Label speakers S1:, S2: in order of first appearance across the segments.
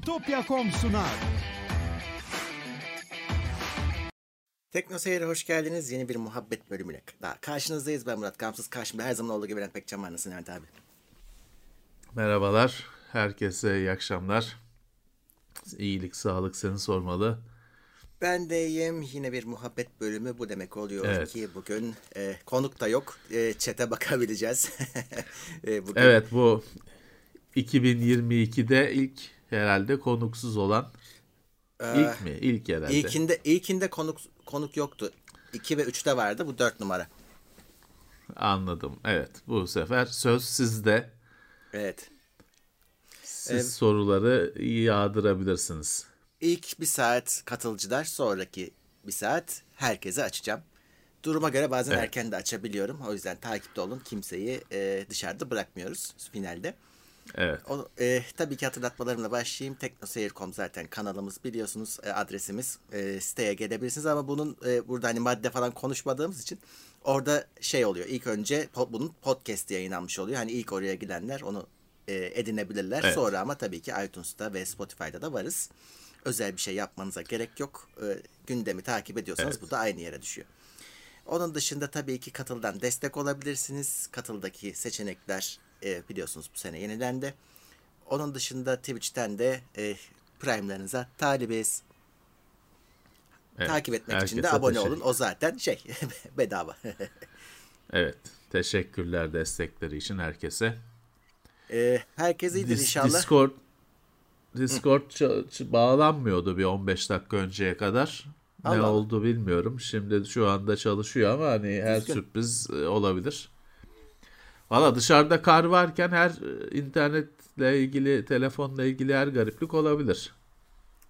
S1: Bitopya.com sunar.
S2: Tekno Seyir'e hoş geldiniz. Yeni bir muhabbet bölümüne. Daha karşınızdayız. Ben Murat Kamsız. Karşımda her zaman olduğu gibi Bülent Pekcan var. Nasılsın Levent abi?
S3: Merhabalar. Herkese iyi akşamlar. İyilik, sağlık seni sormalı.
S2: Ben de iyiyim. Yine bir muhabbet bölümü. Bu demek oluyor
S3: Evet.
S2: ki bugün e, konuk da yok. E, chat'e bakabileceğiz. e, bugün,
S3: Evet bu 2022'de ilk herhalde konuksuz olan ilk mi? İlk herhalde.
S2: İlkinde, ilkinde konuk, konuk yoktu. 2 ve 3'te vardı. Bu 4 numara.
S3: Anladım. Evet. Bu sefer söz sizde.
S2: Evet.
S3: Siz
S2: Evet.
S3: soruları yağdırabilirsiniz.
S2: İlk bir saat katılıcılar. Sonraki bir saat herkese açacağım. Duruma göre bazen
S3: Evet.
S2: erken de açabiliyorum. O yüzden takipte olun. Kimseyi e, dışarıda bırakmıyoruz finalde.
S3: Evet.
S2: O, e, tabii ki hatırlatmalarımla başlayayım. TeknoSeyir.com zaten kanalımız biliyorsunuz e, adresimiz. E, siteye gelebilirsiniz ama bunun e, burada hani madde falan konuşmadığımız için orada şey oluyor. İlk önce po- bunun podcast yayınlanmış oluyor. Hani ilk oraya gidenler onu e, edinebilirler.
S3: Evet.
S2: Sonra ama tabii ki iTunes'ta ve Spotify'da da varız. Özel bir şey yapmanıza gerek yok. E, gündemi takip ediyorsanız
S3: Evet.
S2: bu da aynı yere düşüyor. Onun dışında tabii ki Katıl'dan destek olabilirsiniz. Katıl'daki seçenekler e, biliyorsunuz bu sene yenilendi. Onun dışında Twitch'ten de e, Prime'larınıza talibiz.
S3: evet.
S2: Takip etmek için de abone olun. O zaten şey bedava.
S3: Evet. Teşekkürler destekleri için herkese.
S2: e, herkes iyidir
S3: Dis-
S2: inşallah.
S3: Discord Discord bağlanmıyordu bir 15 dakika önceye kadar. Ne
S2: Allah Allah.
S3: oldu bilmiyorum. Şimdi şu anda çalışıyor ama hani her
S2: Düzgün.
S3: sürpriz e, olabilir. Valla dışarıda kar varken her e, internetle ilgili, telefonla ilgili her gariplik olabilir.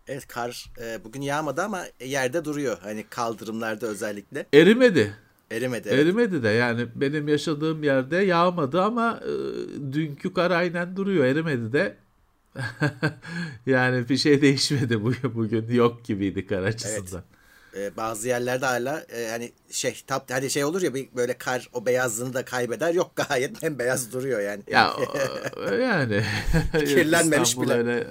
S2: Evet kar e, bugün yağmadı ama yerde duruyor. Hani kaldırımlarda özellikle.
S3: Erimedi.
S2: Erimedi. evet.
S3: Erimedi de yani benim yaşadığım yerde yağmadı ama e, dünkü kar aynen duruyor. Erimedi de. yani bir şey değişmedi bugün, bugün yok gibiydi kar açısından.
S2: E, bazı yerlerde hala e, hani şey tap hani şey olur ya bir böyle kar o beyazlığını da kaybeder. Yok gayet bembeyaz duruyor yani.
S3: Ya yani
S2: Kirlenmemiş
S3: İstanbul
S2: bile.
S3: Öyle...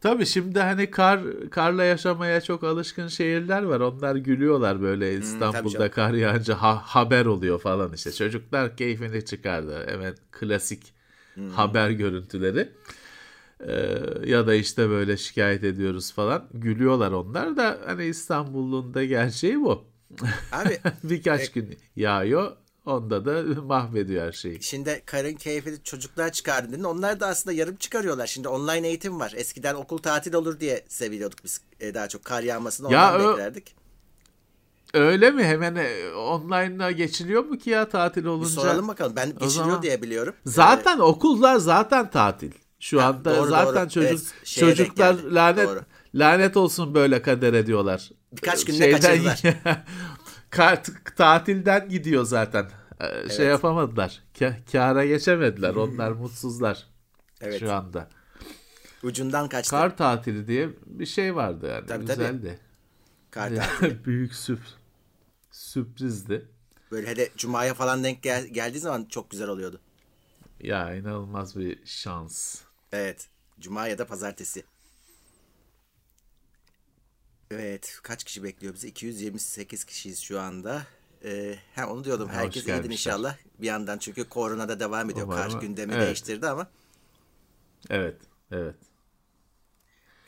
S3: Tabii şimdi hani kar karla yaşamaya çok alışkın şehirler var. Onlar gülüyorlar böyle
S2: Hmm,
S3: İstanbul'da
S2: canım.
S3: kar yağınca ha- haber oluyor falan işte. Çocuklar keyfini çıkardı. Evet klasik
S2: Hmm.
S3: haber görüntüleri. Ee, ya da işte böyle şikayet ediyoruz falan. Gülüyorlar onlar da hani İstanbul'un da gerçeği bu.
S2: Abi
S3: Birkaç gün yağıyor. Onda da mahvediyor her şeyi.
S2: Şimdi karın keyfini çocuklar çıkardı dedin. Onlar da aslında yarım çıkarıyorlar. Şimdi online eğitim var. Eskiden okul tatil olur diye seviliyorduk biz e, daha çok. Kar yağmasını
S3: Ya
S2: ondan
S3: o-
S2: beklerdik.
S3: Öyle mi? Hemen e, online'a geçiliyor mu ki ya tatil
S2: Bir
S3: olunca?
S2: soralım bakalım. Ben geçiliyor
S3: zaman-
S2: diye biliyorum.
S3: Zaten okullar zaten tatil. Şu
S2: Ha,
S3: anda
S2: doğru,
S3: zaten
S2: doğru.
S3: çocuk
S2: Evet,
S3: çocuklar
S2: geldi.
S3: lanet
S2: Doğru.
S3: lanet olsun böyle kadere diyorlar.
S2: Birkaç günde kaçırdılar.
S3: Ka- tatilden gidiyor zaten. Ee, Şey
S2: Evet.
S3: yapamadılar. Ka- kâra geçemediler. Onlar mutsuzlar
S2: Evet.
S3: şu anda.
S2: Ucundan kaçtı.
S3: Kar tatili diye bir şey vardı yani.
S2: Tabii, tabii.
S3: Güzeldi.
S2: Kar tatili.
S3: Büyük sürp- sürprizdi.
S2: Böyle hele Cuma'ya falan denk gel- geldiği zaman çok güzel oluyordu.
S3: Ya inanılmaz bir şans.
S2: Evet. Cuma ya da pazartesi. Evet. Kaç kişi bekliyor bizi? 228 kişiyiz şu anda. Ee, ha, onu diyordum. Herkes iyidir inşallah. Bir yandan çünkü korona da devam ediyor.
S3: Umarım.
S2: Kar gündemi
S3: Evet.
S2: değiştirdi ama.
S3: Evet, evet.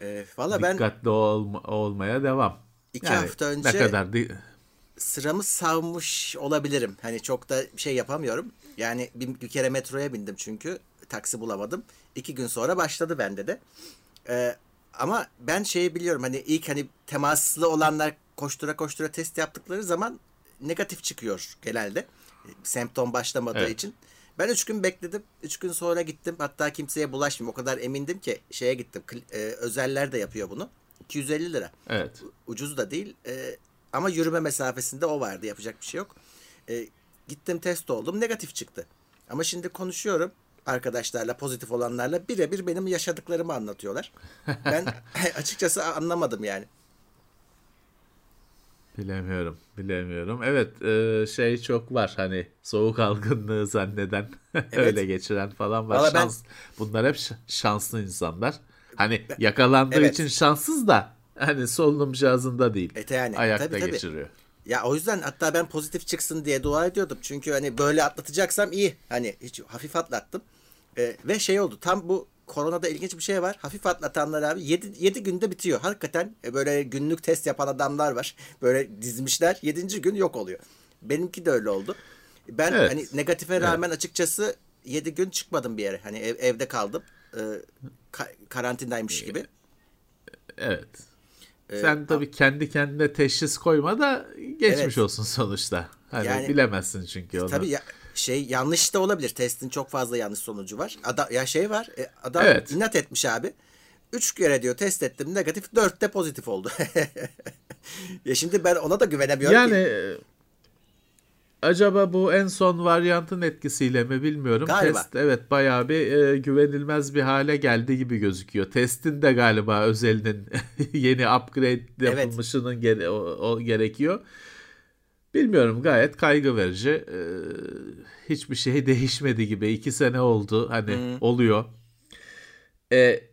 S2: E, Valla ben
S3: Dikkatli olma- olmaya devam.
S2: İki hafta önce-
S3: Ne kadar
S2: sıramı savmış olabilirim. Hani çok da şey yapamıyorum. Yani bir, bir kere metroya bindim çünkü. Taksi bulamadım. İki gün sonra başladı bende de. Ee, ama ben şeyi biliyorum hani ilk hani temaslı olanlar koştura koştura test yaptıkları zaman negatif çıkıyor genelde. Semptom başlamadığı
S3: Evet.
S2: için. Ben üç gün bekledim. Üç gün sonra gittim. Hatta kimseye bulaşmayayım. O kadar emindim ki şeye gittim. E, özeller de yapıyor bunu. 250 lira
S3: Evet.
S2: ucuz da değil Ee, ama yürüme mesafesinde o vardı yapacak bir şey yok. Ee, gittim test oldum negatif çıktı. Ama şimdi konuşuyorum arkadaşlarla pozitif olanlarla birebir benim yaşadıklarımı anlatıyorlar. Ben açıkçası anlamadım yani.
S3: Bilemiyorum, bilemiyorum. Evet, e, şey çok var hani soğuk algınlığı zanneden öyle geçiren falan var.
S2: Valla ben-
S3: Şans, bunlar hep şanslı insanlar. Hani yakalandığı
S2: Evet.
S3: için şanssız da hani solunum cihazında değil.
S2: E, yani,
S3: Ayakta
S2: tabii, tabii.
S3: geçiriyor.
S2: Ya o yüzden hatta ben pozitif çıksın diye dua ediyordum. Çünkü hani böyle atlatacaksam iyi. Hani hiç hafif atlattım. Ee, ve şey oldu. Tam bu koronada ilginç bir şey var. Hafif atlatanlar abi 7, 7 günde bitiyor. Hakikaten e, böyle günlük test yapan adamlar var. Böyle dizmişler. 7. gün yok oluyor. Benimki de öyle oldu. Ben
S3: Evet.
S2: hani negatife rağmen açıkçası 7 gün çıkmadım bir yere. Hani ev- evde kaldım. Ee, ka- karantindaymış gibi.
S3: Evet.
S2: Ee,
S3: Sen tabii kendi kendine teşhis koyma da geçmiş
S2: Evet.
S3: olsun sonuçta. Hani
S2: Yani-
S3: bilemezsin çünkü onu.
S2: Tabii ya, şey yanlış da olabilir. Testin çok fazla yanlış sonucu var. Adam ya şey var. e, adam
S3: Evet.
S2: inat etmiş abi. Üç kere diyor test ettim negatif. Dörtte pozitif oldu. ya şimdi ben ona da güvenemiyorum
S3: Yani
S2: ki.
S3: e, acaba bu en son varyantın etkisiyle mi bilmiyorum.
S2: Galiba.
S3: Test evet bayağı bir e, güvenilmez bir hale geldi gibi gözüküyor. Testin de galiba özelinin yeni upgrade yapılmışının gere- o, o gerekiyor. Bilmiyorum gayet kaygı verici. E, hiçbir şey değişmedi gibi. iki sene oldu hani oluyor. E,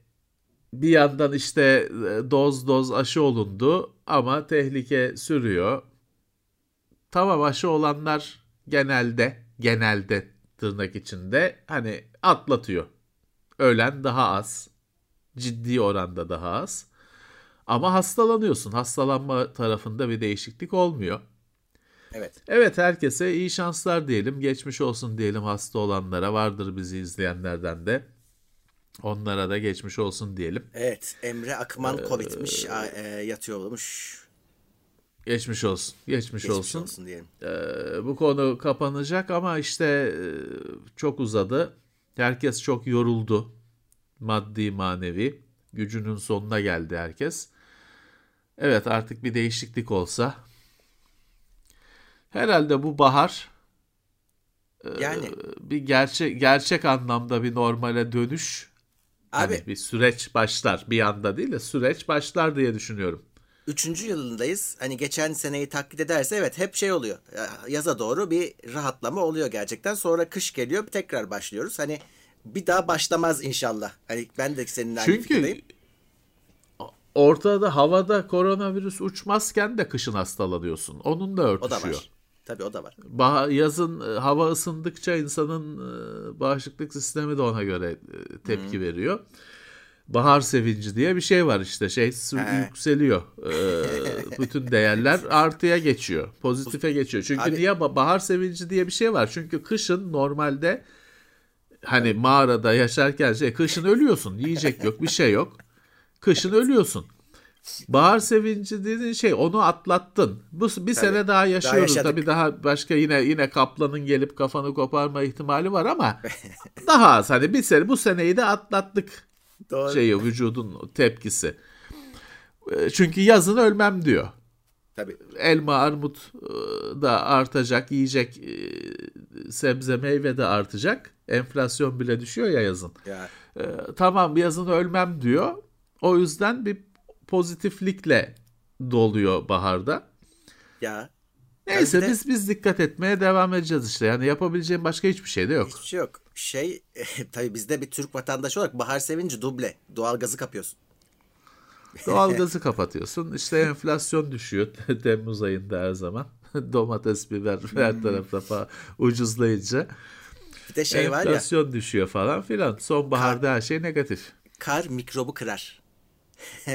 S3: bir yandan işte e, doz doz aşı olundu ama tehlike sürüyor. Tamam aşı olanlar genelde genelde tırnak içinde hani atlatıyor. Ölen daha az. Ciddi oranda daha az. Ama hastalanıyorsun. Hastalanma tarafında bir değişiklik olmuyor.
S2: Evet.
S3: Evet herkese iyi şanslar diyelim. Geçmiş olsun diyelim hasta olanlara. Vardır bizi izleyenlerden de. Onlara da geçmiş olsun diyelim.
S2: Evet. Emre Akman
S3: Ee,
S2: Covid'miş. e, yatıyormuş.
S3: Geçmiş olsun. Geçmiş,
S2: Geçmiş
S3: olsun.
S2: olsun, diyelim.
S3: Ee, bu konu kapanacak ama işte e, çok uzadı. Herkes çok yoruldu. Maddi manevi. Gücünün sonuna geldi herkes. Evet artık bir değişiklik olsa. Herhalde bu bahar
S2: Yani
S3: bir gerçek gerçek anlamda bir normale dönüş.
S2: abi
S3: Hani bir süreç başlar. Bir anda değil de süreç başlar diye düşünüyorum.
S2: Üçüncü yılındayız. Hani geçen seneyi taklit ederse evet hep şey oluyor. Yaza doğru bir rahatlama oluyor gerçekten. Sonra kış geliyor tekrar başlıyoruz. Hani bir daha başlamaz inşallah. Hani ben de seninle aynı
S3: Çünkü
S2: fikirdeyim.
S3: ortada havada koronavirüs uçmazken de kışın hastalanıyorsun. Onunla
S2: O da
S3: örtüşüyor.
S2: var. Tabii o da var.
S3: Bah- yazın e, hava ısındıkça insanın e, bağışıklık sistemi de ona göre e, tepki veriyor. Bahar sevinci diye bir şey var işte şey
S2: He.
S3: yükseliyor. E, bütün değerler artıya geçiyor. Pozitife geçiyor. Çünkü
S2: Abi-
S3: niye Ba- bahar sevinci diye bir şey var? Çünkü kışın normalde hani mağarada yaşarken şey kışın ölüyorsun. Yiyecek yok, bir şey yok. Kışın ölüyorsun. Bahar sevinci dediğin şey onu atlattın. Bu bir sene daha yaşıyoruz.
S2: yaşadık.
S3: Tabii daha başka yine yine kaplanın gelip kafanı koparma ihtimali var ama daha az. Hani bir sene bu seneyi de atlattık
S2: Doğru.
S3: şeyi vücudun tepkisi. E, Çünkü yazın ölmem diyor.
S2: Tabii.
S3: Elma, armut e, da artacak, yiyecek e, sebze, meyve de artacak. Enflasyon bile düşüyor ya yazın.
S2: Ya
S3: tamam yazın ölmem diyor. O yüzden bir pozitiflikle doluyor baharda.
S2: ya
S3: Neyse
S2: de-
S3: biz biz dikkat etmeye devam edeceğiz işte. Yani yapabileceğim başka hiçbir şey de yok.
S2: hiçbir şey yok. Şey tabii bizde bir Türk vatandaşı olarak bahar sevinci duble. Doğalgazı kapıyorsun.
S3: Doğalgazı kapatıyorsun. İşte enflasyon düşüyor Temmuz ayında her zaman. Domates, biber her tarafta falan ucuzlayınca.
S2: Bir de şey var ya
S3: enflasyon düşüyor falan filan. Sonbaharda her şey negatif.
S2: kar mikrobu kırar.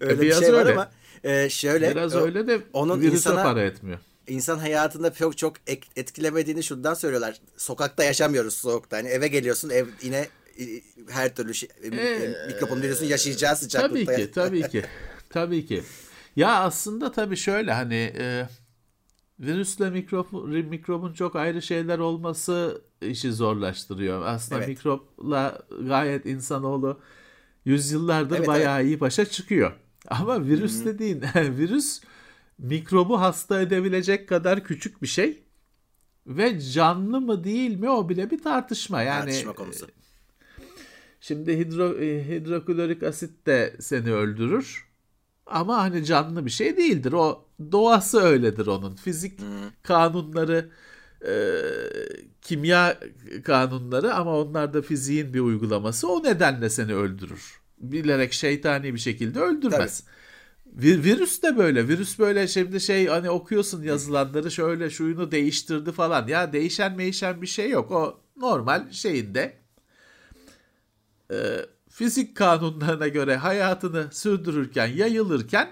S3: E,
S2: öyle bir
S3: biraz
S2: şey var
S3: öyle.
S2: ama e, şöyle
S3: Biraz
S2: o-
S3: öyle de
S2: onun insana
S3: para etmiyor.
S2: insan hayatında çok çok etkilemediğini şundan söylüyorlar. Sokakta yaşamıyoruz soğukta. Hani eve geliyorsun ev yine e, her türlü şey, e,
S3: Ee,
S2: mikrofon biliyorsun yaşayacağı
S3: Tabii
S2: sıcaklıkta.
S3: ki, tabii ki. Tabii ki. Ya aslında tabii şöyle hani e, virüsle mikrop, mikrobun çok ayrı şeyler olması işi zorlaştırıyor. Aslında
S2: Evet.
S3: mikropla gayet insanoğlu yüzyıllardır
S2: Evet,
S3: bayağı iyi başa çıkıyor. Ama virüs dediğin virüs mikrobu hasta edebilecek kadar küçük bir şey ve canlı mı değil mi o bile bir tartışma. Yani
S2: Tartışma konusu.
S3: Şimdi hidro, e, hidroklorik asit de seni öldürür. Ama hani canlı bir şey değildir. O doğası öyledir onun. Fizik kanunları e, kimya kanunları ama onlar da fiziğin bir uygulaması. O nedenle seni öldürür. Bilerek şeytani bir şekilde öldürmez. Tabii. Virüs de böyle. Virüs böyle şimdi şey hani okuyorsun yazılanları şöyle şuyunu değiştirdi falan. Ya değişen değişen bir şey yok. O normal şeyinde e, fizik kanunlarına göre hayatını sürdürürken, yayılırken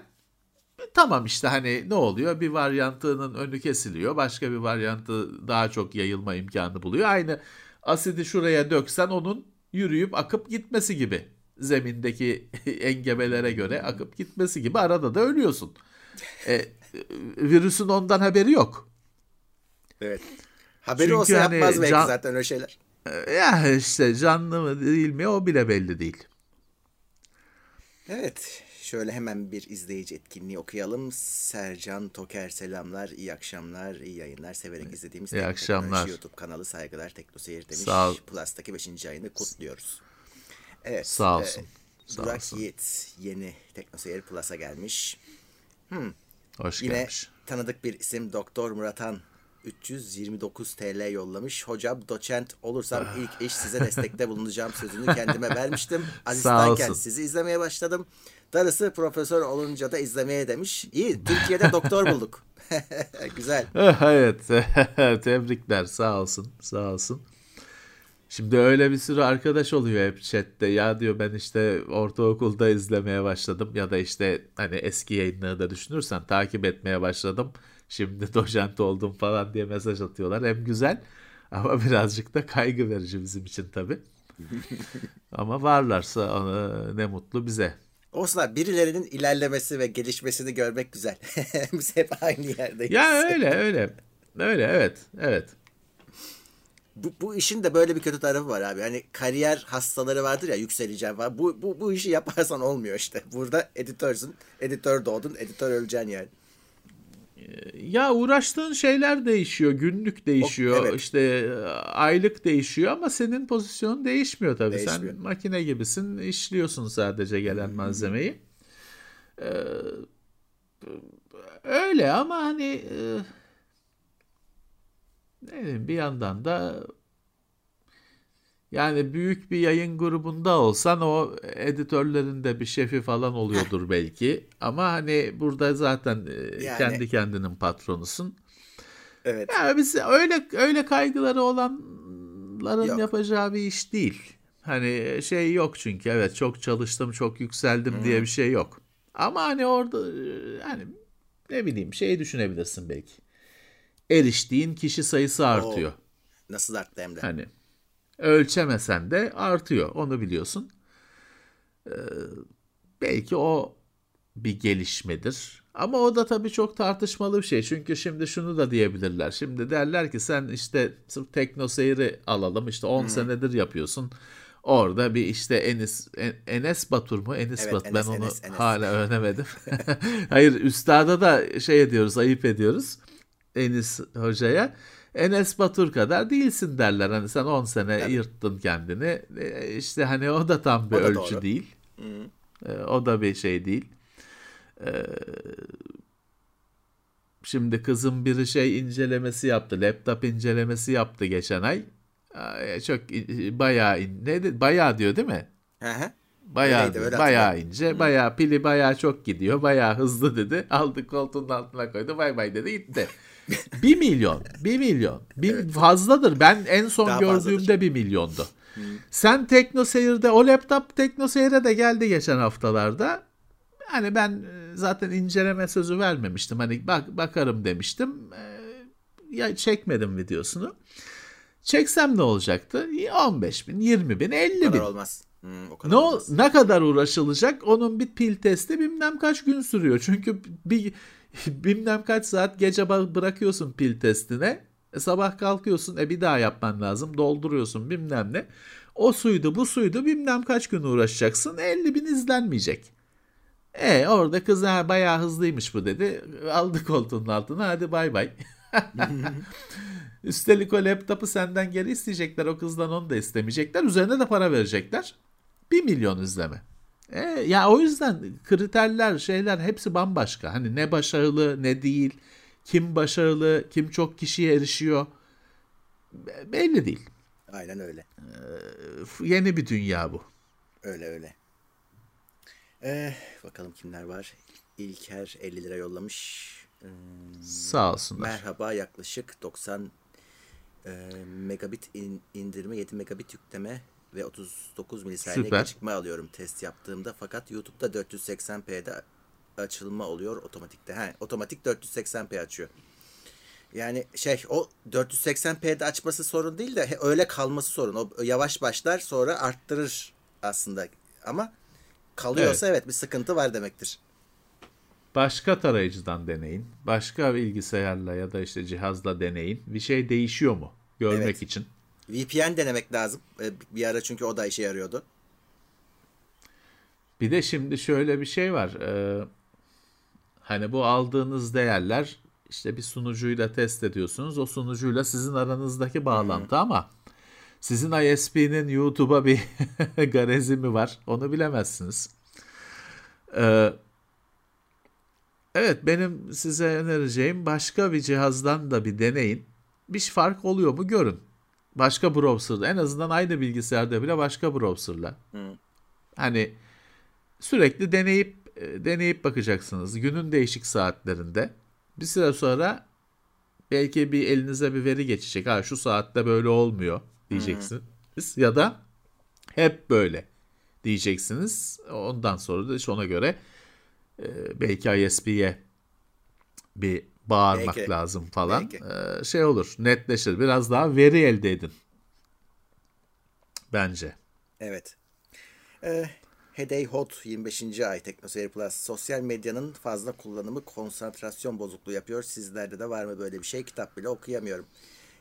S3: tamam işte hani ne oluyor? Bir varyantının önü kesiliyor. Başka bir varyantı daha çok yayılma imkanı buluyor. Aynı asidi şuraya döksen onun yürüyüp akıp gitmesi gibi. Zemindeki engebelere göre akıp gitmesi gibi arada da ölüyorsun. E, virüsün ondan haberi yok.
S2: Evet. Haberi Çünkü olsa hani yapmaz belki can, zaten öyle şeyler.
S3: E, ya işte canlı mı değil mi o bile belli değil.
S2: Evet. Şöyle hemen bir izleyici etkinliği okuyalım. Sercan Toker selamlar, iyi akşamlar, iyi yayınlar. Severek izlediğimiz
S3: iyi akşamlar.
S2: YouTube kanalı saygılar Teknoseyir demiş.
S3: Sağ ol.
S2: Plus'taki 5. ayını kutluyoruz. Evet.
S3: Sağ olsun. E,
S2: Sağ Burak olsun. Yiğit yeni Teknoseyir Plus'a gelmiş. Hmm.
S3: Hoş
S2: Yine
S3: gelmiş.
S2: tanıdık bir isim Doktor Muratan 329 TL yollamış. Hocam doçent olursam ilk iş size destekte bulunacağım sözünü kendime vermiştim. Asistanken sizi izlemeye başladım. Darısı profesör olunca da izlemeye demiş. İyi Türkiye'de doktor bulduk. Güzel.
S3: evet tebrikler sağ olsun sağ olsun. Şimdi öyle bir sürü arkadaş oluyor hep chatte. Ya diyor ben işte ortaokulda izlemeye başladım ya da işte hani eski yayınları da düşünürsen takip etmeye başladım. Şimdi dojent oldum falan diye mesaj atıyorlar. Hem güzel ama birazcık da kaygı verici bizim için tabii. ama varlarsa ona, ne mutlu bize.
S2: Olsun abi birilerinin ilerlemesi ve gelişmesini görmek güzel. Biz hep aynı yerdeyiz.
S3: Ya öyle öyle. Öyle evet evet.
S2: Bu, bu işin de böyle bir kötü tarafı var abi. Hani kariyer hastaları vardır ya yükseleceğim falan. Bu, bu, bu işi yaparsan olmuyor işte. Burada editörsün. Editör doğdun. Editör öleceksin yani.
S3: Ya uğraştığın şeyler değişiyor, günlük değişiyor, o, evet. işte aylık değişiyor ama senin pozisyonun değişmiyor tabii. Değişmiyor. Sen makine gibisin, işliyorsun sadece gelen malzemeyi. Ee, öyle ama hani e, ne bileyim, bir yandan da yani büyük bir yayın grubunda olsan o editörlerin de bir şefi falan oluyordur belki. Ama hani burada zaten e, yani, kendi kendinin patronusun. Evet. Yani biz öyle öyle kaygıları olanların yok. yapacağı bir iş değil. Hani şey yok çünkü evet çok çalıştım çok yükseldim hmm. diye bir şey yok. Ama hani orada hani ne bileyim şey düşünebilirsin belki. Eriştiğin kişi sayısı artıyor. Oo.
S2: Nasıl arttı hem de?
S3: Hani ölçemesen de artıyor. Onu biliyorsun. Ee, belki o bir gelişmedir. Ama o da tabii çok tartışmalı bir şey. Çünkü şimdi şunu da diyebilirler. Şimdi derler ki sen işte sırf teknoseyri alalım. İşte 10 hmm. senedir yapıyorsun. Orada bir işte Enis Enes Batur mu? Enis evet, Batur. Enes, ben onu Enes, Enes. hala öğrenemedim. Hayır üstada da şey ediyoruz, ayıp ediyoruz. Enis hocaya. Enes Batur kadar değilsin derler. Hani sen 10 sene evet. yırttın kendini. E, işte hani o da tam bir o ölçü doğru. değil. Hı. E, o da bir şey değil. E, şimdi kızım bir şey incelemesi yaptı. Laptop incelemesi yaptı geçen ay. Çok bayağı ne bayağı diyor değil mi? Hı hı. Bayağı, Öyleydi, öyle bayağı ince, Hı. bayağı pili bayağı çok gidiyor, bayağı hızlı dedi. Aldı koltuğun altına koydu, bay bay dedi gitti. Bir milyon. Bir milyon. Bir evet. fazladır. Ben en son Daha gördüğümde fazladır. bir milyondu. Hmm. Sen TeknoSeyir'de o laptop TeknoSeyir'e de geldi geçen haftalarda. Hani ben e, zaten inceleme sözü vermemiştim. Hani bak bakarım demiştim. Ee, ya çekmedim videosunu. Çeksem ne olacaktı? 15 bin, 20 bin, 50 bin.
S2: olmaz. Hmm, o
S3: kadar ne, olmaz. ne kadar uğraşılacak? Onun bir pil testi bilmem kaç gün sürüyor. Çünkü bir bilmem kaç saat gece bırakıyorsun pil testine. E, sabah kalkıyorsun e bir daha yapman lazım. Dolduruyorsun bilmem ne. O suydu bu suydu bilmem kaç gün uğraşacaksın. 50 bin izlenmeyecek. E orada kız ha, bayağı hızlıymış bu dedi. Aldı koltuğun altına hadi bay bay. Üstelik o laptopu senden geri isteyecekler. O kızdan onu da istemeyecekler. Üzerine de para verecekler. 1 milyon izleme. E, ya o yüzden kriterler şeyler hepsi bambaşka. Hani ne başarılı ne değil. Kim başarılı, kim çok kişiye erişiyor. belli değil.
S2: Aynen öyle.
S3: Ee, yeni bir dünya bu.
S2: Öyle öyle. Ee, bakalım kimler var. İlker 50 lira yollamış.
S3: Ee, Sağ olsunlar.
S2: Merhaba yaklaşık 90 e, megabit in, indirme 7 megabit yükleme ve 39 milisaniye gecikme alıyorum test yaptığımda. Fakat YouTube'da 480p'de açılma oluyor otomatikte. He, otomatik 480p açıyor. Yani şey o 480p'de açması sorun değil de öyle kalması sorun. O yavaş başlar sonra arttırır aslında. Ama kalıyorsa evet, evet bir sıkıntı var demektir.
S3: Başka tarayıcıdan deneyin. Başka bilgisayarla ya da işte cihazla deneyin. Bir şey değişiyor mu? Görmek evet. için.
S2: VPN denemek lazım. Ee, bir ara çünkü o da işe yarıyordu.
S3: Bir de şimdi şöyle bir şey var. Ee, hani bu aldığınız değerler işte bir sunucuyla test ediyorsunuz. O sunucuyla sizin aranızdaki bağlantı hmm. ama sizin ISP'nin YouTube'a bir garezi mi var? Onu bilemezsiniz. Ee, evet benim size önereceğim başka bir cihazdan da bir deneyin. Bir fark oluyor mu görün. Başka browser'da en azından aynı bilgisayarda bile başka browser'la. Hmm. Hani sürekli deneyip e, deneyip bakacaksınız günün değişik saatlerinde. Bir süre sonra belki bir elinize bir veri geçecek. Ha şu saatte böyle olmuyor diyeceksiniz. Hı-hı. Ya da hep böyle diyeceksiniz. Ondan sonra da işte ona göre e, belki ISP'ye bir bağırmak belki. lazım falan. Belki. E, şey olur netleşir. Biraz daha veri elde edin. Bence.
S2: Evet. Ee, Hedey Hot 25. ay Teknoseyir Plus. Sosyal medyanın fazla kullanımı konsantrasyon bozukluğu yapıyor. Sizlerde de var mı böyle bir şey? Kitap bile okuyamıyorum.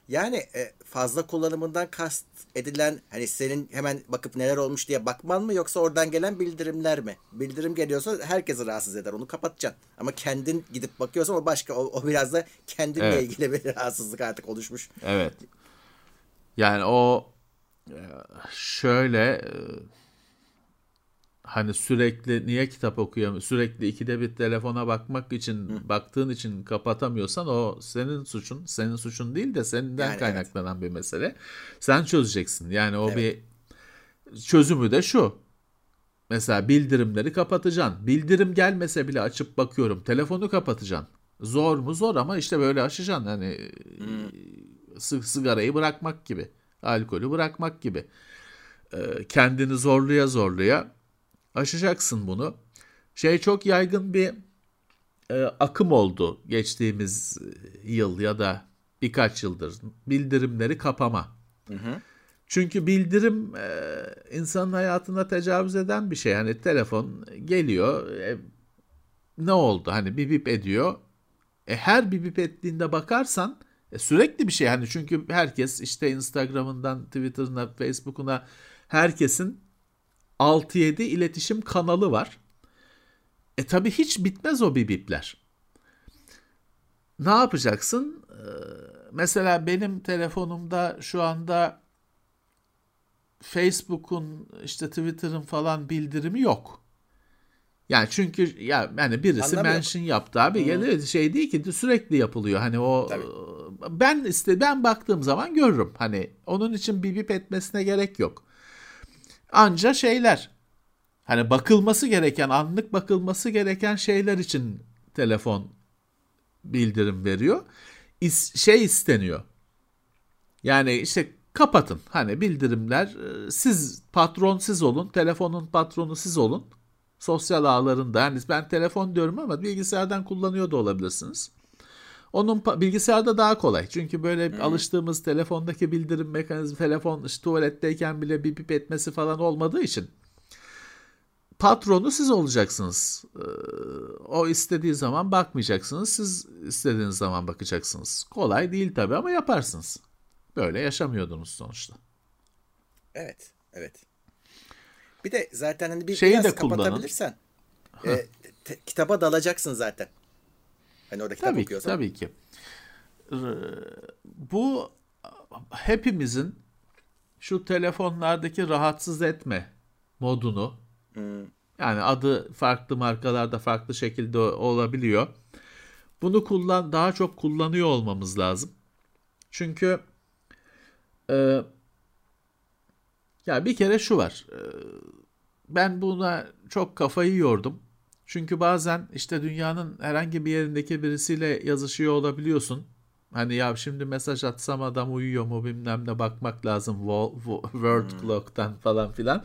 S2: Yani e, fazla kullanımından kast edilen hani senin hemen bakıp neler olmuş diye bakman mı yoksa oradan gelen bildirimler mi? Bildirim geliyorsa herkesi rahatsız eder. Onu kapatacaksın. Ama kendin gidip bakıyorsan o başka. O, o biraz da kendinle evet. ilgili bir rahatsızlık artık oluşmuş.
S3: Evet. Yani o e, şöyle e, hani sürekli niye kitap okuyamıyor sürekli ikide bir telefona bakmak için Hı. baktığın için kapatamıyorsan o senin suçun senin suçun değil de seninden yani kaynaklanan evet. bir mesele sen çözeceksin yani o evet. bir çözümü de şu mesela bildirimleri kapatacaksın bildirim gelmese bile açıp bakıyorum telefonu kapatacaksın zor mu zor ama işte böyle aşacaksın hani Hı. sigarayı bırakmak gibi alkolü bırakmak gibi kendini zorluya zorluya aşacaksın bunu. Şey çok yaygın bir e, akım oldu geçtiğimiz e, yıl ya da birkaç yıldır bildirimleri kapama. Hı hı. Çünkü bildirim e, insanın hayatına tecavüz eden bir şey. Hani telefon geliyor, e, ne oldu? Hani bir bip ediyor. E, her bir bip ettiğinde bakarsan e, sürekli bir şey. Hani çünkü herkes işte Instagram'ından, Twitter'ına, Facebook'una herkesin 6-7 iletişim kanalı var. E tabi hiç bitmez o bibipler. Ne yapacaksın? Ee, mesela benim telefonumda şu anda Facebook'un işte Twitter'ın falan bildirimi yok. Yani çünkü ya yani birisi mention yaptı abi. Hmm. Yani şey değil ki sürekli yapılıyor. Hani o Tabii. ben iste ben baktığım zaman görürüm. Hani onun için bip bip etmesine gerek yok. Anca şeyler hani bakılması gereken anlık bakılması gereken şeyler için telefon bildirim veriyor. İs, şey isteniyor. Yani işte kapatın. Hani bildirimler e, siz patron siz olun, telefonun patronu siz olun. Sosyal ağlarında yani ben telefon diyorum ama bilgisayardan kullanıyor da olabilirsiniz. Onun bilgisayarda daha kolay. Çünkü böyle hmm. alıştığımız telefondaki bildirim mekanizması telefon işte tuvaletteyken bile bip bip etmesi falan olmadığı için patronu siz olacaksınız. Ee, o istediği zaman bakmayacaksınız. Siz istediğiniz zaman bakacaksınız. Kolay değil tabii ama yaparsınız. Böyle yaşamıyordunuz sonuçta.
S2: Evet, evet. Bir de zaten hani bir Şeyi biraz de kapatabilirsen e, te, kitaba dalacaksın zaten. Hani orada kitap
S3: tabii
S2: okuyorsan.
S3: Ki, tabii ki. Bu hepimizin şu telefonlardaki rahatsız etme modunu hmm. yani adı farklı markalarda farklı şekilde olabiliyor. Bunu kullan daha çok kullanıyor olmamız lazım. Çünkü Ee, ya bir kere şu var. Ee, ben buna çok kafayı yordum. Çünkü bazen işte dünyanın herhangi bir yerindeki birisiyle yazışıyor olabiliyorsun. Hani ya şimdi mesaj atsam adam uyuyor mu bilmem ne bakmak lazım World hmm. Clock'tan falan filan.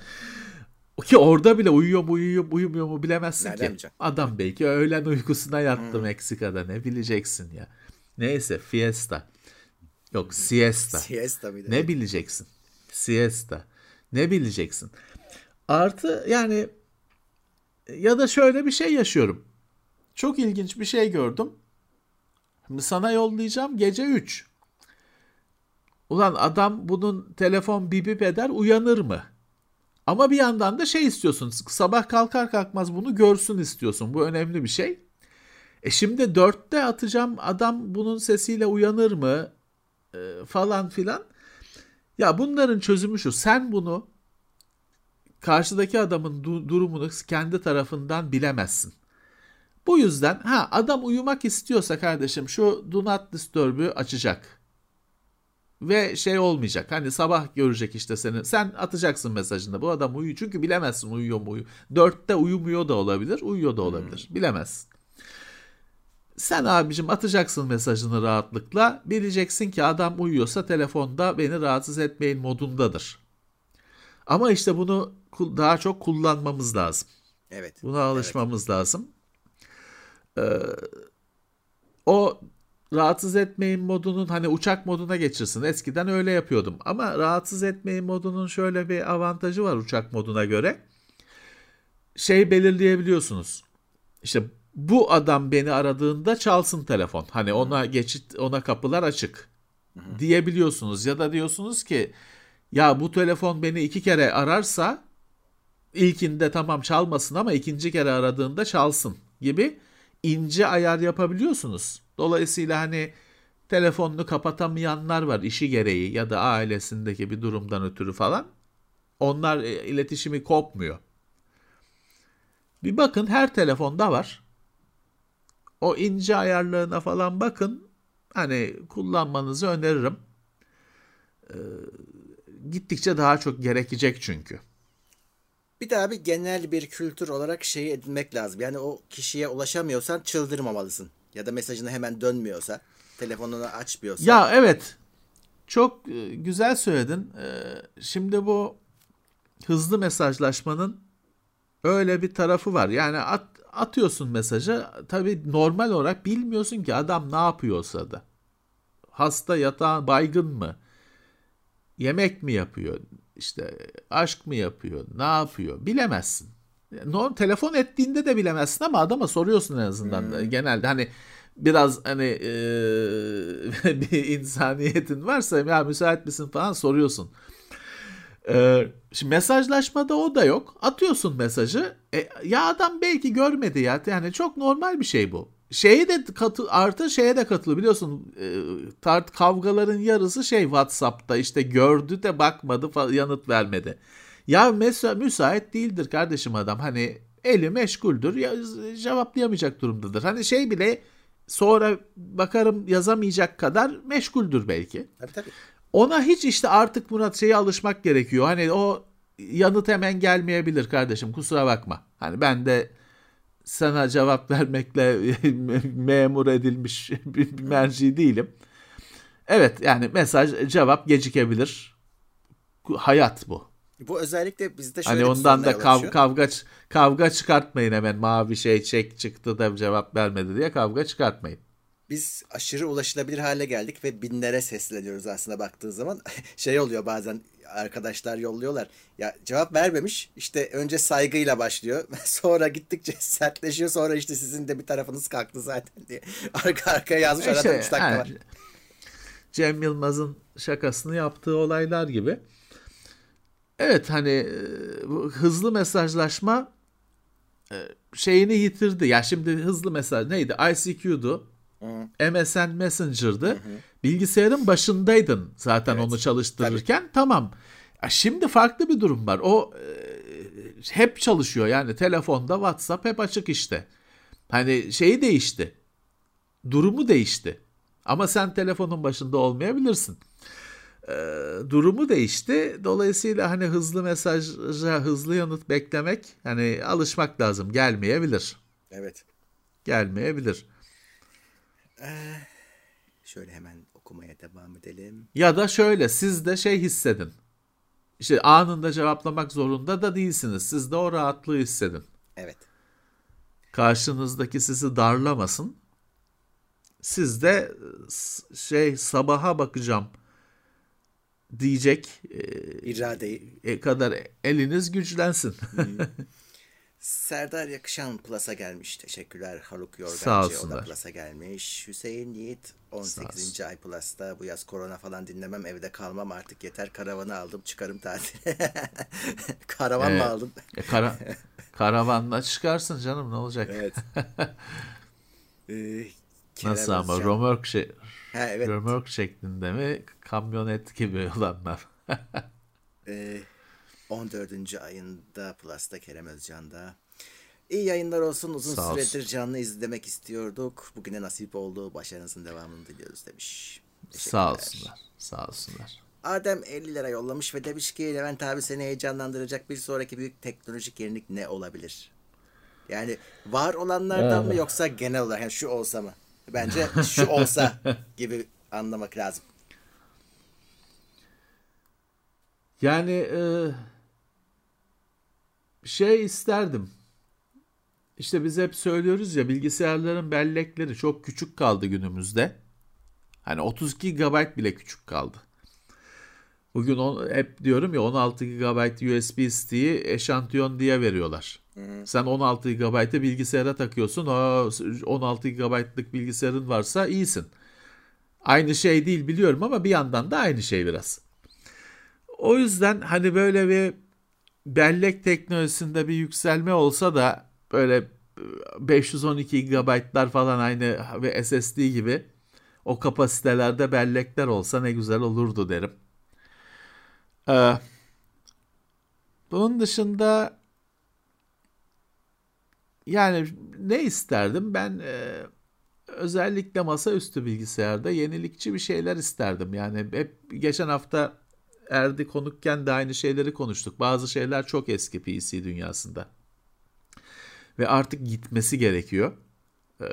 S3: Ki orada bile uyuyor mu uyuyor mu uyumuyor mu bilemezsin Nereden ki. Bileceksin? Adam belki öğlen uykusuna yattı hmm. Meksika'da ne bileceksin ya. Neyse fiesta. Yok siesta.
S2: Siesta mıydı?
S3: Ne bileceksin? Siesta. Ne bileceksin? Artı yani ya da şöyle bir şey yaşıyorum. Çok ilginç bir şey gördüm. Sana yollayacağım gece 3. Ulan adam bunun telefon bibip eder uyanır mı? Ama bir yandan da şey istiyorsun. Sabah kalkar kalkmaz bunu görsün istiyorsun. Bu önemli bir şey. E şimdi dörtte atacağım adam bunun sesiyle uyanır mı? E, falan filan. Ya bunların çözümü şu. Sen bunu karşıdaki adamın du- durumunu kendi tarafından bilemezsin. Bu yüzden ha adam uyumak istiyorsa kardeşim şu do not disturb'ü açacak. Ve şey olmayacak. Hani sabah görecek işte seni. Sen atacaksın mesajında. Bu adam uyuyor. Çünkü bilemezsin uyuyor mu uyuyor. Dörtte uyumuyor da olabilir. Uyuyor da olabilir. Hmm. Bilemezsin. Sen abicim atacaksın mesajını rahatlıkla. Bileceksin ki adam uyuyorsa telefonda beni rahatsız etmeyin modundadır. Ama işte bunu daha çok kullanmamız lazım.
S2: Evet.
S3: Buna alışmamız evet. lazım. Ee, o rahatsız etmeyin modunun hani uçak moduna geçirsin. Eskiden öyle yapıyordum. Ama rahatsız etmeyin modunun şöyle bir avantajı var uçak moduna göre. Şey belirleyebiliyorsunuz. İşte bu adam beni aradığında çalsın telefon. Hani ona geçit ona kapılar açık diyebiliyorsunuz ya da diyorsunuz ki ya bu telefon beni iki kere ararsa ilkinde tamam çalmasın ama ikinci kere aradığında çalsın gibi ince ayar yapabiliyorsunuz. Dolayısıyla hani telefonunu kapatamayanlar var işi gereği ya da ailesindeki bir durumdan ötürü falan. Onlar e, iletişimi kopmuyor. Bir bakın her telefonda var. O ince ayarlarına falan bakın. Hani kullanmanızı öneririm. Ee, gittikçe daha çok gerekecek çünkü.
S2: Bir daha bir genel bir kültür olarak şeyi edinmek lazım. Yani o kişiye ulaşamıyorsan çıldırmamalısın. Ya da mesajını hemen dönmüyorsa, telefonunu açmıyorsa.
S3: Ya evet. Çok e, güzel söyledin. E, şimdi bu hızlı mesajlaşmanın öyle bir tarafı var. Yani at, atıyorsun mesajı. Tabii normal olarak bilmiyorsun ki adam ne yapıyorsa da. Hasta yatağı baygın mı? Yemek mi yapıyor? İşte aşk mı yapıyor, ne yapıyor bilemezsin. No, telefon ettiğinde de bilemezsin ama adama soruyorsun en azından hmm. genelde hani biraz hani e, bir insaniyetin varsa ya müsait misin falan soruyorsun. E, şimdi mesajlaşmada o da yok. Atıyorsun mesajı. E, ya adam belki görmedi ya. Yani çok normal bir şey bu şeye de katı artı şeye de katılıyor biliyorsun e, tart kavgaların yarısı şey WhatsApp'ta işte gördü de bakmadı yanıt vermedi. Ya mesela müsait değildir kardeşim adam hani eli meşguldür ya, cevaplayamayacak durumdadır. Hani şey bile sonra bakarım yazamayacak kadar meşguldür belki.
S2: Tabii tabii.
S3: Ona hiç işte artık Murat şeye alışmak gerekiyor. Hani o yanıt hemen gelmeyebilir kardeşim kusura bakma. Hani ben de sana cevap vermekle memur edilmiş bir merci değilim. Evet yani mesaj cevap gecikebilir. Hayat bu.
S2: Bu özellikle bizde şöyle
S3: hani ondan da kav, kavga kavga çıkartmayın hemen mavi şey çek çıktı da cevap vermedi diye kavga çıkartmayın.
S2: Biz aşırı ulaşılabilir hale geldik ve binlere sesleniyoruz aslında baktığı zaman. şey oluyor bazen arkadaşlar yolluyorlar. Ya cevap vermemiş. İşte önce saygıyla başlıyor. Sonra gittikçe sertleşiyor. Sonra işte sizin de bir tarafınız kalktı zaten diye. Arka arkaya yazmış. Arada şey, 3 dakika yani, var.
S3: Cem Yılmaz'ın şakasını yaptığı olaylar gibi. Evet hani e, bu hızlı mesajlaşma e, şeyini yitirdi. Ya şimdi hızlı mesaj neydi? ICQ'du. Hı. MSN Messenger'dı. Hı hı. Bilgisayarın başındaydın zaten evet. onu çalıştırırken. Tabii. Tamam. Şimdi farklı bir durum var. O e, hep çalışıyor yani telefonda WhatsApp hep açık işte. Hani şeyi değişti. Durumu değişti. Ama sen telefonun başında olmayabilirsin. e, durumu değişti. Dolayısıyla hani hızlı mesaja hızlı yanıt beklemek hani alışmak lazım. Gelmeyebilir.
S2: Evet.
S3: Gelmeyebilir.
S2: Ee, şöyle hemen okumaya devam edelim.
S3: Ya da şöyle siz de şey hissedin. İşte anında cevaplamak zorunda da değilsiniz. Siz de o rahatlığı hissedin.
S2: Evet.
S3: Karşınızdaki sizi darlamasın. Siz de şey sabaha bakacağım diyecek
S2: e, iradeyi
S3: e, kadar eliniz güçlensin.
S2: Serdar Yakışan Plus'a gelmiş. Teşekkürler Haluk Yorgancı.
S3: Sağ olsunlar.
S2: O da Plus'a gelmiş. Hüseyin Yiğit 18. ay Plus'ta. Bu yaz korona falan dinlemem. Evde kalmam artık yeter. Karavanı aldım. Çıkarım tatile. Karavan
S3: ee,
S2: mı aldın?
S3: E, kara, karavanla çıkarsın canım ne olacak?
S2: Evet.
S3: ee, Nasıl ama römork şey
S2: ha, evet.
S3: römork şeklinde mi kamyonet gibi olanlar?
S2: ee, 14. ayında Plus'ta Kerem Özcan'da. İyi yayınlar olsun. Uzun Sağ süredir olsun. canlı izlemek istiyorduk. Bugüne nasip oldu. Başarınızın devamını diliyoruz demiş.
S3: Sağ olsunlar. Sağ olsunlar.
S2: Adem 50 lira yollamış ve demiş ki Levent abi seni heyecanlandıracak bir sonraki büyük teknolojik yenilik ne olabilir? Yani var olanlardan mı yoksa genel olarak yani şu olsa mı? Bence şu olsa gibi anlamak lazım.
S3: Yani e, şey isterdim. İşte biz hep söylüyoruz ya bilgisayarların bellekleri çok küçük kaldı günümüzde. Hani 32 GB bile küçük kaldı. Bugün on, hep diyorum ya 16 GB USB stick'i eşantiyon diye veriyorlar. Hı. Sen 16 GB'ı bilgisayara takıyorsun. O 16 GB'lık bilgisayarın varsa iyisin. Aynı şey değil biliyorum ama bir yandan da aynı şey biraz. O yüzden hani böyle bir bellek teknolojisinde bir yükselme olsa da böyle 512 GB'lar falan aynı ve SSD gibi o kapasitelerde bellekler olsa ne güzel olurdu derim. Ee, bunun dışında yani ne isterdim? Ben e, özellikle masaüstü bilgisayarda yenilikçi bir şeyler isterdim. Yani hep geçen hafta Erdi konukken de aynı şeyleri konuştuk. Bazı şeyler çok eski PC dünyasında. Ve artık gitmesi gerekiyor. Ee,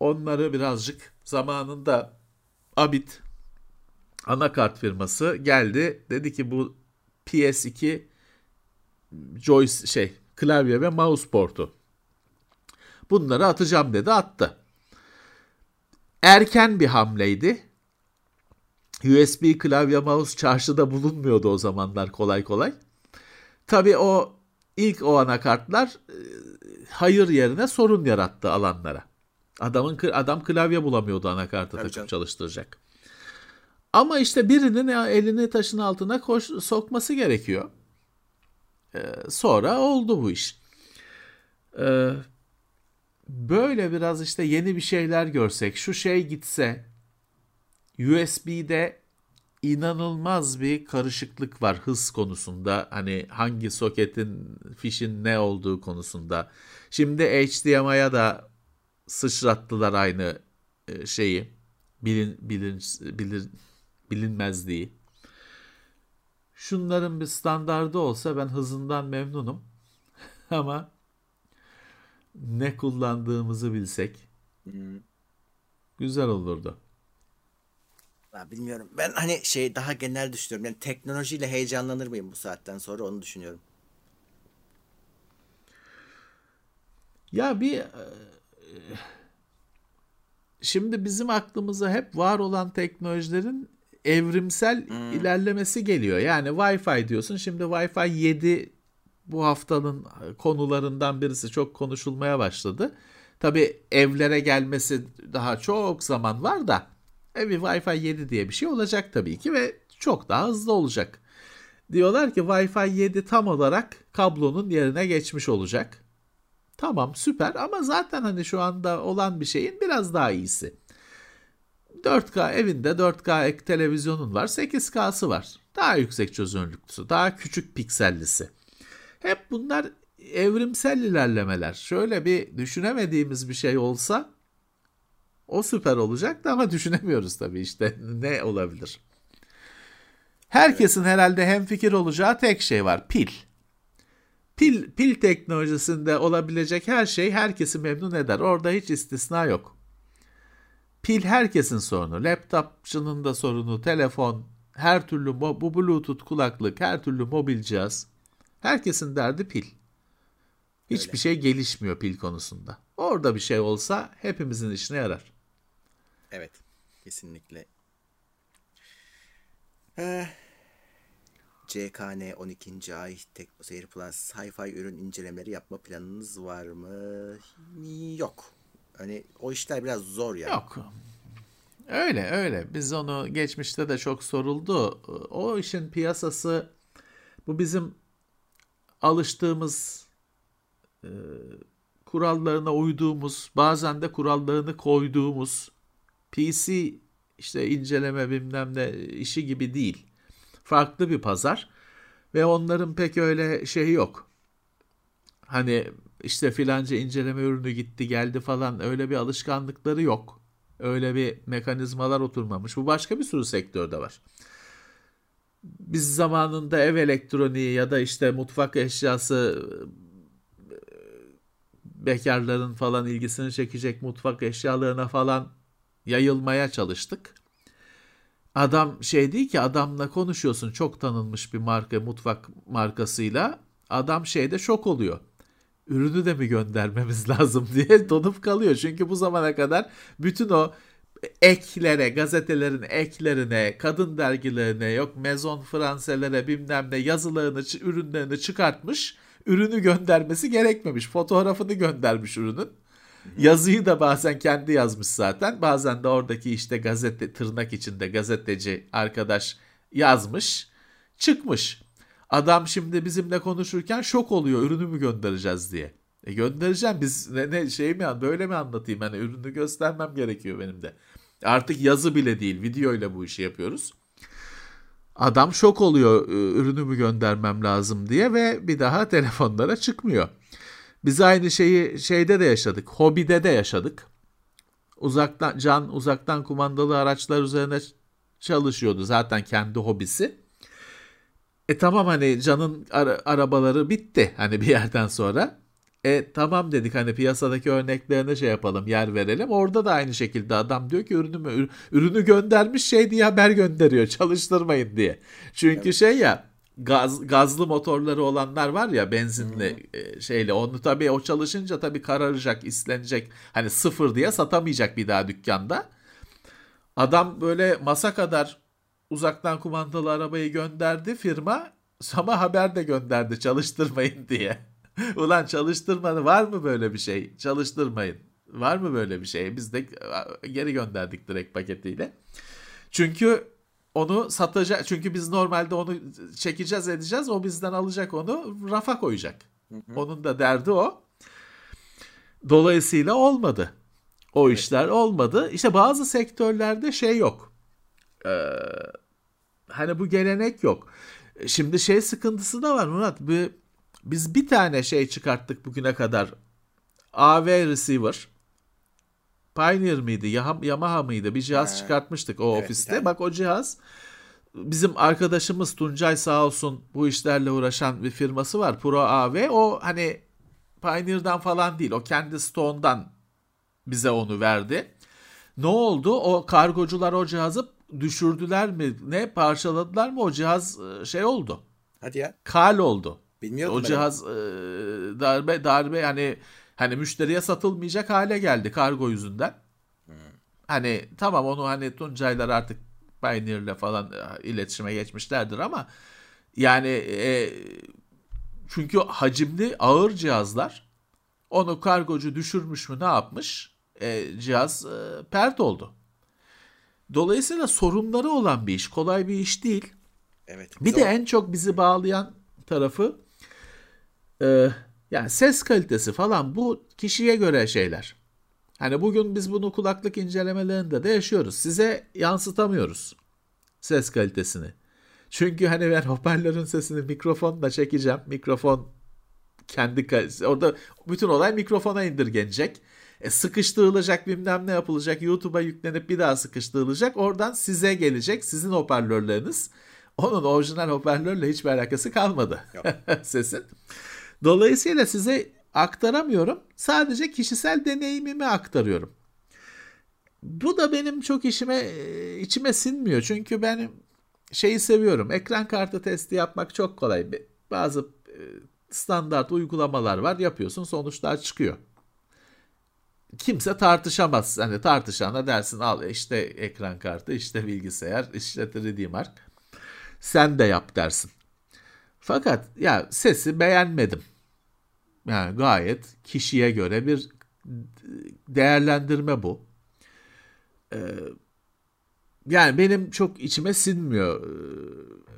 S3: onları birazcık zamanında Abit anakart firması geldi. Dedi ki bu PS2 joystick şey klavye ve mouse portu. Bunları atacağım dedi attı. Erken bir hamleydi. USB klavye mouse çarşıda bulunmuyordu o zamanlar kolay kolay. Tabii o ilk o anakartlar e, hayır yerine sorun yarattı alanlara. Adamın adam klavye bulamıyordu anakartı takıp canım. çalıştıracak. Ama işte birinin elini taşın altına koş, sokması gerekiyor. Ee, sonra oldu bu iş. Ee, böyle biraz işte yeni bir şeyler görsek, şu şey gitse, USB'de inanılmaz bir karışıklık var hız konusunda. Hani hangi soketin, fişin ne olduğu konusunda. Şimdi HDMI'ya da sıçrattılar aynı e, şeyi. Bilin, bilin, bilir, bilinmezliği. Şunların bir standardı olsa ben hızından memnunum. Ama ne kullandığımızı bilsek hmm. güzel olurdu.
S2: Bilmiyorum. Ben hani şey daha genel düşünüyorum. Yani teknolojiyle heyecanlanır mıyım bu saatten sonra onu düşünüyorum.
S3: Ya bir e, şimdi bizim aklımıza hep var olan teknolojilerin evrimsel hmm. ilerlemesi geliyor. Yani Wi-Fi diyorsun. Şimdi Wi-Fi 7 bu haftanın konularından birisi çok konuşulmaya başladı. Tabi evlere gelmesi daha çok zaman var da e bir Wi-Fi 7 diye bir şey olacak tabii ki ve çok daha hızlı olacak. Diyorlar ki Wi-Fi 7 tam olarak kablonun yerine geçmiş olacak. Tamam süper ama zaten hani şu anda olan bir şeyin biraz daha iyisi. 4K evinde 4K ek televizyonun var 8K'sı var. Daha yüksek çözünürlüklüsü, daha küçük piksellisi. Hep bunlar evrimsel ilerlemeler. Şöyle bir düşünemediğimiz bir şey olsa o süper olacaktı ama düşünemiyoruz tabii işte ne olabilir. Herkesin herhalde hemfikir olacağı tek şey var. Pil. Pil, pil teknolojisinde olabilecek her şey herkesi memnun eder. Orada hiç istisna yok. Pil herkesin sorunu. Laptopçının da sorunu, telefon, her türlü bu bluetooth kulaklık, her türlü mobil cihaz. Herkesin derdi pil. Hiçbir Öyle. şey gelişmiyor pil konusunda. Orada bir şey olsa hepimizin işine yarar.
S2: Evet, kesinlikle. Ee, CKN 12. ay Tek Seyir Plus Hi-Fi ürün incelemeleri yapma planınız var mı? Yok. Hani o işler biraz zor yani.
S3: Yok. Öyle öyle. Biz onu geçmişte de çok soruldu. O işin piyasası bu bizim alıştığımız e, kurallarına uyduğumuz, bazen de kurallarını koyduğumuz PC işte inceleme bilmem ne işi gibi değil. Farklı bir pazar ve onların pek öyle şeyi yok. Hani işte filanca inceleme ürünü gitti geldi falan öyle bir alışkanlıkları yok. Öyle bir mekanizmalar oturmamış. Bu başka bir sürü sektörde var. Biz zamanında ev elektroniği ya da işte mutfak eşyası bekarların falan ilgisini çekecek mutfak eşyalarına falan yayılmaya çalıştık. Adam şey değil ki adamla konuşuyorsun çok tanınmış bir marka mutfak markasıyla adam şeyde şok oluyor. Ürünü de mi göndermemiz lazım diye donup kalıyor. Çünkü bu zamana kadar bütün o eklere, gazetelerin eklerine, kadın dergilerine, yok Maison Franselere bilmem ne yazılarını, ürünlerini çıkartmış. Ürünü göndermesi gerekmemiş. Fotoğrafını göndermiş ürünün. Yazıyı da bazen kendi yazmış zaten. Bazen de oradaki işte gazete tırnak içinde gazeteci arkadaş yazmış. Çıkmış. Adam şimdi bizimle konuşurken şok oluyor ürünü mü göndereceğiz diye. E göndereceğim biz ne, ne şey mi böyle mi anlatayım hani ürünü göstermem gerekiyor benim de. Artık yazı bile değil video ile bu işi yapıyoruz. Adam şok oluyor ürünü mü göndermem lazım diye ve bir daha telefonlara çıkmıyor. Biz aynı şeyi şeyde de yaşadık. Hobide de yaşadık. Uzaktan Can uzaktan kumandalı araçlar üzerine çalışıyordu zaten kendi hobisi. E tamam hani Can'ın ara, arabaları bitti hani bir yerden sonra. E tamam dedik hani piyasadaki örneklerine şey yapalım yer verelim. Orada da aynı şekilde adam diyor ki ürünü ürünü göndermiş şey diye haber gönderiyor çalıştırmayın diye. Çünkü evet. şey ya gaz gazlı motorları olanlar var ya benzinli hmm. şeyle onu tabii o çalışınca tabii kararacak, islenecek. Hani sıfır diye satamayacak bir daha dükkanda. Adam böyle masa kadar uzaktan kumandalı arabayı gönderdi firma ama haber de gönderdi çalıştırmayın diye. Ulan çalıştırmanı var mı böyle bir şey? Çalıştırmayın. Var mı böyle bir şey? Biz de geri gönderdik direkt paketiyle. Çünkü onu satacak. Çünkü biz normalde onu çekeceğiz edeceğiz. O bizden alacak onu rafa koyacak. Hı hı. Onun da derdi o. Dolayısıyla olmadı. O evet. işler olmadı. İşte bazı sektörlerde şey yok. Ee, hani bu gelenek yok. Şimdi şey sıkıntısı da var Murat. Bir, biz bir tane şey çıkarttık bugüne kadar. AV receiver. Pioneer miydi? Yamaha mıydı? Bir cihaz ha. çıkartmıştık o evet, ofiste. Bak o cihaz bizim arkadaşımız Tuncay sağ olsun bu işlerle uğraşan bir firması var. Pro AV. O hani Pioneer'dan falan değil. O kendi Stone'dan bize onu verdi. Ne oldu? O kargocular o cihazı düşürdüler mi? Ne parçaladılar mı? O cihaz e, şey oldu.
S2: Hadi ya.
S3: Kal oldu.
S2: Bilmiyordum
S3: O cihaz e, darbe darbe yani hani müşteriye satılmayacak hale geldi kargo yüzünden. Hmm. Hani tamam onu hani Tuncaylar artık Pioneer'le falan e, iletişime geçmişlerdir ama yani e, çünkü hacimli ağır cihazlar onu kargocu düşürmüş mü ne yapmış? E, cihaz e, pert oldu. Dolayısıyla sorunları olan bir iş. Kolay bir iş değil.
S2: Evet.
S3: Bir de o... en çok bizi bağlayan tarafı e, yani ses kalitesi falan bu kişiye göre şeyler. Hani bugün biz bunu kulaklık incelemelerinde de yaşıyoruz. Size yansıtamıyoruz ses kalitesini. Çünkü hani ben hoparlörün sesini mikrofonla çekeceğim. Mikrofon kendi orada bütün olay mikrofona indirgenecek. E, sıkıştırılacak bilmem ne yapılacak. YouTube'a yüklenip bir daha sıkıştırılacak. Oradan size gelecek. Sizin hoparlörleriniz. onun orijinal hoparlörle hiçbir alakası kalmadı sesin. Dolayısıyla size aktaramıyorum. Sadece kişisel deneyimimi aktarıyorum. Bu da benim çok işime içime sinmiyor. Çünkü ben şeyi seviyorum. Ekran kartı testi yapmak çok kolay. Bazı e, standart uygulamalar var. Yapıyorsun sonuçlar çıkıyor. Kimse tartışamaz. Hani tartışana dersin al işte ekran kartı, işte bilgisayar, işte 3D Mark. Sen de yap dersin. Fakat ya sesi beğenmedim. Yani gayet kişiye göre bir değerlendirme bu. Ee, yani benim çok içime sinmiyor. Ee,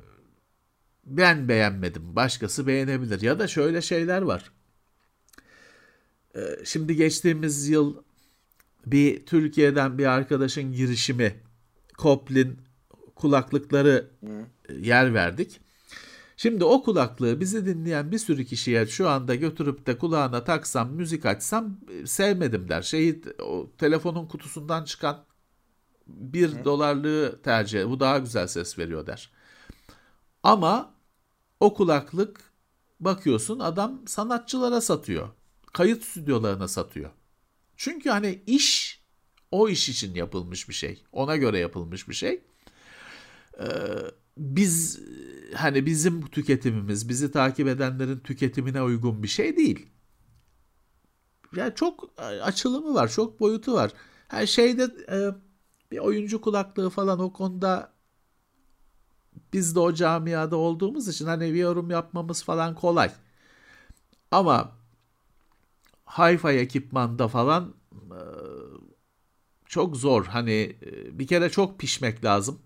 S3: ben beğenmedim. Başkası beğenebilir. Ya da şöyle şeyler var. Ee, şimdi geçtiğimiz yıl bir Türkiye'den bir arkadaşın girişimi Koplin kulaklıkları yer verdik. Şimdi o kulaklığı bizi dinleyen bir sürü kişiye şu anda götürüp de kulağına taksam, müzik açsam e, sevmedim der. Şeyi o telefonun kutusundan çıkan bir Hı. dolarlığı tercih bu daha güzel ses veriyor der. Ama o kulaklık bakıyorsun adam sanatçılara satıyor. Kayıt stüdyolarına satıyor. Çünkü hani iş o iş için yapılmış bir şey. Ona göre yapılmış bir şey. Ee, biz hani bizim tüketimimiz, bizi takip edenlerin tüketimine uygun bir şey değil. Yani çok açılımı var, çok boyutu var. Her şeyde e, bir oyuncu kulaklığı falan o konuda biz de o camiada olduğumuz için hani bir yorum yapmamız falan kolay. Ama hi-fi ekipmanda falan e, çok zor. Hani e, bir kere çok pişmek lazım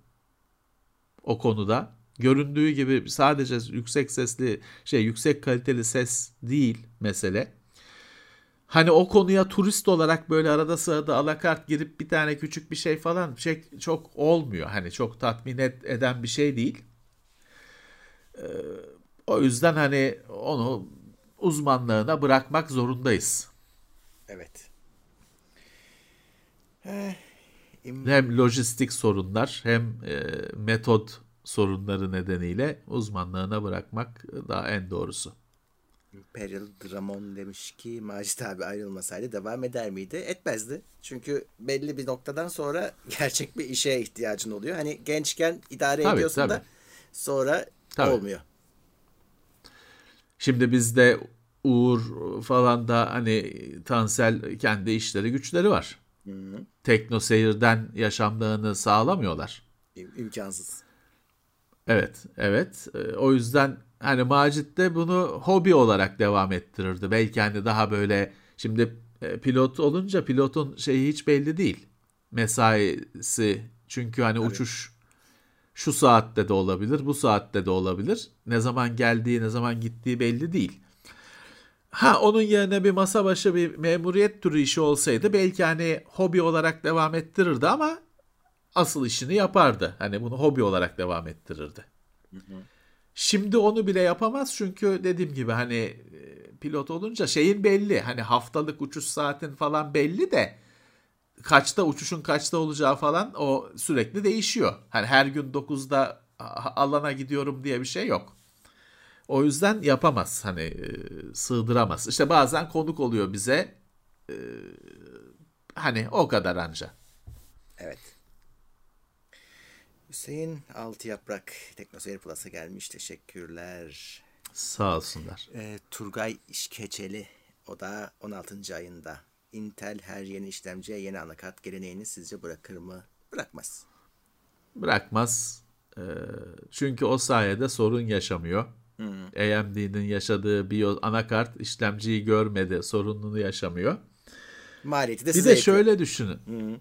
S3: o konuda. Göründüğü gibi sadece yüksek sesli şey yüksek kaliteli ses değil mesele. Hani o konuya turist olarak böyle arada sırada alakart girip bir tane küçük bir şey falan şey çok olmuyor. Hani çok tatmin eden bir şey değil. Ee, o yüzden hani onu uzmanlığına bırakmak zorundayız.
S2: Evet.
S3: Eh, hem lojistik sorunlar hem e, metot sorunları nedeniyle uzmanlığına bırakmak daha en doğrusu.
S2: Peril Dramon demiş ki Macit abi ayrılmasaydı devam eder miydi? Etmezdi. Çünkü belli bir noktadan sonra gerçek bir işe ihtiyacın oluyor. Hani gençken idare tabii, ediyorsun tabii. da sonra tabii. olmuyor.
S3: Şimdi bizde Uğur falan da hani Tansel kendi işleri güçleri var. Hı hı. Tekno seyirden yaşamlarını sağlamıyorlar.
S2: İm- imkansız.
S3: Evet, evet. Ee, o yüzden hani Macit de bunu hobi olarak devam ettirirdi. Belki hani daha böyle şimdi e, pilot olunca pilotun şeyi hiç belli değil. Mesaisi çünkü hani Tabii. uçuş şu saatte de olabilir, bu saatte de olabilir. Ne zaman geldiği, ne zaman gittiği belli değil. Ha onun yerine bir masa başı bir memuriyet türü işi olsaydı belki hani hobi olarak devam ettirirdi ama asıl işini yapardı. Hani bunu hobi olarak devam ettirirdi. Hı hı. Şimdi onu bile yapamaz çünkü dediğim gibi hani e, pilot olunca şeyin belli. Hani haftalık uçuş saatin falan belli de kaçta uçuşun kaçta olacağı falan o sürekli değişiyor. Hani her gün 9'da alana gidiyorum diye bir şey yok. O yüzden yapamaz hani e, sığdıramaz. İşte bazen konuk oluyor bize. E, hani o kadar anca.
S2: Evet. Hüseyin Altı Yaprak Teknoseyir Plus'a gelmiş. Teşekkürler.
S3: Sağ olsunlar.
S2: E, Turgay İşkeçeli o da 16. ayında. Intel her yeni işlemciye yeni anakart geleneğini sizce bırakır mı? Bırakmaz.
S3: Bırakmaz. E, çünkü o sayede sorun yaşamıyor. Hmm. AMD'nin yaşadığı bir anakart işlemciyi görmedi, sorununu yaşamıyor.
S2: Maliyeti de
S3: Bir de şöyle düşünün. Hmm.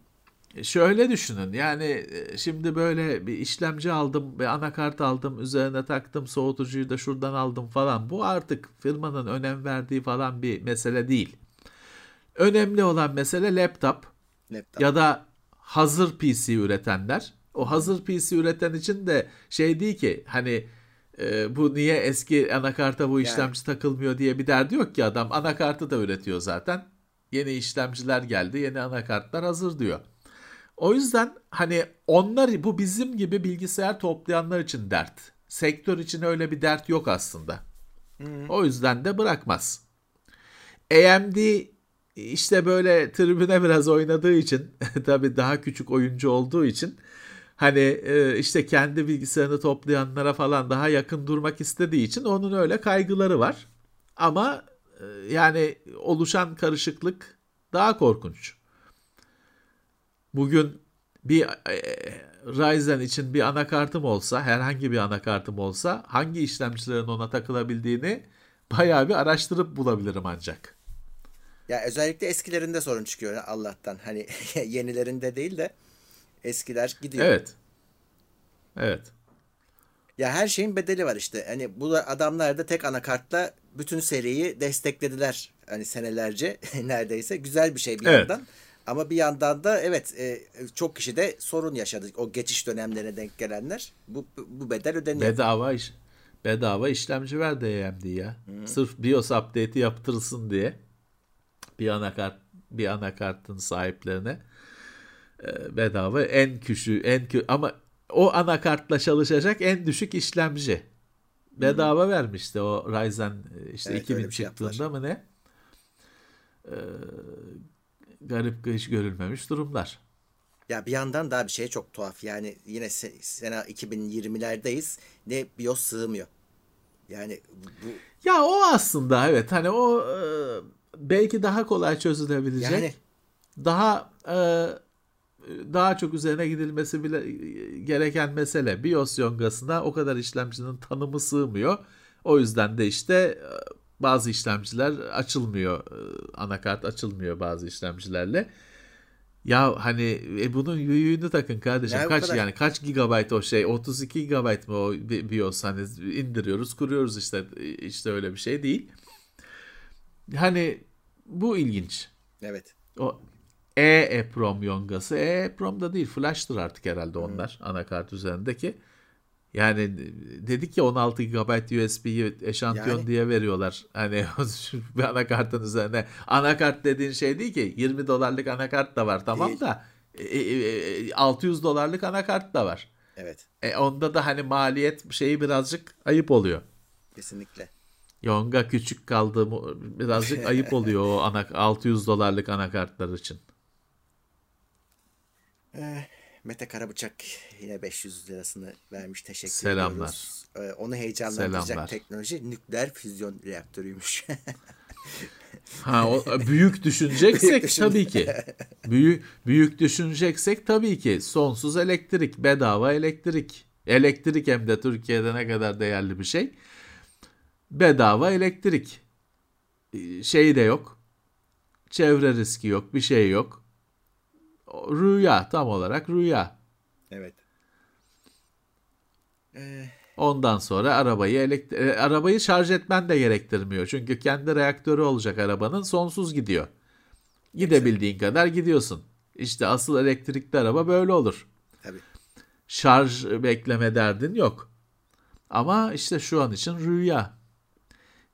S3: Şöyle düşünün yani e, şimdi böyle bir işlemci aldım bir anakart aldım üzerine taktım soğutucuyu da şuradan aldım falan bu artık firmanın önem verdiği falan bir mesele değil. Önemli olan mesele laptop, laptop. ya da hazır PC üretenler. O hazır PC üreten için de şey değil ki hani e, bu niye eski anakarta bu işlemci yani. takılmıyor diye bir derdi yok ki adam anakartı da üretiyor zaten. Yeni işlemciler geldi yeni anakartlar hazır diyor. O yüzden hani onlar bu bizim gibi bilgisayar toplayanlar için dert. Sektör için öyle bir dert yok aslında. Hmm. O yüzden de bırakmaz. AMD işte böyle tribüne biraz oynadığı için tabii daha küçük oyuncu olduğu için hani e, işte kendi bilgisayarını toplayanlara falan daha yakın durmak istediği için onun öyle kaygıları var. Ama e, yani oluşan karışıklık daha korkunç. Bugün bir e, Ryzen için bir anakartım olsa, herhangi bir anakartım olsa hangi işlemcilerin ona takılabildiğini bayağı bir araştırıp bulabilirim ancak.
S2: Ya özellikle eskilerinde sorun çıkıyor Allah'tan. Hani yenilerinde değil de eskiler gidiyor.
S3: Evet. Evet.
S2: Ya her şeyin bedeli var işte. Hani bu adamlar da tek anakartla bütün seriyi desteklediler. Hani senelerce neredeyse. Güzel bir şey bir evet. yandan. Ama bir yandan da evet e, çok kişi de sorun yaşadı. O geçiş dönemlerine denk gelenler. Bu, bu bedel ödeniyor.
S3: Bedava iş. Bedava işlemci verdi AMD ya. Hı. Sırf BIOS update'i yaptırılsın diye. Bir anakart bir anakartın sahiplerine bedava en küçüğü en kü ama o anakartla çalışacak en düşük işlemci. Bedava Hı. vermişti o Ryzen e, işte evet, 2000 şey çıktığında mı ne? Ee, garip hiç görülmemiş durumlar.
S2: Ya bir yandan daha bir şey çok tuhaf. Yani yine sene 2020'lerdeyiz. Ne BIOS sığmıyor. Yani bu
S3: Ya o aslında evet hani o e, belki daha kolay çözülebilecek. Yani daha e, daha çok üzerine gidilmesi bile gereken mesele. BIOS yongasına o kadar işlemcinin tanımı sığmıyor. O yüzden de işte e, bazı işlemciler açılmıyor. E, anakart açılmıyor bazı işlemcilerle. Ya hani e bunun büyüğünü takın kardeşim. Ya, kaç kadar... yani kaç gigabayt o şey? 32 gigabayt mı o BIOS hani indiriyoruz, kuruyoruz işte işte öyle bir şey değil. Hani bu ilginç.
S2: Evet.
S3: O e-EPROM yongası. E-EPROM da değil, flash'tır artık herhalde onlar hmm. anakart üzerindeki. Yani dedik ya 16 GB USB'yi eşantiyon yani. diye veriyorlar. Hani bir anakartın üzerine. Anakart dediğin şey değil ki 20 dolarlık anakart da var tamam değil. da e, e, 600 e, dolarlık anakart da var.
S2: Evet.
S3: E, onda da hani maliyet şeyi birazcık ayıp oluyor.
S2: Kesinlikle.
S3: Yonga küçük kaldı birazcık ayıp oluyor o ana, 600 dolarlık anakartlar için.
S2: Eh, Mete Karabıçak yine 500 lirasını vermiş. Teşekkür
S3: Selamlar.
S2: ediyoruz. Ee, onu heyecanlandıracak Selamlar. teknoloji nükleer füzyon reaktörüymüş.
S3: ha o büyük düşüneceksek büyük düşün. tabii ki. Büyük büyük düşüneceksek tabii ki sonsuz elektrik, bedava elektrik. Elektrik hem de Türkiye'de ne kadar değerli bir şey. Bedava elektrik. Şey de yok. Çevre riski yok, bir şey yok Rüya tam olarak rüya.
S2: Evet.
S3: Ee... Ondan sonra arabayı elektri- e, arabayı şarj etmen de gerektirmiyor. Çünkü kendi reaktörü olacak arabanın sonsuz gidiyor. Gidebildiğin kadar gidiyorsun. İşte asıl elektrikli araba böyle olur.
S2: Tabii.
S3: Şarj bekleme derdin yok. Ama işte şu an için rüya.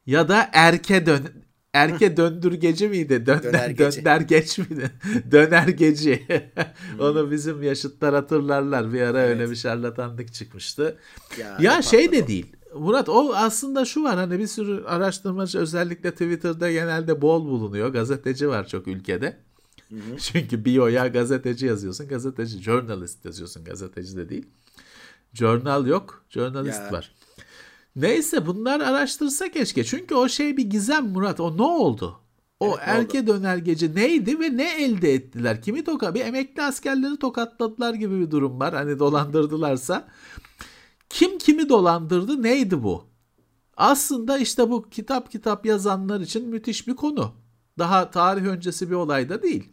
S3: Ya da erke dön Erke döndürgeci miydi? Dönder, Dönergeci. Döndergeç miydi? Dönergeci. Onu bizim yaşıtlar hatırlarlar. Bir ara evet. öyle bir şarlatanlık çıkmıştı. Ya, ya şey de o. değil. Murat o aslında şu var hani bir sürü araştırmacı özellikle Twitter'da genelde bol bulunuyor. Gazeteci var çok ülkede. Hı hı. Çünkü biyoya gazeteci yazıyorsun. Gazeteci, journalist yazıyorsun. Gazeteci de değil. Journal yok. Journalist ya. var. Neyse bunlar araştırsa keşke. Çünkü o şey bir gizem Murat. O ne oldu? O evet, erke oldu. dönergeci neydi ve ne elde ettiler? Kimi toka? Bir emekli askerleri tokatladılar gibi bir durum var. Hani dolandırdılarsa. Kim kimi dolandırdı? Neydi bu? Aslında işte bu kitap kitap yazanlar için müthiş bir konu. Daha tarih öncesi bir olay da değil.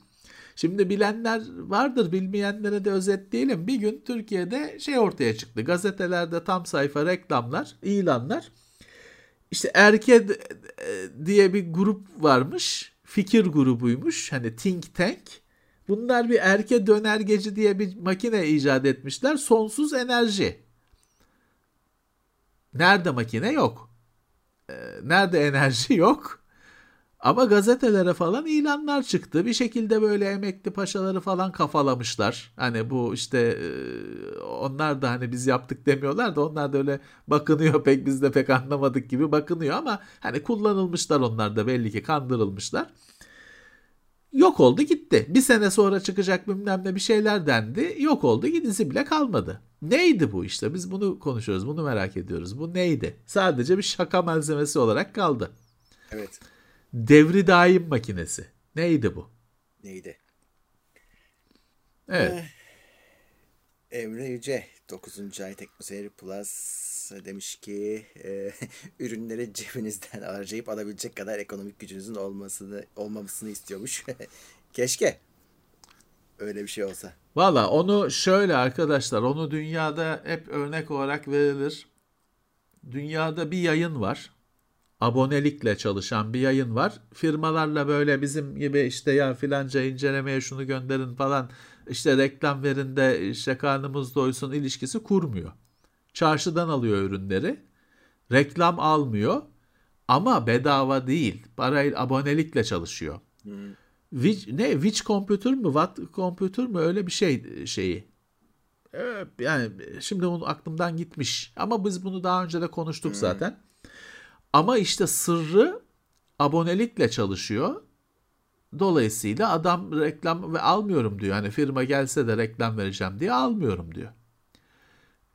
S3: Şimdi bilenler vardır bilmeyenlere de özetleyelim. Bir gün Türkiye'de şey ortaya çıktı. Gazetelerde tam sayfa reklamlar, ilanlar. İşte Erke diye bir grup varmış. Fikir grubuymuş. Hani think tank. Bunlar bir erke dönergeci diye bir makine icat etmişler. Sonsuz enerji. Nerede makine yok. Nerede enerji yok. Ama gazetelere falan ilanlar çıktı. Bir şekilde böyle emekli paşaları falan kafalamışlar. Hani bu işte e, onlar da hani biz yaptık demiyorlar da onlar da öyle bakınıyor pek biz de pek anlamadık gibi bakınıyor ama hani kullanılmışlar onlar da belli ki kandırılmışlar. Yok oldu gitti. Bir sene sonra çıkacak bilmem ne bir şeyler dendi. Yok oldu gidisi bile kalmadı. Neydi bu işte? Biz bunu konuşuyoruz. Bunu merak ediyoruz. Bu neydi? Sadece bir şaka malzemesi olarak kaldı.
S2: Evet.
S3: Devri daim makinesi. Neydi bu?
S2: Neydi?
S3: Evet.
S2: Eh, Emre Yüce 9. ay Teknoseyir Plus demiş ki e, ürünleri cebinizden harcayıp alabilecek kadar ekonomik gücünüzün olmasını olmamasını istiyormuş. Keşke öyle bir şey olsa.
S3: Valla onu şöyle arkadaşlar onu dünyada hep örnek olarak verilir. Dünyada bir yayın var. Abonelikle çalışan bir yayın var. Firmalarla böyle bizim gibi işte ya filanca incelemeye şunu gönderin falan işte reklam verin de işte karnımız doysun ilişkisi kurmuyor. Çarşıdan alıyor ürünleri. Reklam almıyor ama bedava değil. Parayla abonelikle çalışıyor.
S2: Hmm.
S3: Which, ne Which Computer mı What Computer mı öyle bir şey şeyi. Evet, yani şimdi onu aklımdan gitmiş. Ama biz bunu daha önce de konuştuk
S2: Hmm.
S3: zaten. Ama işte sırrı abonelikle çalışıyor. Dolayısıyla adam reklam ve almıyorum diyor. Hani firma gelse de reklam vereceğim diye almıyorum diyor.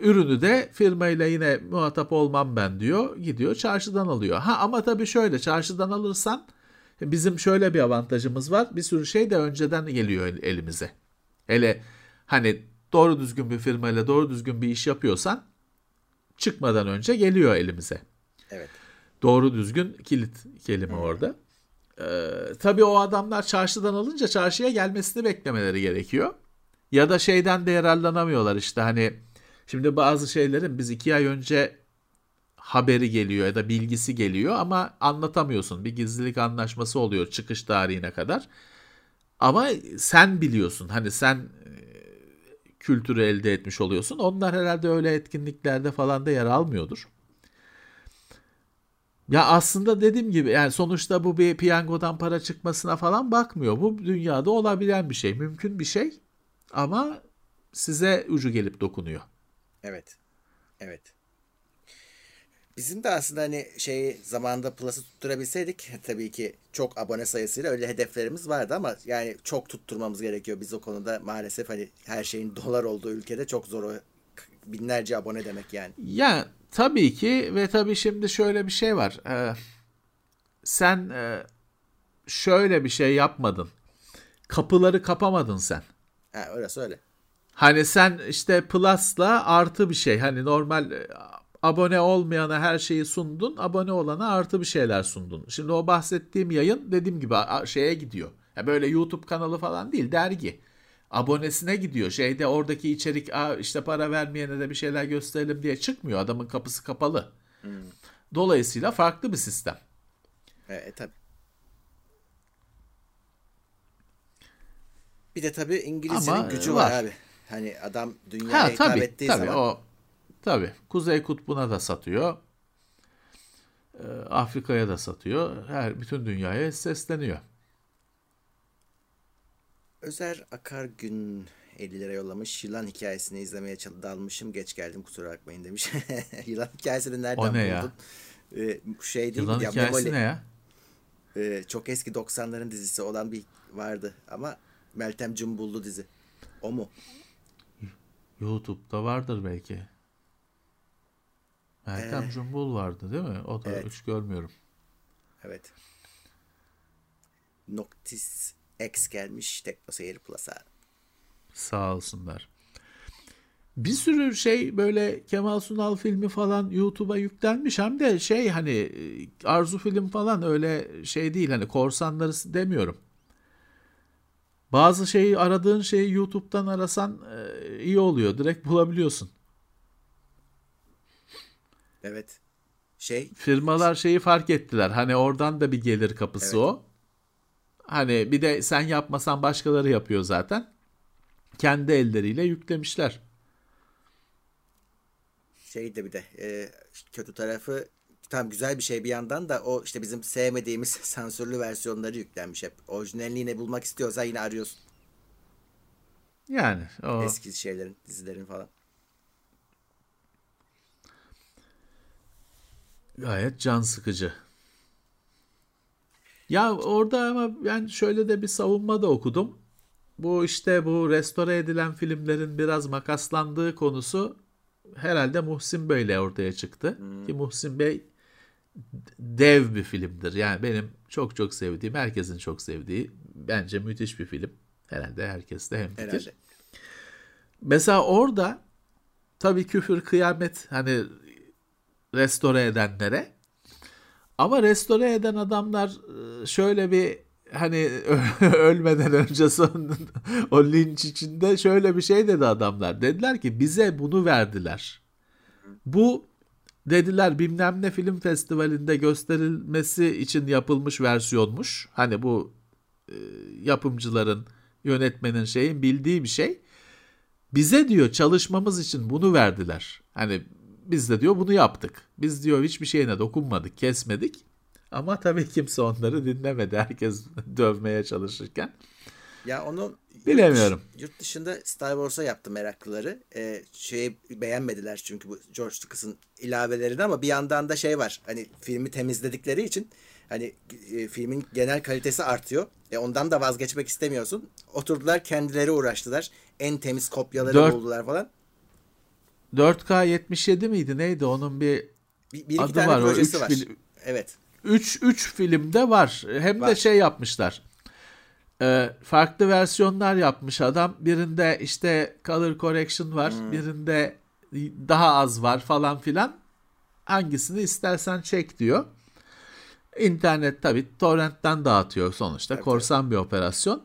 S3: Ürünü de firmayla yine muhatap olmam ben diyor. Gidiyor çarşıdan alıyor. Ha ama tabii şöyle çarşıdan alırsan bizim şöyle bir avantajımız var. Bir sürü şey de önceden geliyor el- elimize. Hele hani doğru düzgün bir firmayla doğru düzgün bir iş yapıyorsan çıkmadan önce geliyor elimize.
S2: Evet.
S3: Doğru düzgün kilit kelime orada. Ee, tabii o adamlar çarşıdan alınca çarşıya gelmesini beklemeleri gerekiyor. Ya da şeyden de yararlanamıyorlar işte hani şimdi bazı şeylerin biz iki ay önce haberi geliyor ya da bilgisi geliyor ama anlatamıyorsun. Bir gizlilik anlaşması oluyor çıkış tarihine kadar. Ama sen biliyorsun hani sen e, kültürü elde etmiş oluyorsun. Onlar herhalde öyle etkinliklerde falan da yer almıyordur. Ya aslında dediğim gibi yani sonuçta bu bir piyangodan para çıkmasına falan bakmıyor. Bu dünyada olabilen bir şey, mümkün bir şey ama size ucu gelip dokunuyor.
S2: Evet. Evet. Bizim de aslında hani şey zamanında Plus'ı tutturabilseydik tabii ki çok abone sayısıyla öyle hedeflerimiz vardı ama yani çok tutturmamız gerekiyor. Biz o konuda maalesef hani her şeyin dolar olduğu ülkede çok zor o binlerce abone demek yani.
S3: Ya tabii ki ve tabii şimdi şöyle bir şey var. Ee, sen e, şöyle bir şey yapmadın. Kapıları kapamadın sen.
S2: Orası öyle.
S3: Hani sen işte Plus'la artı bir şey. Hani normal e, abone olmayana her şeyi sundun. Abone olana artı bir şeyler sundun. Şimdi o bahsettiğim yayın dediğim gibi şeye gidiyor. Ya böyle YouTube kanalı falan değil dergi. Abonesine gidiyor. Şeyde oradaki içerik Aa, işte para vermeyene de bir şeyler gösterelim diye çıkmıyor. Adamın kapısı kapalı. Dolayısıyla farklı bir sistem.
S2: E, e tabii. Bir de tabii İngilizcenin
S3: Ama
S2: gücü var.
S3: var.
S2: abi. Hani adam dünyaya
S3: Ha
S2: hitap
S3: tabii
S2: ettiği
S3: tabii
S2: zaman
S3: o tabii Kuzey Kutbu'na da satıyor. Ee, Afrika'ya da satıyor. Her bütün dünyaya sesleniyor.
S2: Özer Akar Gün 50 lira yollamış. Yılan hikayesini izlemeye dalmışım. Geç geldim kusura bakmayın demiş. Yılan hikayesini nereden
S3: O ne ya?
S2: buldun? Ee, şey değil
S3: Yılan
S2: mi? Ya,
S3: hikayesi
S2: Memoli.
S3: ne ya?
S2: Ee, çok eski 90'ların dizisi olan bir vardı ama Meltem Cumbullu dizi. O mu?
S3: YouTube'da vardır belki. Meltem
S2: Ee,
S3: Cumbul vardı değil mi? O da
S2: evet.
S3: hiç görmüyorum.
S2: Evet. Noctis X gelmiş TeknoSeyir Plus'a.
S3: Sağ olsunlar. Bir sürü şey böyle Kemal Sunal filmi falan YouTube'a yüklenmiş. Hem de şey hani e, Arzu film falan öyle şey değil. Hani korsanları demiyorum. Bazı şeyi aradığın şeyi YouTube'dan arasan e, iyi oluyor. Direkt bulabiliyorsun.
S2: Evet. Şey
S3: Firmalar şeyi fark ettiler. Hani oradan da bir gelir kapısı
S2: Evet.
S3: o. Hani bir de sen yapmasan başkaları yapıyor zaten. Kendi elleriyle yüklemişler.
S2: şey de bir de e, kötü tarafı tam güzel bir şey bir yandan da o işte bizim sevmediğimiz sansürlü versiyonları yüklenmiş hep. Orijinalini ne bulmak istiyorsan yine arıyorsun.
S3: Yani
S2: o... Eski şeylerin, dizilerin falan.
S3: Gayet can sıkıcı. Ya orada ama ben şöyle de bir savunma da okudum. Bu işte bu restore edilen filmlerin biraz makaslandığı konusu herhalde Muhsin Bey'le ortaya çıktı. Hmm. Ki Muhsin Bey dev bir filmdir. Yani benim çok çok sevdiğim, herkesin çok sevdiği bence müthiş bir film. Herhalde herkes de hemfikir. Herhalde. Mesela orada tabii küfür, kıyamet hani restore edenlere ama restore eden adamlar e, şöyle bir hani ölmeden önce son o linç içinde şöyle bir şey dedi adamlar. Dediler ki bize bunu verdiler. Bu dediler bilmem ne film festivalinde gösterilmesi için yapılmış versiyonmuş. Hani bu e, yapımcıların, yönetmenin şeyin bildiği bir şey. Bize diyor çalışmamız için bunu verdiler. Hani biz de diyor bunu yaptık. Biz diyor hiçbir şeyine dokunmadık, kesmedik. Ama tabii kimse onları dinlemedi. Herkes dövmeye çalışırken.
S2: Ya onu
S3: bilemiyorum.
S2: Yurt, yurt dışında Star Wars'a yaptı meraklıları. Ee, şeyi beğenmediler çünkü bu George Lucas'ın ilavelerini ama bir yandan da şey var. Hani filmi temizledikleri için hani e, filmin genel kalitesi artıyor. E, ondan da vazgeçmek istemiyorsun. Oturdular kendileri uğraştılar. En temiz kopyaları 4, buldular falan.
S3: 4K 77 miydi neydi onun bir, bir, bir adı tane var. projesi o, var. Fil-
S2: evet.
S3: 3 3 filmde var. Hem var. de şey yapmışlar. E, farklı versiyonlar yapmış adam. Birinde işte color correction var. Hmm. Birinde daha az var falan filan. Hangisini istersen çek diyor. İnternet tabi torrentten dağıtıyor sonuçta. Evet, Korsan bir operasyon.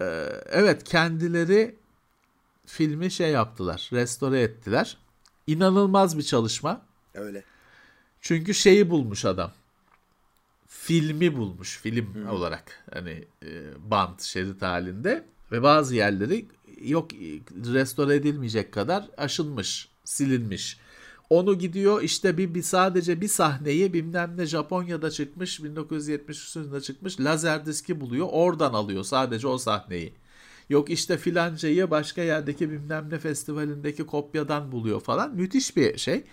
S3: Ee, evet kendileri filmi şey yaptılar. Restore ettiler. İnanılmaz bir çalışma.
S2: Öyle.
S3: Çünkü şeyi bulmuş adam filmi bulmuş film hmm. olarak hani e, bant şerit halinde ve bazı yerleri yok restore edilmeyecek kadar aşınmış, silinmiş. Onu gidiyor işte bir, bir sadece bir sahneyi bilmem ne Japonya'da çıkmış 1970 yılında çıkmış lazer diski buluyor oradan alıyor sadece o sahneyi. Yok işte filancayı başka yerdeki bilmem ne festivalindeki kopyadan buluyor falan müthiş bir şey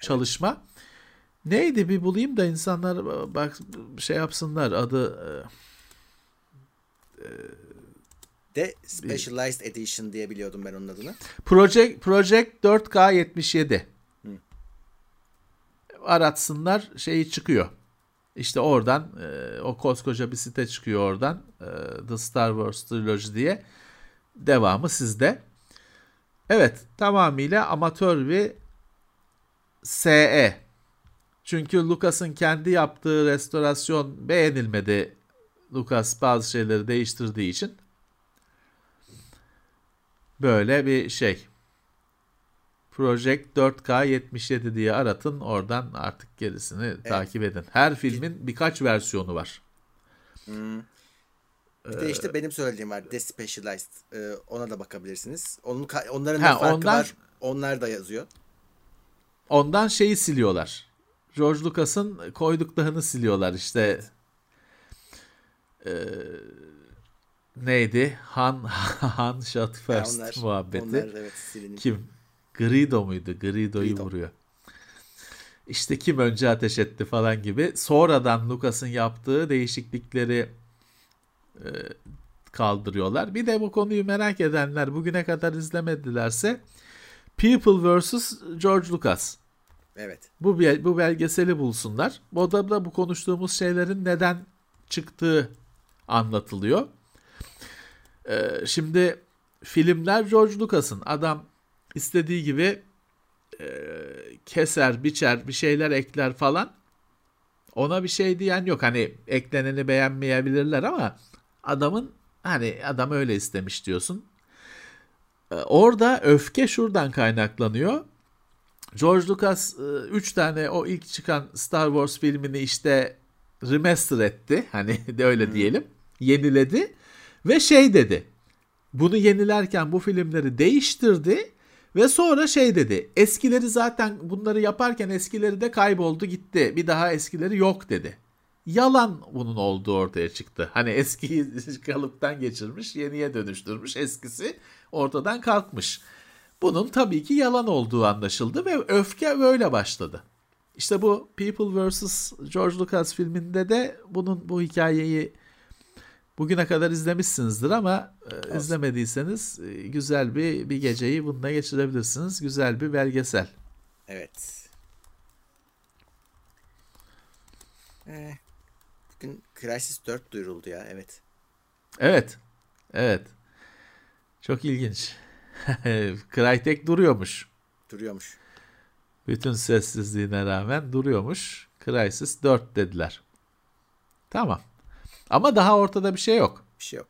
S3: çalışma. Neydi bir bulayım da insanlar e, bak şey yapsınlar adı
S2: e, de Specialized Edition diye biliyordum ben onun adını.
S3: Project Project 4K 77. Hı. Aratsınlar şeyi çıkıyor. İşte oradan e, o koskoca bir site çıkıyor oradan. E, The Star Wars Trilogy diye. Devamı sizde. Evet tamamıyla amatör bir SE çünkü Lucas'ın kendi yaptığı restorasyon beğenilmedi. Lucas bazı şeyleri değiştirdiği için. Böyle bir şey. Project 4K 77 diye aratın. Oradan artık gerisini evet. takip edin. Her filmin birkaç versiyonu var.
S2: Hmm. Bir de işte benim söylediğim var. Despecialized. Ee, ona da bakabilirsiniz. Onun onların da ha, farkı ondan, var. Onlar da yazıyor.
S3: Ondan şeyi siliyorlar. George Lucas'ın koyduklarını siliyorlar işte. Ee, neydi? Han Han shot first onlar, muhabbeti. Onlar, evet, kim? Grido muydu? Grido'yu Grido. vuruyor. İşte kim önce ateş etti falan gibi. Sonradan Lucas'ın yaptığı değişiklikleri e, kaldırıyorlar. Bir de bu konuyu merak edenler bugüne kadar izlemedilerse People vs. George Lucas
S2: Evet.
S3: Bu bu belgeseli bulsunlar. Bu da bu konuştuğumuz şeylerin neden çıktığı anlatılıyor. Ee, şimdi filmler George Lucas'ın. Adam istediği gibi e, keser, biçer, bir şeyler ekler falan. Ona bir şey diyen yok. Hani ekleneni beğenmeyebilirler ama adamın hani adam öyle istemiş diyorsun. Ee, orada öfke şuradan kaynaklanıyor. George Lucas 3 e, tane o ilk çıkan Star Wars filmini işte remaster etti. Hani de öyle hmm. diyelim. Yeniledi ve şey dedi. Bunu yenilerken bu filmleri değiştirdi Ve sonra şey dedi. Eskileri zaten bunları yaparken eskileri de kayboldu gitti. Bir daha eskileri yok dedi. Yalan bunun olduğu ortaya çıktı. Hani eskiyi kalıptan geçirmiş, yeniye dönüştürmüş. Eskisi ortadan kalkmış. Bunun tabii ki yalan olduğu anlaşıldı ve öfke böyle başladı. İşte bu People vs. George Lucas filminde de bunun bu hikayeyi bugüne kadar izlemişsinizdir ama e, izlemediyseniz e, güzel bir bir geceyi bununla geçirebilirsiniz. Güzel bir belgesel.
S2: Evet. Ee, bugün Crysis 4 duyuruldu ya evet.
S3: Evet. Evet. Çok ilginç. Crytek duruyormuş.
S2: Duruyormuş.
S3: Bütün sessizliğine rağmen duruyormuş. Crysis 4 dediler. Tamam. Ama daha ortada bir şey yok.
S2: Bir şey yok.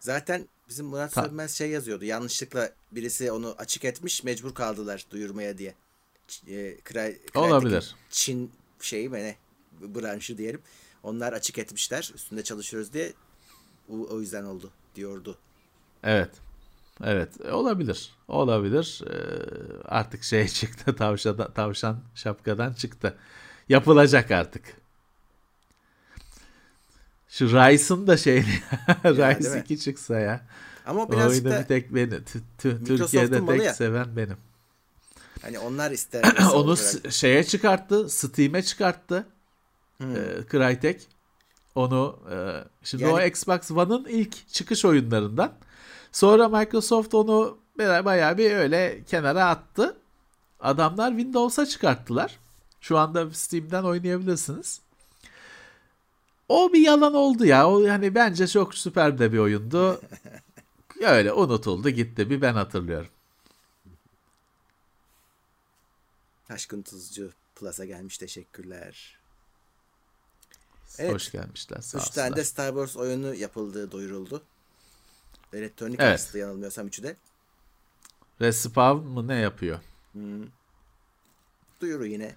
S2: Zaten bizim Murat Ta- Sönmez şey yazıyordu. Yanlışlıkla birisi onu açık etmiş mecbur kaldılar duyurmaya diye. E, Cry,
S3: Olabilir.
S2: Çin şeyi mi ne branşı diyelim. Onlar açık etmişler. Üstünde çalışıyoruz diye. O, o yüzden oldu diyordu.
S3: Evet. Evet olabilir. Olabilir. Ee, artık şey çıktı tavşan, tavşan şapkadan çıktı. Yapılacak artık. Şu Rice'ın da şeyini Rice 2 çıksa ya.
S2: Ama birazcık da
S3: bir tek beni Türkiye'de tek ya. seven benim.
S2: Hani onlar ister.
S3: Onu olarak. şeye çıkarttı, Steam'e çıkarttı. Hmm. E, Crytek. Onu e, şimdi yani, o Xbox One'ın ilk çıkış oyunlarından. Sonra Microsoft onu bayağı bir öyle kenara attı. Adamlar Windows'a çıkarttılar. Şu anda Steam'den oynayabilirsiniz. O bir yalan oldu ya. O yani bence çok süper de bir oyundu. Öyle unutuldu gitti. Bir ben hatırlıyorum.
S2: Aşkın Tuzcu Plus'a gelmiş teşekkürler.
S3: Evet. Hoş gelmişler.
S2: Sağ Üç tane de Star Wars oyunu yapıldığı duyuruldu. Elektronik evet. Arts'ta yanılmıyorsam üçü de.
S3: Respawn mı ne yapıyor? Hmm.
S2: Duyuru yine.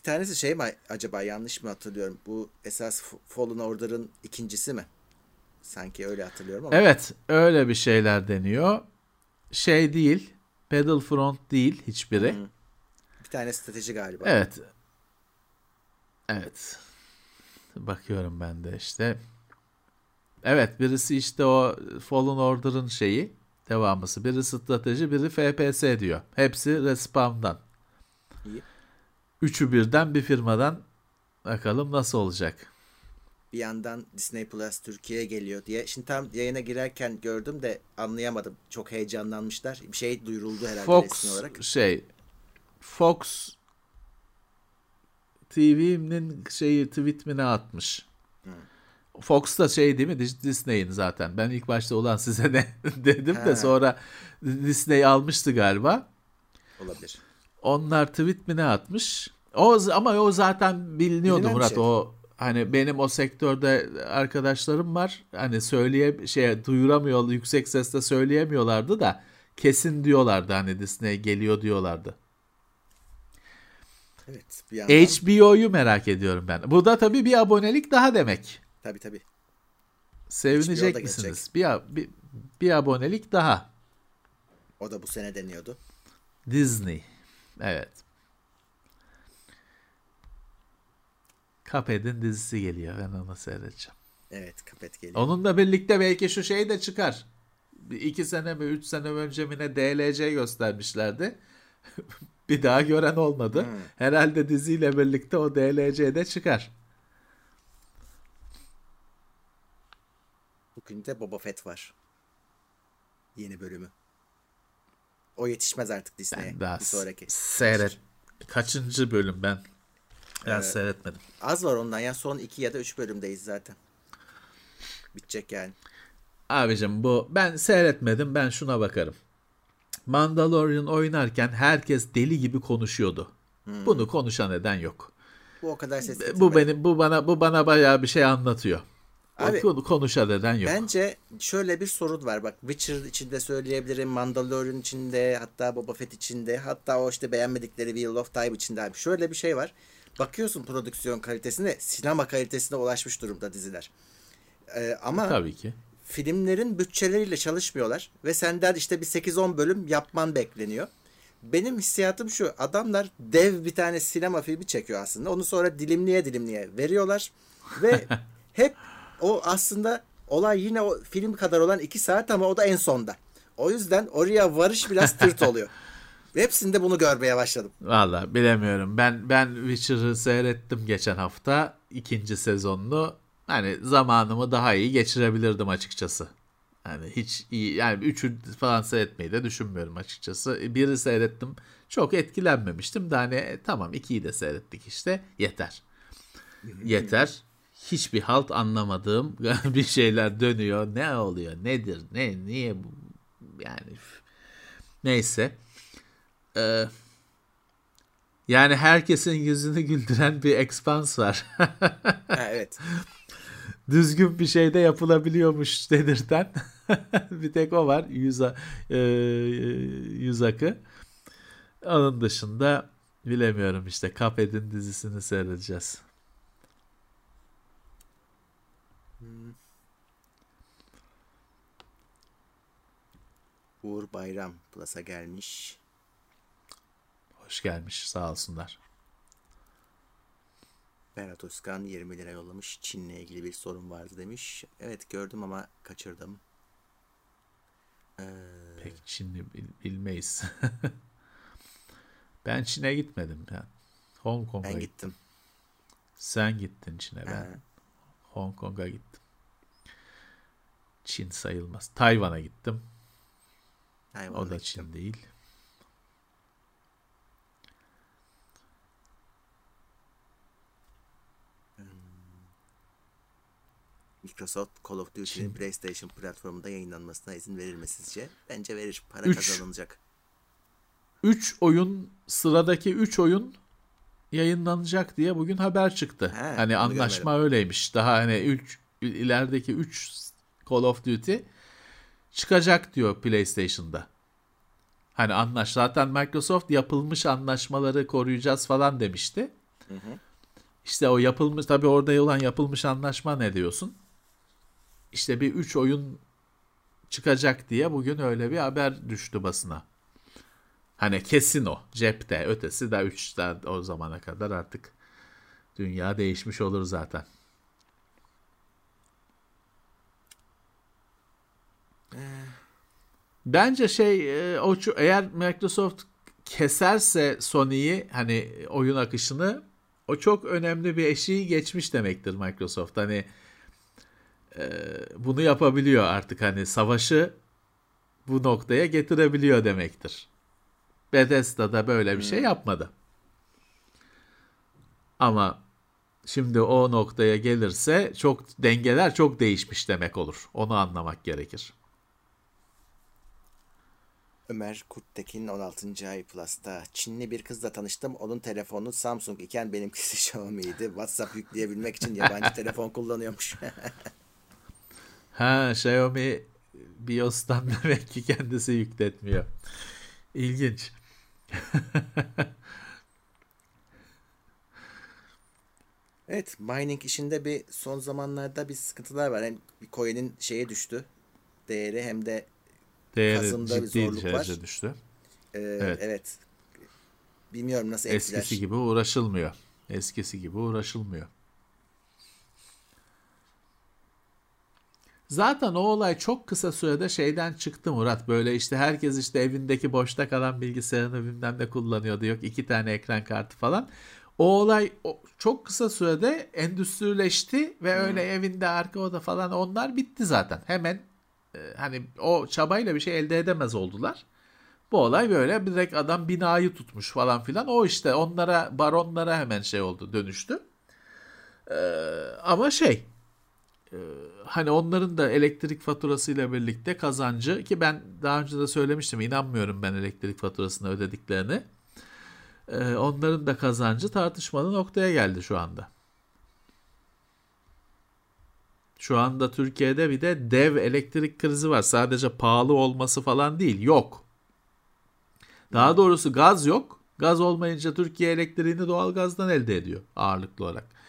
S2: Bir tanesi şey mi acaba yanlış mı hatırlıyorum? Bu esas Fallen Order'ın ikincisi mi? Sanki öyle hatırlıyorum ama.
S3: Evet öyle bir şeyler deniyor. Şey değil. Battlefront değil hiçbiri. Hmm.
S2: Bir tane strateji galiba.
S3: Evet. Evet. Bakıyorum ben de işte. Evet birisi işte o Fallen Order'ın şeyi devamısı. Biri strateji biri FPS diyor. Hepsi Respawn'dan. İyi. Üçü birden bir firmadan bakalım nasıl olacak.
S2: Bir yandan Disney Plus Türkiye'ye geliyor diye. Şimdi tam yayına girerken gördüm de anlayamadım. Çok heyecanlanmışlar. Bir şey duyuruldu herhalde
S3: Fox, resmi olarak. şey Fox TV'nin şeyi tweet'ine atmış. Hmm. Fox da şey değil mi Disney'in zaten. Ben ilk başta olan size ne dedim de sonra Disney almıştı galiba.
S2: Olabilir.
S3: Onlar tweet mi ne atmış? O ama o zaten biliniyordu Bilinen Murat. Şey. O hani benim o sektörde arkadaşlarım var. Hani söyleye şey duyuramıyor yüksek sesle söyleyemiyorlardı da kesin diyorlardı hani Disney geliyor diyorlardı.
S2: Evet. Bir yandan...
S3: HBO'yu merak ediyorum ben. Bu da tabii bir abonelik daha demek.
S2: Tabii tabii.
S3: Sevinecek misiniz? Bir, bir, bir abonelik daha.
S2: O da bu sene deniyordu.
S3: Disney. Evet. Cuphead'in dizisi geliyor. Ben onu seyredeceğim.
S2: Evet Cuphead geliyor.
S3: Onunla birlikte belki şu şey de çıkar. İki sene mi üç sene önce mi ne DLC göstermişlerdi. bir daha gören olmadı. Hmm. Herhalde diziyle birlikte o DLC'de çıkar.
S2: Bugün de Boba Fett var. Yeni bölümü. O yetişmez artık Disney'e.
S3: bir sonraki. Seyret. Kaçıncı bölüm ben? Ben ee, seyretmedim.
S2: Az var ondan ya son iki ya da üç bölümdeyiz zaten. Bitecek yani.
S3: Abicim bu ben seyretmedim ben şuna bakarım. Mandalorian oynarken herkes deli gibi konuşuyordu. Hmm. Bunu konuşan neden yok.
S2: Bu o kadar ses
S3: Bu benim bu bana bu bana bayağı bir şey anlatıyor. Abi, konuşan neden yok.
S2: Bence şöyle bir sorun var. Bak Witcher içinde söyleyebilirim. Mandalorian içinde hatta Boba Fett içinde hatta o işte beğenmedikleri Wheel of Time içinde abi. Şöyle bir şey var. Bakıyorsun prodüksiyon kalitesine sinema kalitesine ulaşmış durumda diziler. Ee, ama
S3: Tabii ki
S2: filmlerin bütçeleriyle çalışmıyorlar ve senden işte bir 8-10 bölüm yapman bekleniyor. Benim hissiyatım şu. Adamlar dev bir tane sinema filmi çekiyor aslında. Onu sonra dilimliye dilimliye veriyorlar ve hep o aslında olay yine o film kadar olan 2 saat ama o da en sonda. O yüzden oraya varış biraz tırt oluyor. Hepsinde bunu görmeye başladım.
S3: Valla bilemiyorum. Ben ben Witcher'ı seyrettim geçen hafta ikinci sezonunu. Hani zamanımı daha iyi geçirebilirdim açıkçası. Yani hiç iyi yani üçü falan seyretmeyi de düşünmüyorum açıkçası. Biri seyrettim. Çok etkilenmemiştim de hani e, tamam ikiyi de seyrettik işte yeter. yeter. Hiçbir halt anlamadığım bir şeyler dönüyor. Ne oluyor? Nedir? Ne? Niye bu? Yani neyse. Ee, yani herkesin yüzünü güldüren bir Expanse var.
S2: evet.
S3: Düzgün bir şey de yapılabiliyormuş dedirten bir tek o var. Yüz, e, yüz akı. Onun dışında bilemiyorum işte Cuphead'in dizisini seyredeceğiz.
S2: Hmm. Uğur Bayram Plus'a gelmiş.
S3: Hoş gelmiş sağ olsunlar.
S2: Berat Özkan 20 lira yollamış. Çin'le ilgili bir sorun vardı demiş. Evet gördüm ama kaçırdım.
S3: Ee... Pek Çin'i bilmeyiz. ben Çin'e gitmedim. Yani. Hong Kong'a
S2: Ben gittim.
S3: Sen gittin Çin'e ben. Hong Kong'a gittim. Çin sayılmaz. Tayvan'a gittim. Tayvan'a o da gittim. Çin değil.
S2: Microsoft Call of Duty'nin PlayStation platformunda yayınlanmasına izin verir mi sizce? Bence verir. Para üç, kazanılacak.
S3: 3 oyun sıradaki 3 oyun yayınlanacak diye bugün haber çıktı. He, hani anlaşma görmedim. öyleymiş. Daha hani 3 ilerideki 3 Call of Duty çıkacak diyor PlayStation'da. Hani anlaş zaten Microsoft yapılmış anlaşmaları koruyacağız falan demişti. Hı hı. İşte o yapılmış tabii orada olan yapılmış anlaşma ne diyorsun? işte bir 3 oyun çıkacak diye bugün öyle bir haber düştü basına. Hani kesin o cepte ötesi de 3'ten o zamana kadar artık dünya değişmiş olur zaten. Bence şey e, o eğer Microsoft keserse Sony'yi hani oyun akışını o çok önemli bir eşiği geçmiş demektir Microsoft. Hani e, bunu yapabiliyor artık hani savaşı bu noktaya getirebiliyor demektir. Bethesda da böyle bir şey yapmadı. Ama şimdi o noktaya gelirse çok dengeler çok değişmiş demek olur. Onu anlamak gerekir.
S2: Ömer Kurttekin 16. ay Plus'ta. Çinli bir kızla tanıştım. Onun telefonu Samsung iken benimkisi Xiaomi'ydi. WhatsApp yükleyebilmek için yabancı telefon kullanıyormuş.
S3: Ha Xiaomi BIOS'tan demek ki kendisi yükletmiyor. İlginç.
S2: evet mining işinde bir son zamanlarda bir sıkıntılar var. Hem bir coin'in şeye düştü. Değeri hem de
S3: Değeri kazımda bir zorluk var. düştü.
S2: Ee, evet. evet. Bilmiyorum nasıl etkiler.
S3: Eskisi gibi uğraşılmıyor. Eskisi gibi uğraşılmıyor. Zaten o olay çok kısa sürede şeyden çıktı Murat. Böyle işte herkes işte evindeki boşta kalan bilgisayarını bilmem ne kullanıyordu. Yok iki tane ekran kartı falan. O olay çok kısa sürede endüstrileşti ve hmm. öyle evinde arka oda falan onlar bitti zaten. Hemen e, hani o çabayla bir şey elde edemez oldular. Bu olay böyle direkt adam binayı tutmuş falan filan. O işte onlara baronlara hemen şey oldu dönüştü. Ee, ama şey hani onların da elektrik faturasıyla birlikte kazancı ki ben daha önce de söylemiştim inanmıyorum ben elektrik faturasını ödediklerini. Ee, onların da kazancı tartışmalı noktaya geldi şu anda. Şu anda Türkiye'de bir de dev elektrik krizi var. Sadece pahalı olması falan değil. Yok. Daha doğrusu gaz yok. Gaz olmayınca Türkiye elektriğini doğal gazdan elde ediyor ağırlıklı olarak.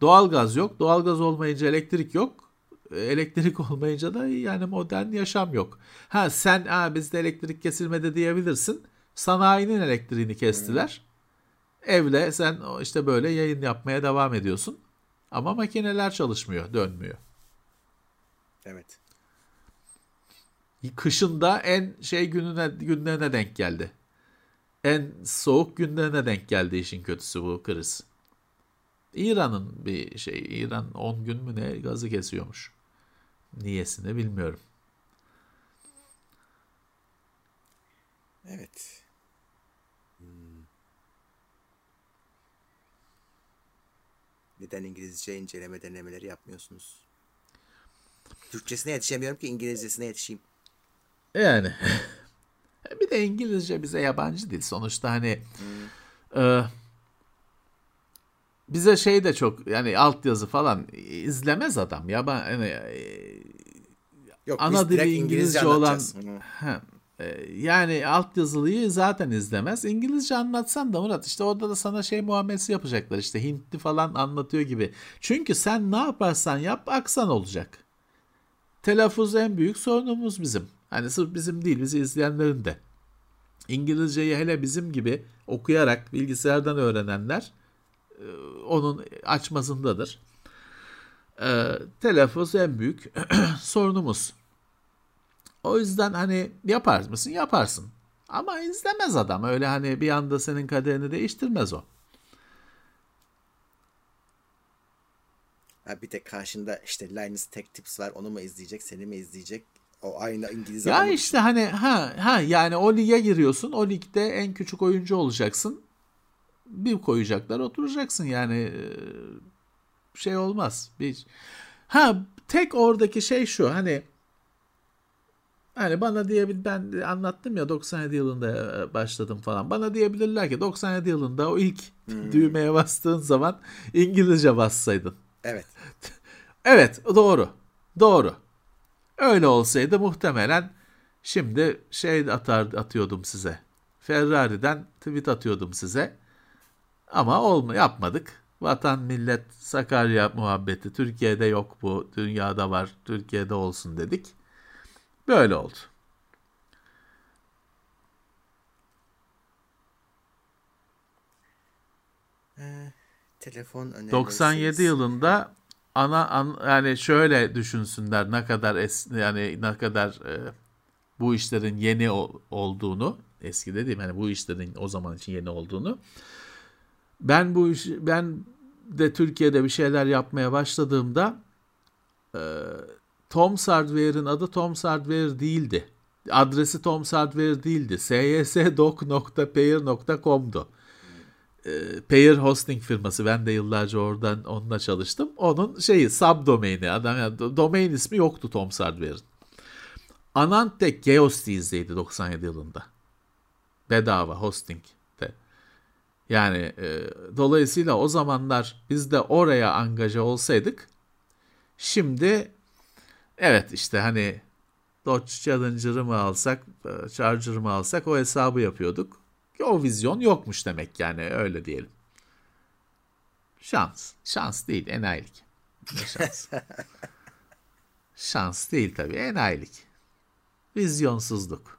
S3: Doğalgaz yok. Doğalgaz olmayınca elektrik yok. Elektrik olmayınca da yani modern yaşam yok. Ha sen ha bizde elektrik kesilmedi diyebilirsin. Sanayinin elektriğini kestiler. Hmm. Evle sen işte böyle yayın yapmaya devam ediyorsun. Ama makineler çalışmıyor, dönmüyor.
S2: Evet.
S3: Kışında en şey gününe günlerine denk geldi. En soğuk günlerine denk geldi işin kötüsü bu kriz. İran'ın bir şey. İran 10 gün mü ne gazı kesiyormuş. Niyesini bilmiyorum.
S2: Evet. Hmm. Neden İngilizce inceleme denemeleri yapmıyorsunuz? Türkçesine yetişemiyorum ki İngilizcesine yetişeyim.
S3: Yani bir de İngilizce bize yabancı dil. Sonuçta hani hmm. e, bize şey de çok yani altyazı falan izlemez adam ya ben hani, e, Yok, ana dili İngilizce, İngilizce olan he, e, yani altyazılıyı zaten izlemez. İngilizce anlatsan da Murat işte orada da sana şey muamelesi yapacaklar işte Hintli falan anlatıyor gibi. Çünkü sen ne yaparsan yap aksan olacak. Telaffuz en büyük sorunumuz bizim. Hani sırf bizim değil bizi izleyenlerin de. İngilizceyi hele bizim gibi okuyarak bilgisayardan öğrenenler onun açmasındadır. E, telaffuz en büyük sorunumuz. O yüzden hani yapar mısın? Yaparsın. Ama izlemez adam. Öyle hani bir anda senin kaderini değiştirmez o.
S2: Ha bir de karşında işte Linus Tech Tips var. Onu mu izleyecek, seni mi izleyecek? O aynı İngiliz
S3: Ya işte hani ha ha yani o lige giriyorsun. O ligde en küçük oyuncu olacaksın. Bir koyacaklar, oturacaksın yani e, şey olmaz. Bir ha tek oradaki şey şu hani Hani bana diyebil ben anlattım ya 97 yılında e, başladım falan. Bana diyebilirler ki 97 yılında o ilk hmm. düğmeye bastığın zaman İngilizce bassaydın.
S2: Evet.
S3: evet doğru. Doğru. Öyle olsaydı muhtemelen şimdi şey atar atıyordum size. Ferrari'den tweet atıyordum size. Ama olma yapmadık. Vatan millet Sakarya muhabbeti Türkiye'de yok bu. Dünyada var. Türkiye'de olsun dedik. Böyle oldu.
S2: Ee, telefon
S3: 97 yılında ana an, yani şöyle düşünsünler ne kadar es, yani ne kadar e, bu işlerin yeni o, olduğunu eski dediğim yani bu işlerin o zaman için yeni olduğunu ben bu iş ben de Türkiye'de bir şeyler yapmaya başladığımda e, Tom Hardware'ın adı Tom Hardware değildi. Adresi Tom Hardware değildi. syesdoc.payer.com'du. E, Payer hosting firması. Ben de yıllarca oradan onunla çalıştım. Onun şeyi subdomaini. Adam yani domain ismi yoktu Tom Hardware'ın. Anantec Geosties'deydi 97 yılında. Bedava hosting. Yani e, dolayısıyla o zamanlar biz de oraya angaja olsaydık şimdi Evet işte hani Dodge Challenger'ı mı alsak, e, Charger'ı mı alsak o hesabı yapıyorduk. O vizyon yokmuş demek yani öyle diyelim. Şans. Şans değil enayilik. şans? şans değil tabii enayilik. Vizyonsuzluk.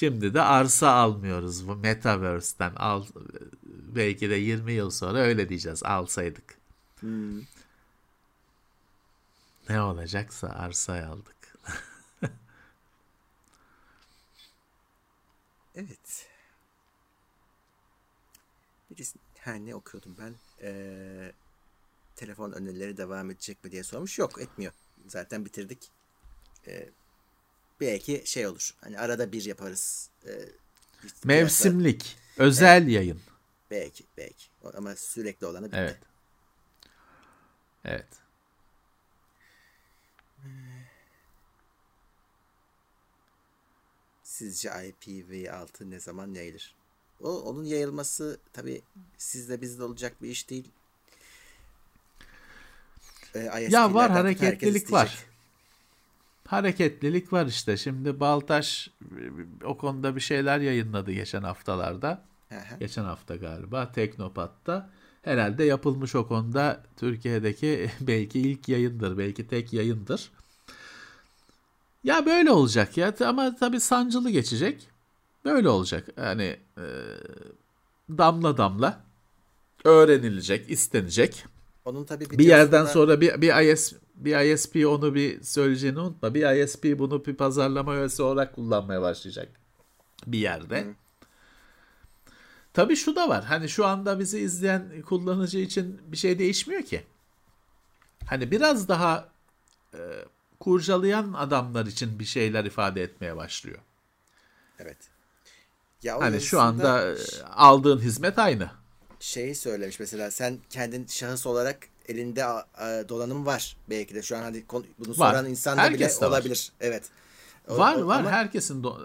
S3: Şimdi de arsa almıyoruz bu Metaverse'den. Al, belki de 20 yıl sonra öyle diyeceğiz alsaydık. Hmm. Ne olacaksa arsayı aldık.
S2: evet. Birisi, ha ne okuyordum ben? Ee, telefon önerileri devam edecek mi diye sormuş. Yok etmiyor. Zaten bitirdik. Ee, belki şey olur. Hani arada bir yaparız. Ee,
S3: Mevsimlik. Varsa, özel evet. yayın.
S2: Belki belki. Ama sürekli olanı bitti.
S3: Evet. Evet.
S2: Sizce IPv6 ne zaman yayılır? O onun yayılması tabi sizde bizde olacak bir iş değil.
S3: Ee, ya var hareketlilik var. Hareketlilik var işte. Şimdi Baltaş o konuda bir şeyler yayınladı geçen haftalarda. Aha. Geçen hafta galiba Teknopat'ta. herhalde yapılmış o konuda Türkiye'deki belki ilk yayındır, belki tek yayındır. Ya böyle olacak ya ama tabii sancılı geçecek. Böyle olacak. Yani e, damla damla öğrenilecek, istenecek.
S2: Onun tabii
S3: bir yerden sonra bir bir IS bir ISP onu bir söyleyeceğini unutma. Bir ISP bunu bir pazarlama öğesi olarak kullanmaya başlayacak bir yerde. Hı. Tabii şu da var. Hani şu anda bizi izleyen kullanıcı için bir şey değişmiyor ki. Hani biraz daha e, kurcalayan adamlar için bir şeyler ifade etmeye başlıyor.
S2: Evet.
S3: Ya hani şu anda e, aldığın hizmet aynı.
S2: Şeyi söylemiş mesela sen kendin şahıs olarak elinde donanım var belki de şu an hani bunu soran var. insan da bile olabilir. Var. Evet.
S3: Var o, var ama... herkesin do,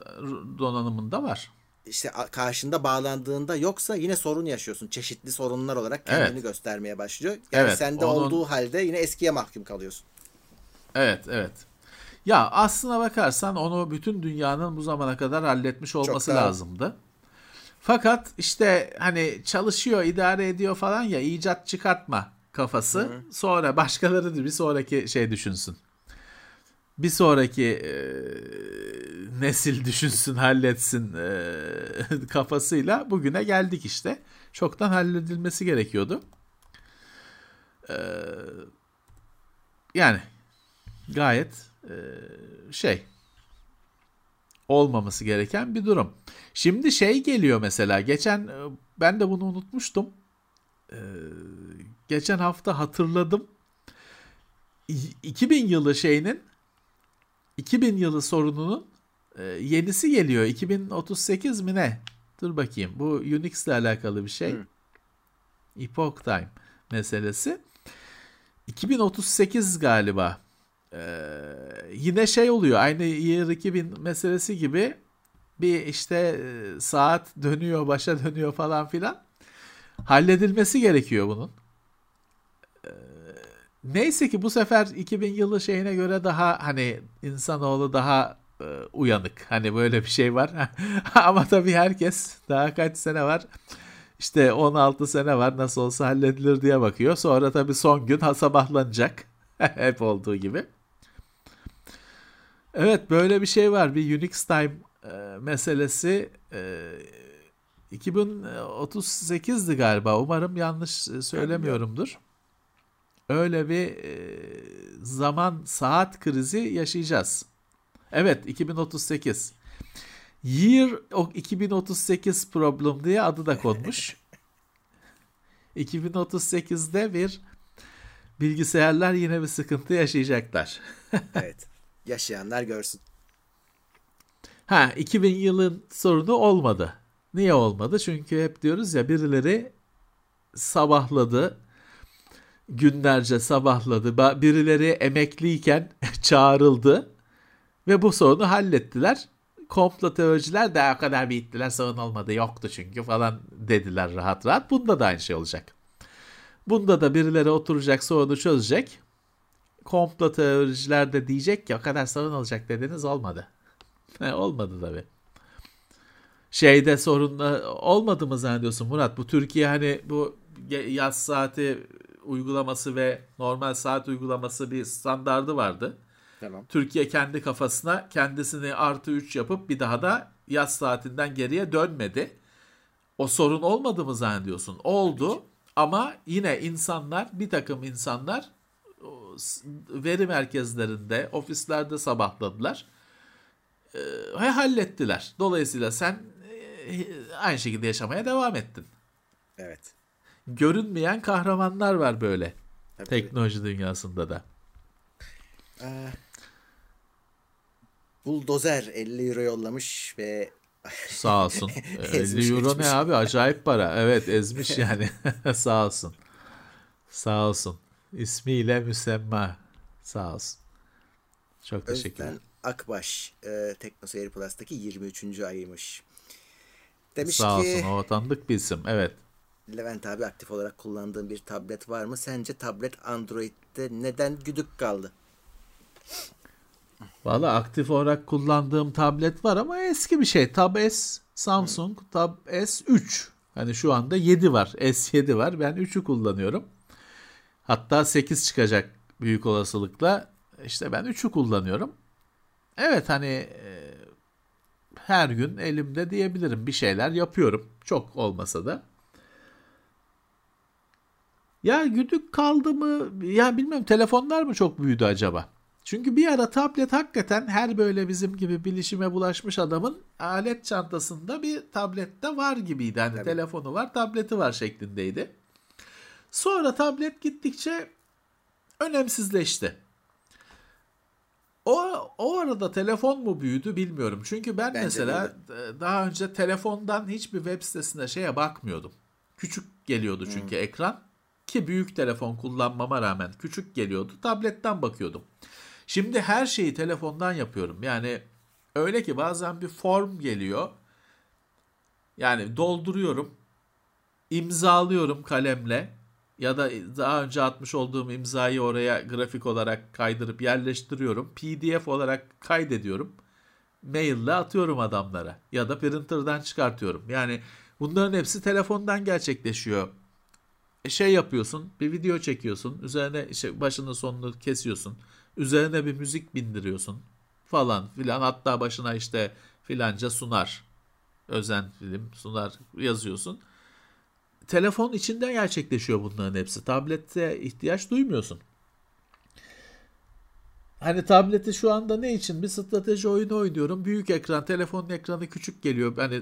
S3: donanımında var
S2: işte karşında bağlandığında yoksa yine sorun yaşıyorsun. Çeşitli sorunlar olarak kendini evet. göstermeye başlıyor. Yani evet, sende onun... olduğu halde yine eskiye mahkum kalıyorsun.
S3: Evet, evet. Ya aslına bakarsan onu bütün dünyanın bu zamana kadar halletmiş olması Çok lazımdı. Fakat işte hani çalışıyor, idare ediyor falan ya icat çıkartma kafası. Hı-hı. Sonra başkaları bir sonraki şey düşünsün bir sonraki e, nesil düşünsün, halletsin e, kafasıyla bugüne geldik işte. Çoktan halledilmesi gerekiyordu. E, yani gayet e, şey olmaması gereken bir durum. Şimdi şey geliyor mesela geçen ben de bunu unutmuştum. E, geçen hafta hatırladım. 2000 yılı şeyinin 2000 yılı sorununun e, yenisi geliyor. 2038 mi ne? Dur bakayım. Bu Unix ile alakalı bir şey. Hmm. Epoch Time meselesi. 2038 galiba. Ee, yine şey oluyor. Aynı Year 2000 meselesi gibi bir işte e, saat dönüyor, başa dönüyor falan filan. Halledilmesi gerekiyor bunun. Neyse ki bu sefer 2000 yılı şeyine göre daha hani insanoğlu daha e, uyanık. Hani böyle bir şey var. Ama tabii herkes daha kaç sene var. İşte 16 sene var nasıl olsa halledilir diye bakıyor. Sonra tabii son gün sabahlanacak. Hep olduğu gibi. Evet böyle bir şey var. Bir Unix time e, meselesi e, 2038'di galiba. Umarım yanlış e, söylemiyorumdur öyle bir e, zaman saat krizi yaşayacağız. Evet 2038. Year 2038 problem diye adı da konmuş. 2038'de bir bilgisayarlar yine bir sıkıntı yaşayacaklar.
S2: evet. Yaşayanlar görsün.
S3: Ha 2000 yılın sorunu olmadı. Niye olmadı? Çünkü hep diyoruz ya birileri sabahladı, günlerce sabahladı. Birileri emekliyken çağrıldı ve bu sorunu hallettiler. Komplo teoriciler de o kadar bittiler sorun olmadı yoktu çünkü falan dediler rahat rahat. Bunda da aynı şey olacak. Bunda da birileri oturacak sorunu çözecek. Komplo teoriciler de diyecek ki o kadar sorun olacak dediniz olmadı. olmadı tabi. Şeyde sorun olmadı mı zannediyorsun Murat? Bu Türkiye hani bu yaz saati uygulaması ve normal saat uygulaması bir standardı vardı. Tamam. Türkiye kendi kafasına kendisini artı 3 yapıp bir daha da yaz saatinden geriye dönmedi. O sorun olmadı mı zannediyorsun? Oldu ama yine insanlar bir takım insanlar veri merkezlerinde ofislerde sabahladılar. E, hallettiler. Dolayısıyla sen aynı şekilde yaşamaya devam ettin.
S2: Evet
S3: görünmeyen kahramanlar var böyle. Tabii, teknoloji dünyasında da.
S2: Ee, Buldozer 50 euro yollamış ve
S3: Sağ olsun. 50 euro geçmiş. ne abi? Acayip para. Evet ezmiş yani. Sağ olsun. Sağ olsun. İsmiyle müsemma. Sağ olsun. Çok teşekkür ederim.
S2: Akbaş e, Teknoseyir Plus'taki 23. ayıymış. Demiş
S3: Sağ
S2: ki,
S3: olsun o tanıdık bir isim. Evet.
S2: Levent abi aktif olarak kullandığın bir tablet var mı? Sence tablet Android'de neden güdük kaldı?
S3: Valla aktif olarak kullandığım tablet var ama eski bir şey. Tab S Samsung Tab S3 Hani şu anda 7 var. S7 var. Ben 3'ü kullanıyorum. Hatta 8 çıkacak büyük olasılıkla. İşte ben 3'ü kullanıyorum. Evet hani e, her gün elimde diyebilirim bir şeyler yapıyorum. Çok olmasa da. Ya güdük kaldı mı? Ya bilmiyorum telefonlar mı çok büyüdü acaba? Çünkü bir ara tablet hakikaten her böyle bizim gibi bilişime bulaşmış adamın alet çantasında bir tablette var gibiydi. Hani evet. telefonu var, tableti var şeklindeydi. Sonra tablet gittikçe önemsizleşti. O, o arada telefon mu büyüdü bilmiyorum. Çünkü ben Bence mesela de. daha önce telefondan hiçbir web sitesinde şeye bakmıyordum. Küçük geliyordu çünkü hmm. ekran. Ki büyük telefon kullanmama rağmen küçük geliyordu. Tabletten bakıyordum. Şimdi her şeyi telefondan yapıyorum. Yani öyle ki bazen bir form geliyor. Yani dolduruyorum. imzalıyorum kalemle ya da daha önce atmış olduğum imzayı oraya grafik olarak kaydırıp yerleştiriyorum. PDF olarak kaydediyorum. Maille atıyorum adamlara ya da printer'dan çıkartıyorum. Yani bunların hepsi telefondan gerçekleşiyor. E şey yapıyorsun, bir video çekiyorsun, üzerine işte başını sonunu kesiyorsun, üzerine bir müzik bindiriyorsun falan filan. Hatta başına işte filanca sunar, özen film sunar yazıyorsun telefon içinde gerçekleşiyor bunların hepsi. Tablette ihtiyaç duymuyorsun. Hani tableti şu anda ne için? Bir strateji oyunu oynuyorum. Büyük ekran, telefonun ekranı küçük geliyor. Hani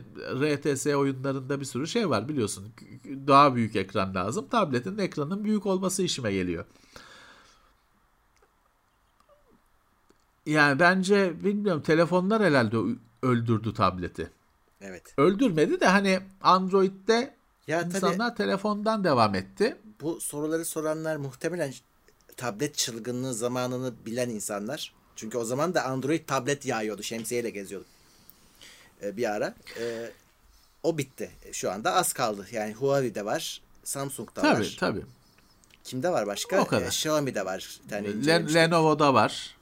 S3: RTS oyunlarında bir sürü şey var biliyorsun. Daha büyük ekran lazım. Tabletin ekranın büyük olması işime geliyor. Yani bence bilmiyorum telefonlar herhalde öldürdü tableti.
S2: Evet.
S3: Öldürmedi de hani Android'de ya İnsanlar tabii, telefondan devam etti.
S2: Bu soruları soranlar muhtemelen tablet çılgınlığı zamanını bilen insanlar. Çünkü o zaman da Android tablet yağıyordu. Şemsiyeyle geziyordu. Ee, bir ara. Ee, o bitti. Şu anda az kaldı. Yani Huawei'de var. Samsung'da
S3: tabii,
S2: var.
S3: Tabii tabii.
S2: Kimde var başka?
S3: O kadar.
S2: Ee, Xiaomi'de var.
S3: Yani Len- Lenovo'da var.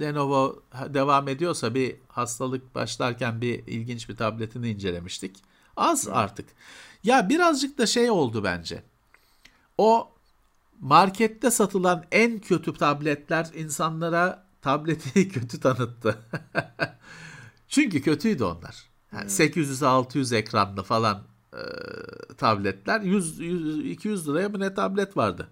S3: Lenovo devam ediyorsa bir hastalık başlarken bir ilginç bir tabletini incelemiştik. Az Hı. artık. Ya birazcık da şey oldu bence. O markette satılan en kötü tabletler insanlara tableti kötü tanıttı. Çünkü kötüydü onlar. Yani hmm. 800-600 ekranlı falan e, tabletler 100, 100 200 liraya mı ne tablet vardı.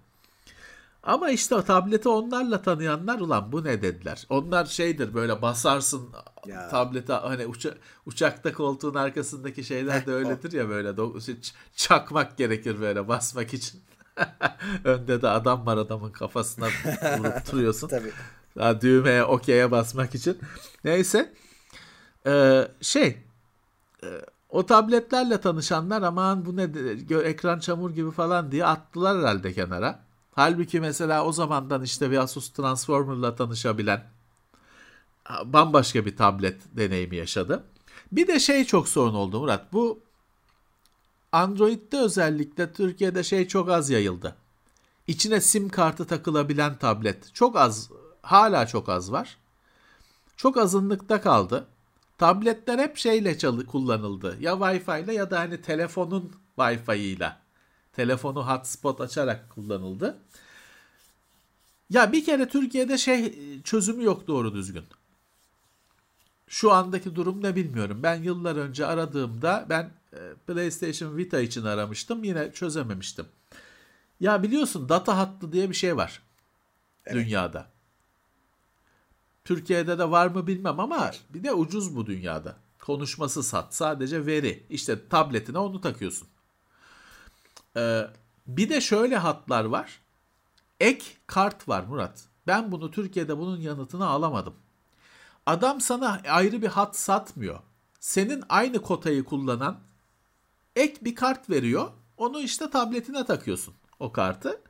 S3: Ama işte o tableti onlarla tanıyanlar ulan bu ne dediler. Onlar şeydir böyle basarsın ya. tablete hani uça, uçakta koltuğun arkasındaki şeyler de öyledir ya böyle çakmak gerekir böyle basmak için. Önde de adam var adamın kafasına vurup duruyorsun.
S2: Tabii.
S3: Daha düğmeye okey'e basmak için. Neyse. Ee, şey e, o tabletlerle tanışanlar aman bu ne ekran çamur gibi falan diye attılar herhalde kenara. Halbuki mesela o zamandan işte bir Asus Transformer'la tanışabilen bambaşka bir tablet deneyimi yaşadı. Bir de şey çok sorun oldu Murat. Bu Android'de özellikle Türkiye'de şey çok az yayıldı. İçine sim kartı takılabilen tablet çok az, hala çok az var. Çok azınlıkta kaldı. Tabletler hep şeyle çalı kullanıldı. Ya Wi-Fi ile ya da hani telefonun Wi-Fi ile. Telefonu hotspot açarak kullanıldı. Ya bir kere Türkiye'de şey çözümü yok doğru düzgün. Şu andaki durum ne bilmiyorum. Ben yıllar önce aradığımda ben e, PlayStation Vita için aramıştım. Yine çözememiştim. Ya biliyorsun data hattı diye bir şey var. Evet. Dünyada. Türkiye'de de var mı bilmem ama bir de ucuz bu dünyada. Konuşması sat. Sadece veri. İşte tabletine onu takıyorsun. Ee, bir de şöyle hatlar var. Ek kart var Murat. Ben bunu Türkiye'de bunun yanıtını alamadım. Adam sana ayrı bir hat satmıyor. Senin aynı kotayı kullanan ek bir kart veriyor. Onu işte tabletine takıyorsun o kartı.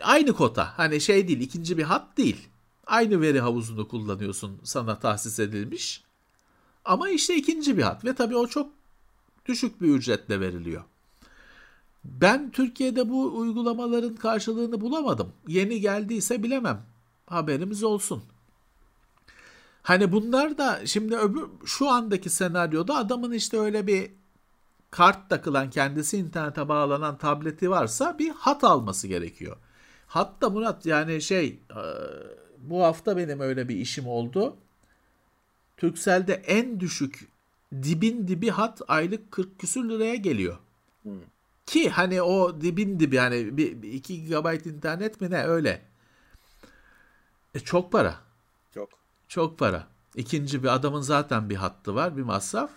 S3: Aynı kota. Hani şey değil, ikinci bir hat değil. Aynı veri havuzunu kullanıyorsun sana tahsis edilmiş. Ama işte ikinci bir hat ve tabii o çok düşük bir ücretle veriliyor. Ben Türkiye'de bu uygulamaların karşılığını bulamadım. Yeni geldiyse bilemem. Haberimiz olsun. Hani bunlar da şimdi öbür şu andaki senaryoda adamın işte öyle bir kart takılan kendisi internete bağlanan tableti varsa bir hat alması gerekiyor. Hatta Murat yani şey e, bu hafta benim öyle bir işim oldu. Turkcell'de en düşük dibin dibi hat aylık 40 küsür liraya geliyor. Ki hani o dibin dibi hani bir, 2 GB internet mi ne öyle. E çok para.
S2: Çok.
S3: Çok para. İkinci bir adamın zaten bir hattı var, bir masraf.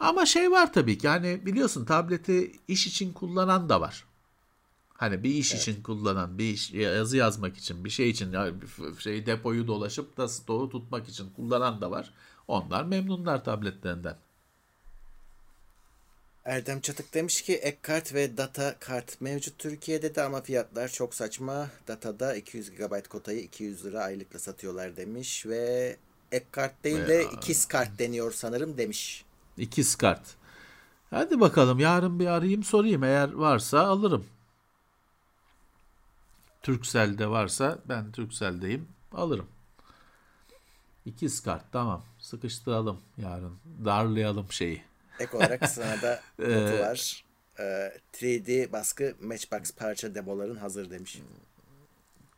S3: Ama şey var tabii ki hani biliyorsun tableti iş için kullanan da var. Hani bir iş evet. için kullanan, bir iş, yazı yazmak için, bir şey için, şey depoyu dolaşıp da stoğu tutmak için kullanan da var. Onlar memnunlar tabletlerinden.
S2: Erdem Çatık demiş ki ek kart ve data kart mevcut Türkiye'de de ama fiyatlar çok saçma. Datada 200 GB kotayı 200 lira aylıkla satıyorlar demiş ve ek kart değil de ikiz kart deniyor sanırım demiş.
S3: İkiz kart. Hadi bakalım yarın bir arayayım sorayım eğer varsa alırım. Turkcell'de varsa ben Turkcell'deyim alırım. İkiz kart tamam sıkıştıralım yarın darlayalım şeyi.
S2: Ek olarak sana da notu var. 3D baskı Matchbox parça demoların hazır demiş.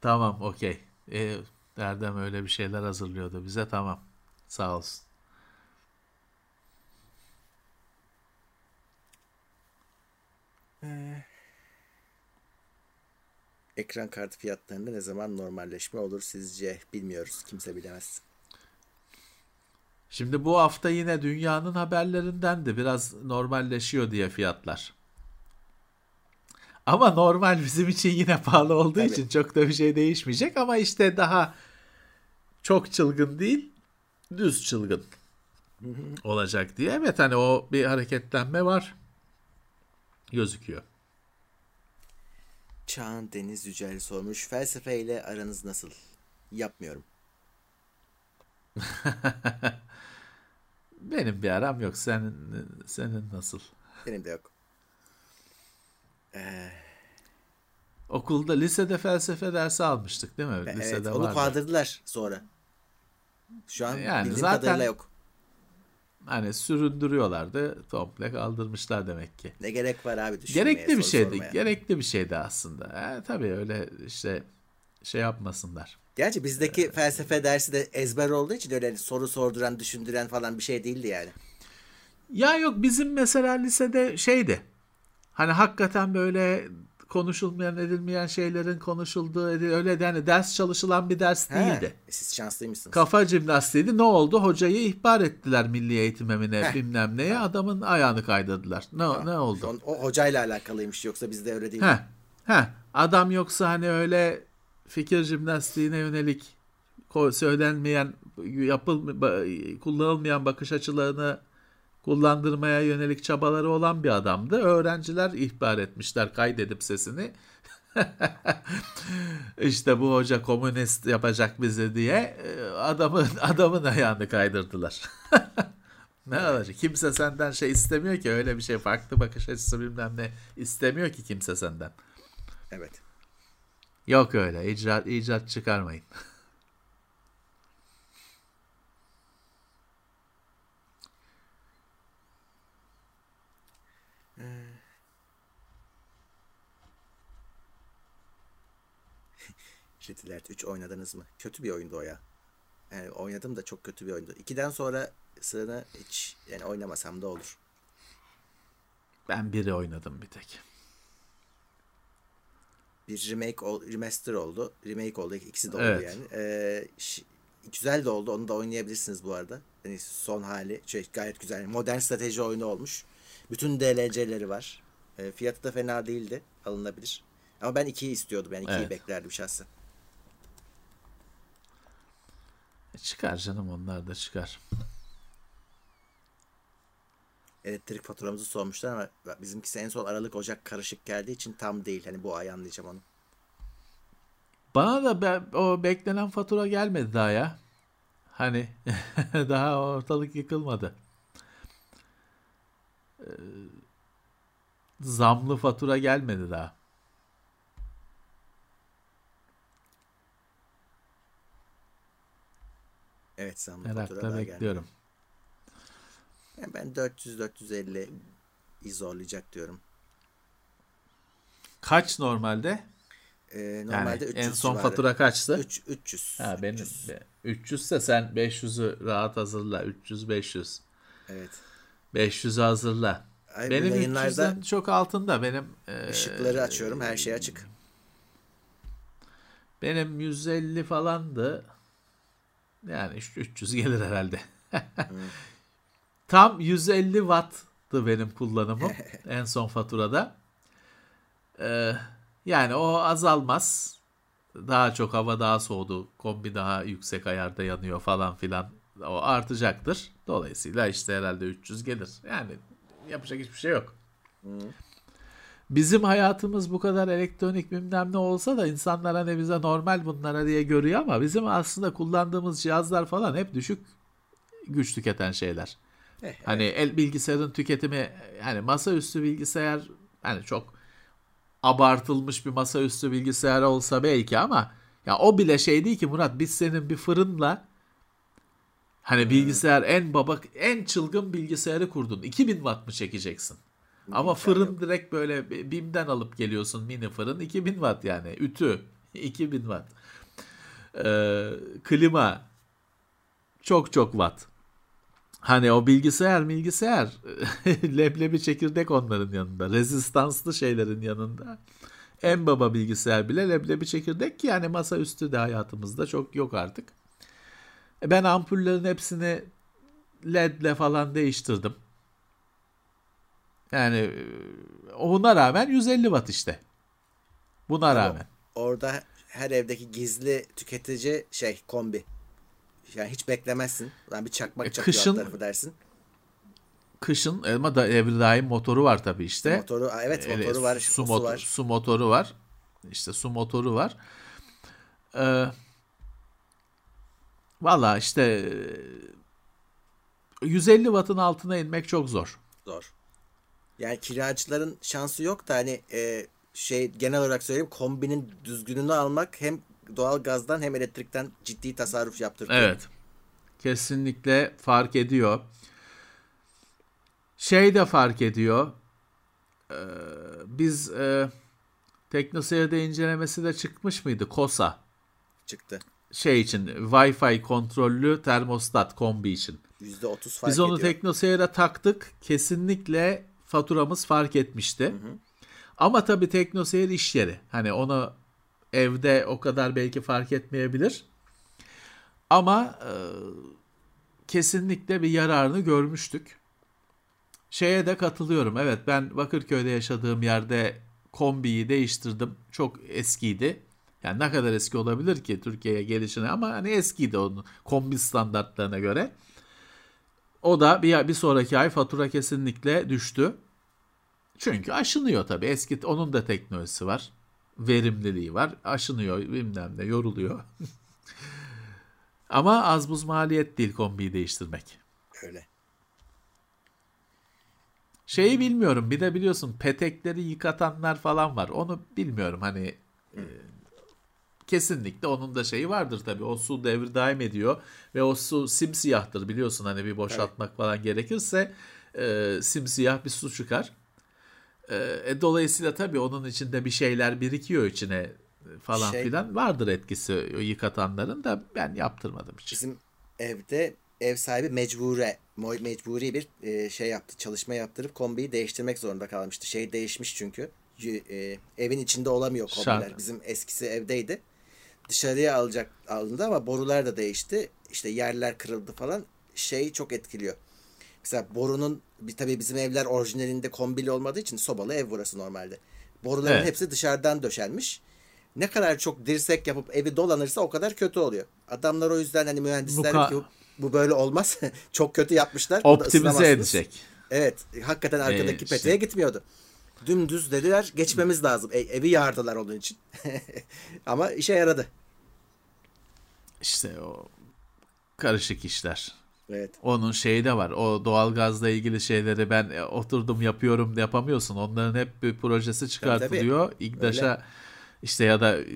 S3: Tamam okey. E, Erdem öyle bir şeyler hazırlıyordu bize tamam. Sağ olsun.
S2: Ee, ekran kartı fiyatlarında ne zaman normalleşme olur sizce bilmiyoruz. Kimse bilemez.
S3: Şimdi bu hafta yine dünyanın haberlerinden de biraz normalleşiyor diye fiyatlar. Ama normal bizim için yine pahalı olduğu Tabii. için çok da bir şey değişmeyecek ama işte daha çok çılgın değil, düz çılgın olacak diye. Evet hani o bir hareketlenme var. Gözüküyor.
S2: Çağan Deniz Yücel sormuş. Felsefeyle aranız nasıl? Yapmıyorum.
S3: Benim bir aram yok. Senin senin nasıl?
S2: Benim de yok. Ee...
S3: Okulda, lisede felsefe dersi almıştık değil mi?
S2: Evet,
S3: lisede
S2: onu vardı. kaldırdılar sonra. Şu an yani bildiğim
S3: zaten,
S2: kadarıyla yok.
S3: Hani süründürüyorlardı. Komple kaldırmışlar demek ki.
S2: Ne gerek var abi
S3: düşünmeye, Gerekli bir şeydi. Sormaya. Gerekli bir şeydi aslında. E, tabii öyle işte şey yapmasınlar.
S2: Gerçi bizdeki ee, felsefe dersi de ezber olduğu için öyle soru sorduran, düşündüren falan bir şey değildi yani.
S3: Ya yok bizim mesela lisede şeydi. Hani hakikaten böyle konuşulmayan edilmeyen şeylerin konuşulduğu öyle yani ders çalışılan bir ders He, değildi.
S2: E siz şanslıymışsınız.
S3: Kafa jimnastiğiydi. Ne oldu? Hocayı ihbar ettiler milli eğitim emine Heh. bilmem neye. Adamın ayağını kaydırdılar. Ne ha. ne oldu?
S2: O, o hocayla alakalıymış yoksa bizde öyle değil.
S3: He. He. Adam yoksa hani öyle fikir jimnastiğine yönelik söylenmeyen, yapıl kullanılmayan bakış açılarını kullandırmaya yönelik çabaları olan bir adamdı. Öğrenciler ihbar etmişler kaydedip sesini. İşte bu hoca komünist yapacak bizi diye e, adamın adamın ayağını kaydırdılar. ne olacak? Kimse senden şey istemiyor ki öyle bir şey farklı bakış açısı bilmem ne istemiyor ki kimse senden.
S2: Evet.
S3: Yok öyle icat, icat çıkarmayın.
S2: Little Earth 3 oynadınız mı? Kötü bir oyundu o ya. Yani oynadım da çok kötü bir oyundu. 2'den sonra sıranı hiç yani oynamasam da olur.
S3: Ben biri oynadım bir tek.
S2: Bir remake, remaster oldu. Remake oldu. İkisi de oldu evet. yani. Ee, güzel de oldu. Onu da oynayabilirsiniz bu arada. Yani son hali şey, gayet güzel. Modern strateji oyunu olmuş. Bütün DLC'leri var. E, fiyatı da fena değildi. Alınabilir. Ama ben 2'yi istiyordum. Yani 2'yi evet. beklerdim şahsen.
S3: E, çıkar canım onlar da çıkar.
S2: Elektrik faturamızı sormuşlar ama bizimkisi en son Aralık Ocak karışık geldiği için tam değil. Hani bu ay anlayacağım onu.
S3: Bana da be, o beklenen fatura gelmedi daha ya. Hani daha ortalık yıkılmadı. Ee, zamlı fatura gelmedi daha.
S2: Evet zamlı
S3: Merakla
S2: fatura
S3: bekliyorum.
S2: Yani ben 400-450 zorlayacak diyorum.
S3: Kaç normalde?
S2: Ee, normalde
S3: yani
S2: 300
S3: en son
S2: civarı.
S3: fatura kaçtı?
S2: 3, 300.
S3: Ha, benim
S2: 300.
S3: 300 ise sen 500'ü rahat hazırla. 300 500.
S2: Evet.
S3: 500'ü hazırla.
S2: Ay,
S3: benim
S2: yayınlarda
S3: 300'den çok altında. Benim e,
S2: ışıkları açıyorum. Her şey açık.
S3: Benim 150 falandı. Yani 300 gelir herhalde. Tam 150 watt'tı benim kullanımım en son faturada. Ee, yani o azalmaz. Daha çok hava daha soğudu. Kombi daha yüksek ayarda yanıyor falan filan. O artacaktır. Dolayısıyla işte herhalde 300 gelir. Yani yapacak hiçbir şey yok. Bizim hayatımız bu kadar elektronik bilmem ne olsa da insanlar hani bize normal bunlara diye görüyor ama bizim aslında kullandığımız cihazlar falan hep düşük güç tüketen şeyler.
S2: Eh,
S3: Hani el bilgisayarın tüketimi hani masaüstü bilgisayar hani çok abartılmış bir masaüstü bilgisayar olsa belki ama ya o bile şey değil ki Murat biz senin bir fırınla hani bilgisayar en baba en çılgın bilgisayarı kurdun 2000 watt mı çekeceksin? Ama fırın direkt böyle BİM'den alıp geliyorsun mini fırın 2000 watt yani ütü 2000 watt. Ee, klima çok çok watt. Hani o bilgisayar bilgisayar leblebi çekirdek onların yanında. Rezistanslı şeylerin yanında. En baba bilgisayar bile leblebi çekirdek ki yani masaüstü de hayatımızda çok yok artık. E, Ben ampullerin hepsini ledle falan değiştirdim. Yani e, ona rağmen 150 watt işte. Buna rağmen.
S2: Orada her evdeki gizli tüketici şey kombi. Yani hiç beklemezsin. Lan bir çakmak
S3: E,
S2: çakıyor
S3: kışın-
S2: alt tarafı dersin.
S3: Kışın ama da devri daim motoru var tabii işte.
S2: Motoru evet
S3: Öyle
S2: motoru var,
S3: su, motor-
S2: var.
S3: su motoru var. İşte su motoru var. Ee, Valla işte e, 150 wattın altına inmek çok zor.
S2: Zor. Yani kiracıların şansı yok da hani e, şey genel olarak söyleyeyim kombinin düzgününü almak hem doğal gazdan hem elektrikten ciddi tasarruf yaptırtıyor.
S3: Evet. Kesinlikle fark ediyor. Şey de fark ediyor. Ee, biz e, teknoseyirde incelemesi de çıkmış mıydı? KOSA.
S2: Çıktı.
S3: Şey için Wi-Fi kontrollü termostat kombi için.
S2: %30 fark
S3: Biz onu
S2: ediyor.
S3: teknoseyre taktık. Kesinlikle faturamız fark etmişti. Ama tabii teknoseyir iş yeri. Hani onu evde o kadar belki fark etmeyebilir. Ama e, kesinlikle bir yararını görmüştük. Şeye de katılıyorum. Evet ben Bakırköy'de yaşadığım yerde kombiyi değiştirdim. Çok eskiydi. Yani ne kadar eski olabilir ki Türkiye'ye gelişine ama hani eskiydi onun kombi standartlarına göre. O da bir, bir sonraki ay fatura kesinlikle düştü. Çünkü aşınıyor tabii. Eski onun da teknolojisi var. Verimliliği var. Aşınıyor bilmem ne yoruluyor. Ama az buz maliyet değil kombiyi değiştirmek.
S2: Öyle.
S3: Şeyi bilmiyorum. Bir de biliyorsun petekleri yıkatanlar falan var. Onu bilmiyorum hani e, kesinlikle onun da şeyi vardır tabii. O su devir daim ediyor ve o su simsiyahtır biliyorsun hani bir boşaltmak falan gerekirse e, simsiyah bir su çıkar. E, e, dolayısıyla tabii onun içinde bir şeyler birikiyor içine falan
S2: Şey-
S3: filan. Vardır etkisi yıkatanların da ben yaptırmadım hiç.
S2: Bizim evde ev sahibi mecbure mecburi bir e, şey yaptı. Çalışma yaptırıp kombiyi değiştirmek zorunda kalmıştı. Şey değişmiş çünkü. E, evin içinde olamıyor kombiler.
S3: Şart.
S2: Bizim eskisi evdeydi. Dışarıya alacak alındı ama borular da değişti. İşte yerler kırıldı falan. Şey çok etkiliyor. Mesela borunun tabii bizim evler orijinalinde kombili olmadığı için sobalı ev burası normalde. Boruların
S3: Evet.
S2: hepsi dışarıdan döşenmiş. Ne kadar çok dirsek yapıp evi dolanırsa o kadar kötü oluyor. Adamlar o yüzden hani mühendisler
S3: Muka-
S2: ki bu, bu böyle olmaz. çok kötü yapmışlar.
S3: Optimize edecek.
S2: Evet. Hakikaten arkadaki
S3: Ee,
S2: peteğe
S3: işte-
S2: gitmiyordu. Dümdüz dediler geçmemiz lazım. E, evi yardılar onun için. Ama işe yaradı.
S3: İşte o karışık işler.
S2: Evet.
S3: Onun şeyi de var. O doğalgazla ilgili şeyleri ben e, oturdum yapıyorum yapamıyorsun. Onların hep bir projesi çıkartılıyor. İGDAŞ'a işte ya da e,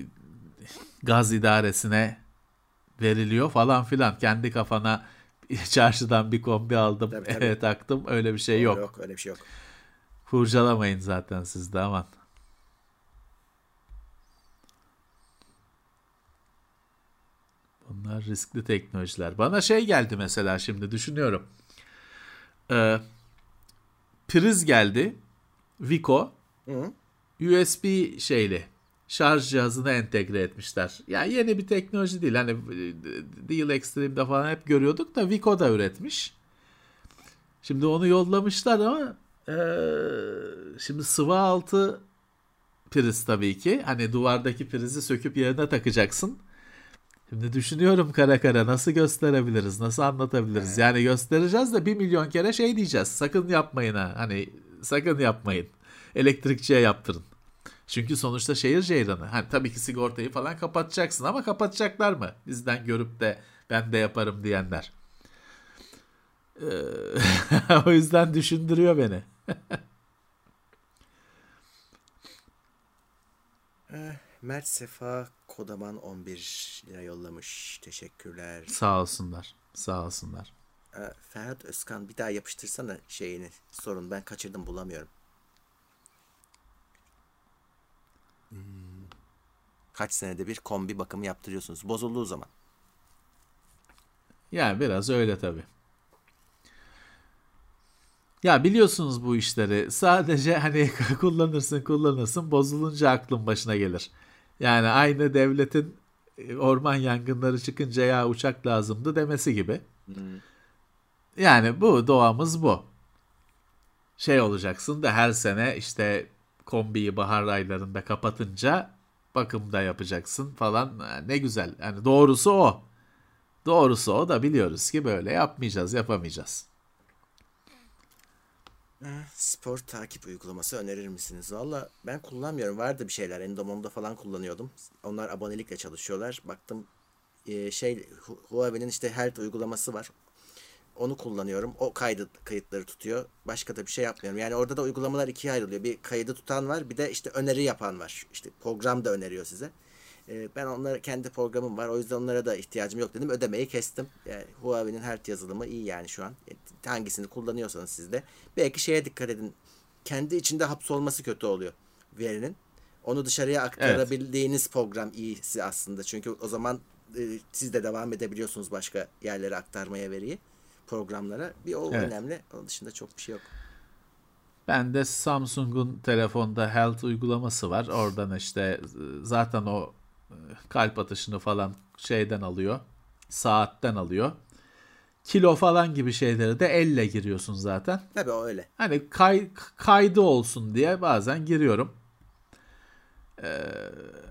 S3: gaz idaresine veriliyor falan filan. Kendi kafana çarşıdan bir kombi aldım
S2: Tabii, tabii.
S3: taktım öyle bir şey yok.
S2: Yok öyle bir şey yok.
S3: Kurcalamayın zaten siz de aman. Bunlar riskli teknolojiler. Bana şey geldi mesela şimdi düşünüyorum. Ee, priz geldi. Vico.
S2: Hı.
S3: USB şeyli şarj cihazına entegre etmişler. Yani yeni bir teknoloji değil. Hani Deal Extreme'de falan hep görüyorduk da Vico da üretmiş. Şimdi onu yollamışlar ama ee, şimdi sıvı altı priz tabii ki. Hani duvardaki prizi söküp yerine takacaksın. Şimdi düşünüyorum kara kara nasıl gösterebiliriz, nasıl anlatabiliriz? Yani göstereceğiz de bir milyon kere şey diyeceğiz. Sakın yapmayın ha. Hani sakın yapmayın. Elektrikçiye yaptırın. Çünkü sonuçta şehir ceyranı. Hani tabii ki sigortayı falan kapatacaksın ama kapatacaklar mı? Bizden görüp de ben de yaparım diyenler. Ee, o yüzden düşündürüyor beni.
S2: Mert Sefa Kodaman 11 lira yollamış. Teşekkürler.
S3: Sağ olsunlar. Sağ olsunlar.
S2: Ee, Ferhat Özkan bir daha yapıştırsana şeyini. Sorun ben kaçırdım bulamıyorum. Hmm. Kaç senede bir kombi bakımı yaptırıyorsunuz? Bozulduğu zaman.
S3: Yani biraz öyle tabii. Ya biliyorsunuz bu işleri. Sadece hani kullanırsın kullanırsın bozulunca aklın başına gelir. Yani aynı devletin e, orman yangınları çıkınca ya uçak lazımdı demesi gibi. Hmm. Yani bu doğamız bu. Şey olacaksın da her sene işte kombiyi bahar aylarında kapatınca bakımda yapacaksın falan. Ne güzel. Yani doğrusu o. Doğrusu o da biliyoruz ki böyle yapmayacağız, yapamayacağız.
S2: Spor takip uygulaması önerir misiniz? Valla ben kullanmıyorum. Vardı bir şeyler. Endomondo falan kullanıyordum. Onlar abonelikle çalışıyorlar. Baktım e, şey Huawei'nin işte Health uygulaması var. Onu kullanıyorum. O kaydı kayıtları tutuyor. Başka da bir şey yapmıyorum. Yani orada da uygulamalar ikiye ayrılıyor. Bir kaydı tutan var, bir de işte öneri yapan var. İşte program da öneriyor size. Ee, ben onlara kendi programım var. O yüzden onlara da ihtiyacım yok dedim. Ödemeyi kestim. Yani Huawei'nin her yazılımı iyi yani şu an. E, hangisini kullanıyorsanız siz de. Belki şeye dikkat edin. Kendi içinde hapsolması kötü oluyor verinin. Onu dışarıya aktarabildiğiniz evet. program iyisi aslında. Çünkü o zaman e, siz de devam edebiliyorsunuz başka yerlere aktarmaya veriyi programlara. Bir o evet. önemli. Onun dışında çok bir şey yok.
S3: Ben de Samsung'un telefonda Health uygulaması var. Oradan işte zaten o e, kalp atışını falan şeyden alıyor. Saatten alıyor. Kilo falan gibi şeyleri de elle giriyorsun zaten.
S2: Tabii öyle.
S3: Hani kay, kaydı olsun diye bazen giriyorum. Ee,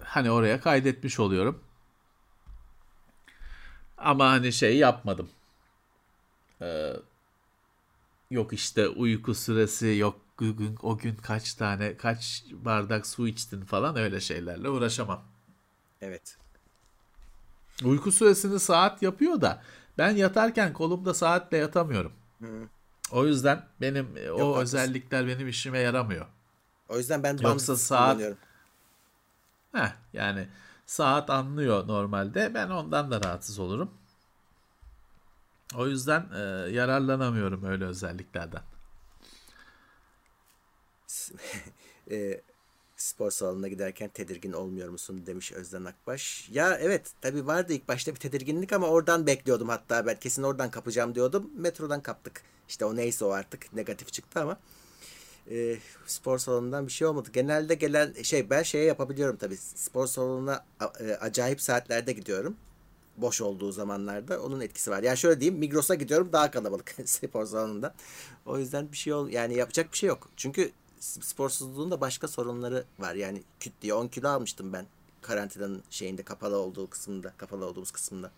S3: hani oraya kaydetmiş oluyorum. Ama hani şey yapmadım. Ee, yok işte uyku süresi yok gün, o gün kaç tane kaç bardak su içtin falan öyle şeylerle uğraşamam.
S2: Evet.
S3: Uyku süresini saat yapıyor da ben yatarken kolumda saatle yatamıyorum. Hı. O yüzden benim e, Yok, o haklısın. özellikler benim işime yaramıyor.
S2: O yüzden ben Yoksa saat.
S3: Heh, yani saat anlıyor normalde. Ben ondan da rahatsız olurum. O yüzden e, yararlanamıyorum öyle özelliklerden.
S2: e, spor salonuna giderken tedirgin olmuyor musun demiş Özden Akbaş. Ya evet tabii vardı ilk başta bir tedirginlik ama oradan bekliyordum hatta ben kesin oradan kapacağım diyordum. Metrodan kaptık. İşte o neyse o artık negatif çıktı ama e, spor salonundan bir şey olmadı. Genelde gelen şey ben şeye yapabiliyorum tabii. Spor salonuna e, acayip saatlerde gidiyorum boş olduğu zamanlarda onun etkisi var. Yani şöyle diyeyim Migros'a gidiyorum daha kalabalık spor salonunda. O yüzden bir şey ol yani yapacak bir şey yok. Çünkü sporsuzluğun da başka sorunları var. Yani küt diye 10 kilo almıştım ben karantinanın şeyinde kapalı olduğu kısmında, kapalı olduğumuz kısmında.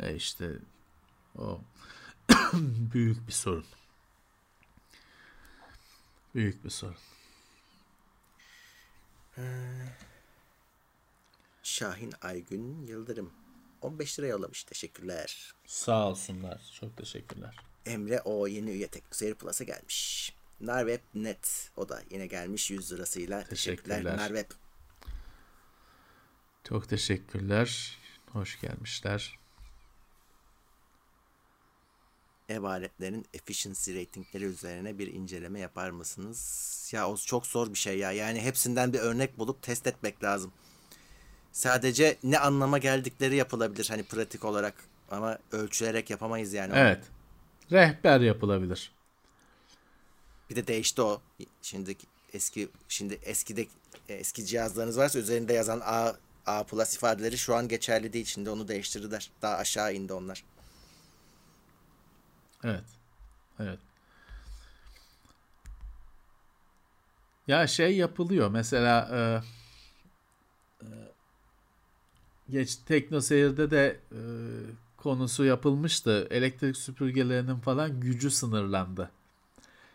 S3: E işte o büyük bir sorun. Büyük bir sorun.
S2: Şahin Aygün Yıldırım 15 lira yollamış. Teşekkürler.
S3: Sağ olsunlar. Çok teşekkürler.
S2: Emre o yeni üye Teknoseyir Plus'a gelmiş. Narweb Net o da yine gelmiş 100 lirasıyla. Teşekkürler, teşekkürler. Narweb.
S3: Çok teşekkürler. Hoş gelmişler.
S2: ev aletlerinin efficiency ratingleri üzerine bir inceleme yapar mısınız? Ya o çok zor bir şey ya. Yani hepsinden bir örnek bulup test etmek lazım. Sadece ne anlama geldikleri yapılabilir hani pratik olarak ama ölçülerek yapamayız yani.
S3: Evet. Rehber yapılabilir.
S2: Bir de değişti o. Şimdi eski şimdi eskide eski cihazlarınız varsa üzerinde yazan A A plus ifadeleri şu an geçerli değil. Şimdi onu değiştirdiler. Daha aşağı indi onlar.
S3: Evet. Evet. Ya şey yapılıyor. Mesela e, e, geç Tekno Seyir'de de e, konusu yapılmıştı. Elektrik süpürgelerinin falan gücü sınırlandı.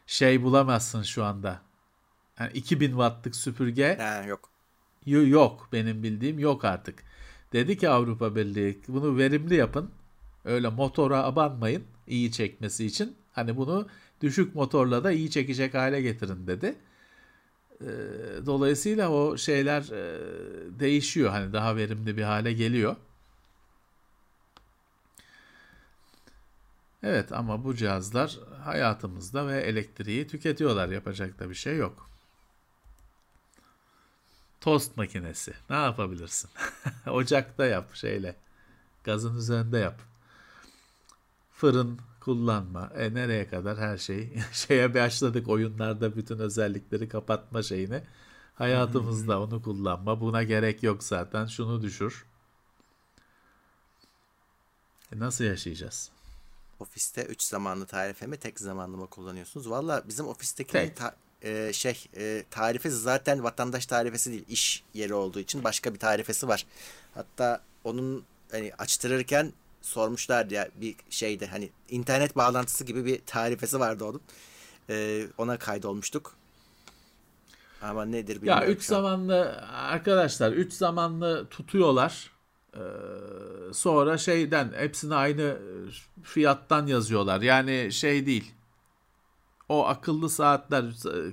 S3: Şey bulamazsın şu anda. Yani 2000 wattlık süpürge
S2: ha, yok.
S3: Yok benim bildiğim yok artık. Dedi ki Avrupa Birliği bunu verimli yapın. Öyle motora abanmayın iyi çekmesi için. Hani bunu düşük motorla da iyi çekecek hale getirin dedi. Ee, dolayısıyla o şeyler e, değişiyor. Hani daha verimli bir hale geliyor. Evet ama bu cihazlar hayatımızda ve elektriği tüketiyorlar. Yapacak da bir şey yok. Tost makinesi. Ne yapabilirsin? Ocakta yap şeyle. Gazın üzerinde yap. Fırın kullanma. E nereye kadar her şey? Şeye başladık oyunlarda bütün özellikleri kapatma şeyini. Hayatımızda onu kullanma. Buna gerek yok zaten. Şunu düşür. E nasıl yaşayacağız?
S2: Ofiste 3 zamanlı tarife mi tek zamanlı mı kullanıyorsunuz? Valla bizim ofisteki ta- e, şey e, tarifesi zaten vatandaş tarifesi değil iş yeri olduğu için başka bir tarifesi var. Hatta onun hani açtırırken sormuşlar ya bir şeyde hani internet bağlantısı gibi bir tarifesi vardı onun. E, ona kaydolmuştuk. Ama nedir
S3: bilmiyorum. Ya 3 zamanlı arkadaşlar 3 zamanlı tutuyorlar. Ee, sonra şeyden hepsini aynı fiyattan yazıyorlar. Yani şey değil o akıllı saatler,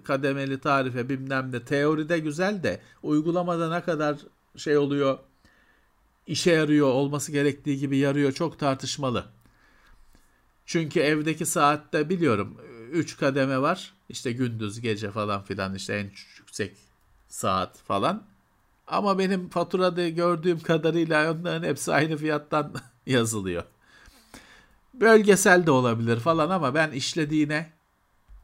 S3: kademeli tarife bilmem ne teoride güzel de uygulamada ne kadar şey oluyor, işe yarıyor, olması gerektiği gibi yarıyor çok tartışmalı. Çünkü evdeki saatte biliyorum 3 kademe var. İşte gündüz, gece falan filan işte en yüksek saat falan. Ama benim faturada gördüğüm kadarıyla onların hepsi aynı fiyattan yazılıyor. Bölgesel de olabilir falan ama ben işlediğine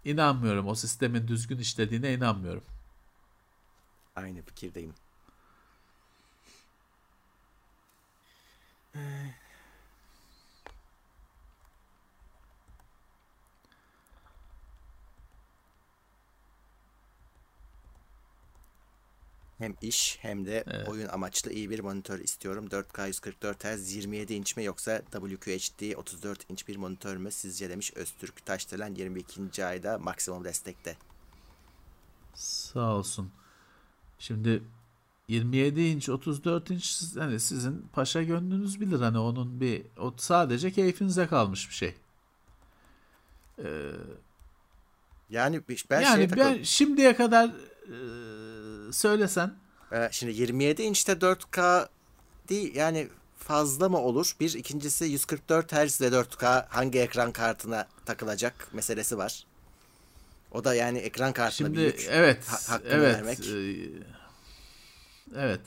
S3: İnanmıyorum. O sistemin düzgün işlediğine inanmıyorum.
S2: Aynı fikirdeyim. Hem iş hem de evet. oyun amaçlı iyi bir monitör istiyorum. 4K 144 Hz 27 inç mi yoksa WQHD 34 inç bir monitör mü sizce demiş Öztürk Taşdelen 22. ayda maksimum destekte.
S3: Sağ olsun. Şimdi 27 inç 34 inç hani sizin paşa gönlünüz bilir hani onun bir o sadece keyfinize kalmış bir şey.
S2: Ee, yani ben
S3: yani ben şimdiye kadar e, söylesen.
S2: Ee, şimdi 27 inçte 4K değil yani fazla mı olur? Bir ikincisi 144 Hz ile 4K hangi ekran kartına takılacak meselesi var. O da yani ekran kartına
S3: Şimdi,
S2: bir yük.
S3: Evet. Ha, hakkını evet. Vermek. E, evet.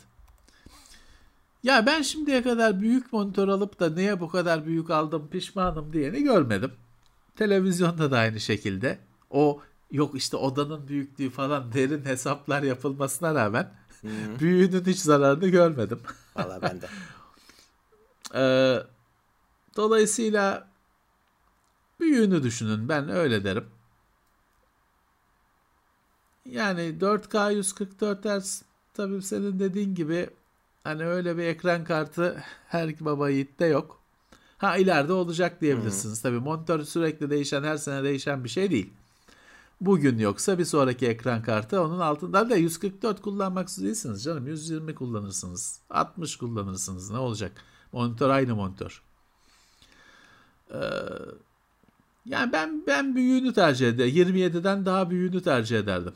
S3: Ya ben şimdiye kadar büyük monitör alıp da niye bu kadar büyük aldım pişmanım diyeni görmedim. Televizyonda da aynı şekilde. O yok işte odanın büyüklüğü falan derin hesaplar yapılmasına rağmen Hı-hı. büyüğünün hiç zararını görmedim.
S2: Valla ben de.
S3: ee, dolayısıyla büyüğünü düşünün ben öyle derim. Yani 4K 144 Hz tabii senin dediğin gibi hani öyle bir ekran kartı her baba yiğitte yok. Ha ileride olacak diyebilirsiniz. Hı-hı. Tabii monitör sürekli değişen her sene değişen bir şey değil. Bugün yoksa bir sonraki ekran kartı onun altında da 144 kullanmak değilsiniz canım. 120 kullanırsınız. 60 kullanırsınız. Ne olacak? Monitör aynı monitör. Ee, yani ben ben büyüğünü tercih ederim. 27'den daha büyüğünü tercih ederdim.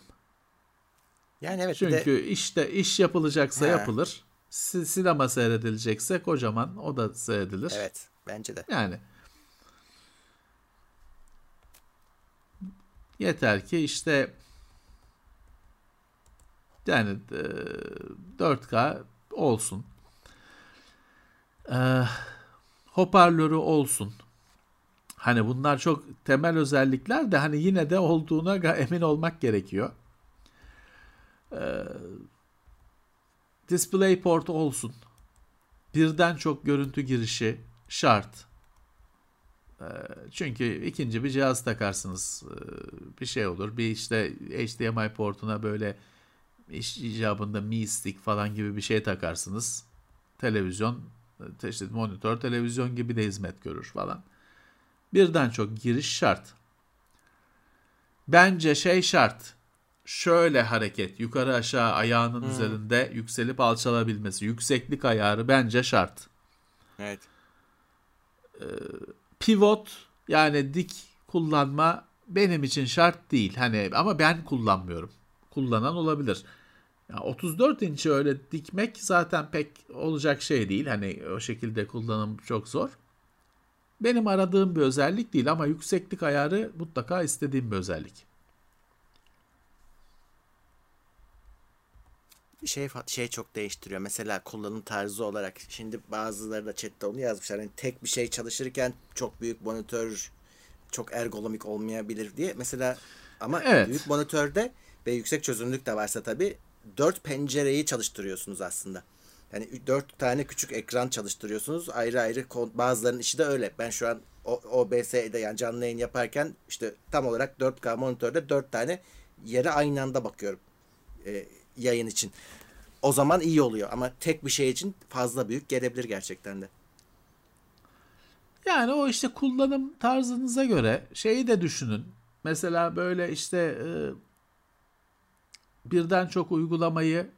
S2: Yani evet.
S3: Çünkü de... işte iş yapılacaksa He. yapılır. Sinema seyredilecekse kocaman o da seyredilir.
S2: Evet bence de.
S3: Yani Yeter ki işte yani e, 4K olsun. E, hoparlörü olsun. Hani bunlar çok temel özellikler de hani yine de olduğuna emin olmak gerekiyor. Ee, DisplayPort olsun. Birden çok görüntü girişi şart. Ee, çünkü ikinci bir cihaz takarsınız. Ee, bir şey olur. Bir işte HDMI portuna böyle iş icabında Mi Stick falan gibi bir şey takarsınız. Televizyon, işte monitör televizyon gibi de hizmet görür falan. Birden çok giriş şart. Bence şey şart. Şöyle hareket yukarı aşağı ayağının hmm. üzerinde yükselip alçalabilmesi. Yükseklik ayarı bence şart.
S2: Evet.
S3: Ee, pivot yani dik kullanma benim için şart değil. Hani ama ben kullanmıyorum. Kullanan olabilir. Ya 34 inç'i öyle dikmek zaten pek olacak şey değil. Hani o şekilde kullanım çok zor. Benim aradığım bir özellik değil ama yükseklik ayarı mutlaka istediğim bir özellik.
S2: Şey şey çok değiştiriyor. Mesela kullanım tarzı olarak şimdi bazıları da chatte onu yazmışlar. Yani tek bir şey çalışırken çok büyük monitör çok ergonomik olmayabilir diye. Mesela ama evet. büyük monitörde ve yüksek çözünürlük de varsa tabii dört pencereyi çalıştırıyorsunuz aslında. Yani dört tane küçük ekran çalıştırıyorsunuz. Ayrı ayrı bazılarının işi de öyle. Ben şu an OBS'de yani canlı yayın yaparken işte tam olarak 4K monitörde dört tane yere aynı anda bakıyorum. Ee, yayın için. O zaman iyi oluyor ama tek bir şey için fazla büyük gelebilir gerçekten de.
S3: Yani o işte kullanım tarzınıza göre şeyi de düşünün. Mesela böyle işte e, birden çok uygulamayı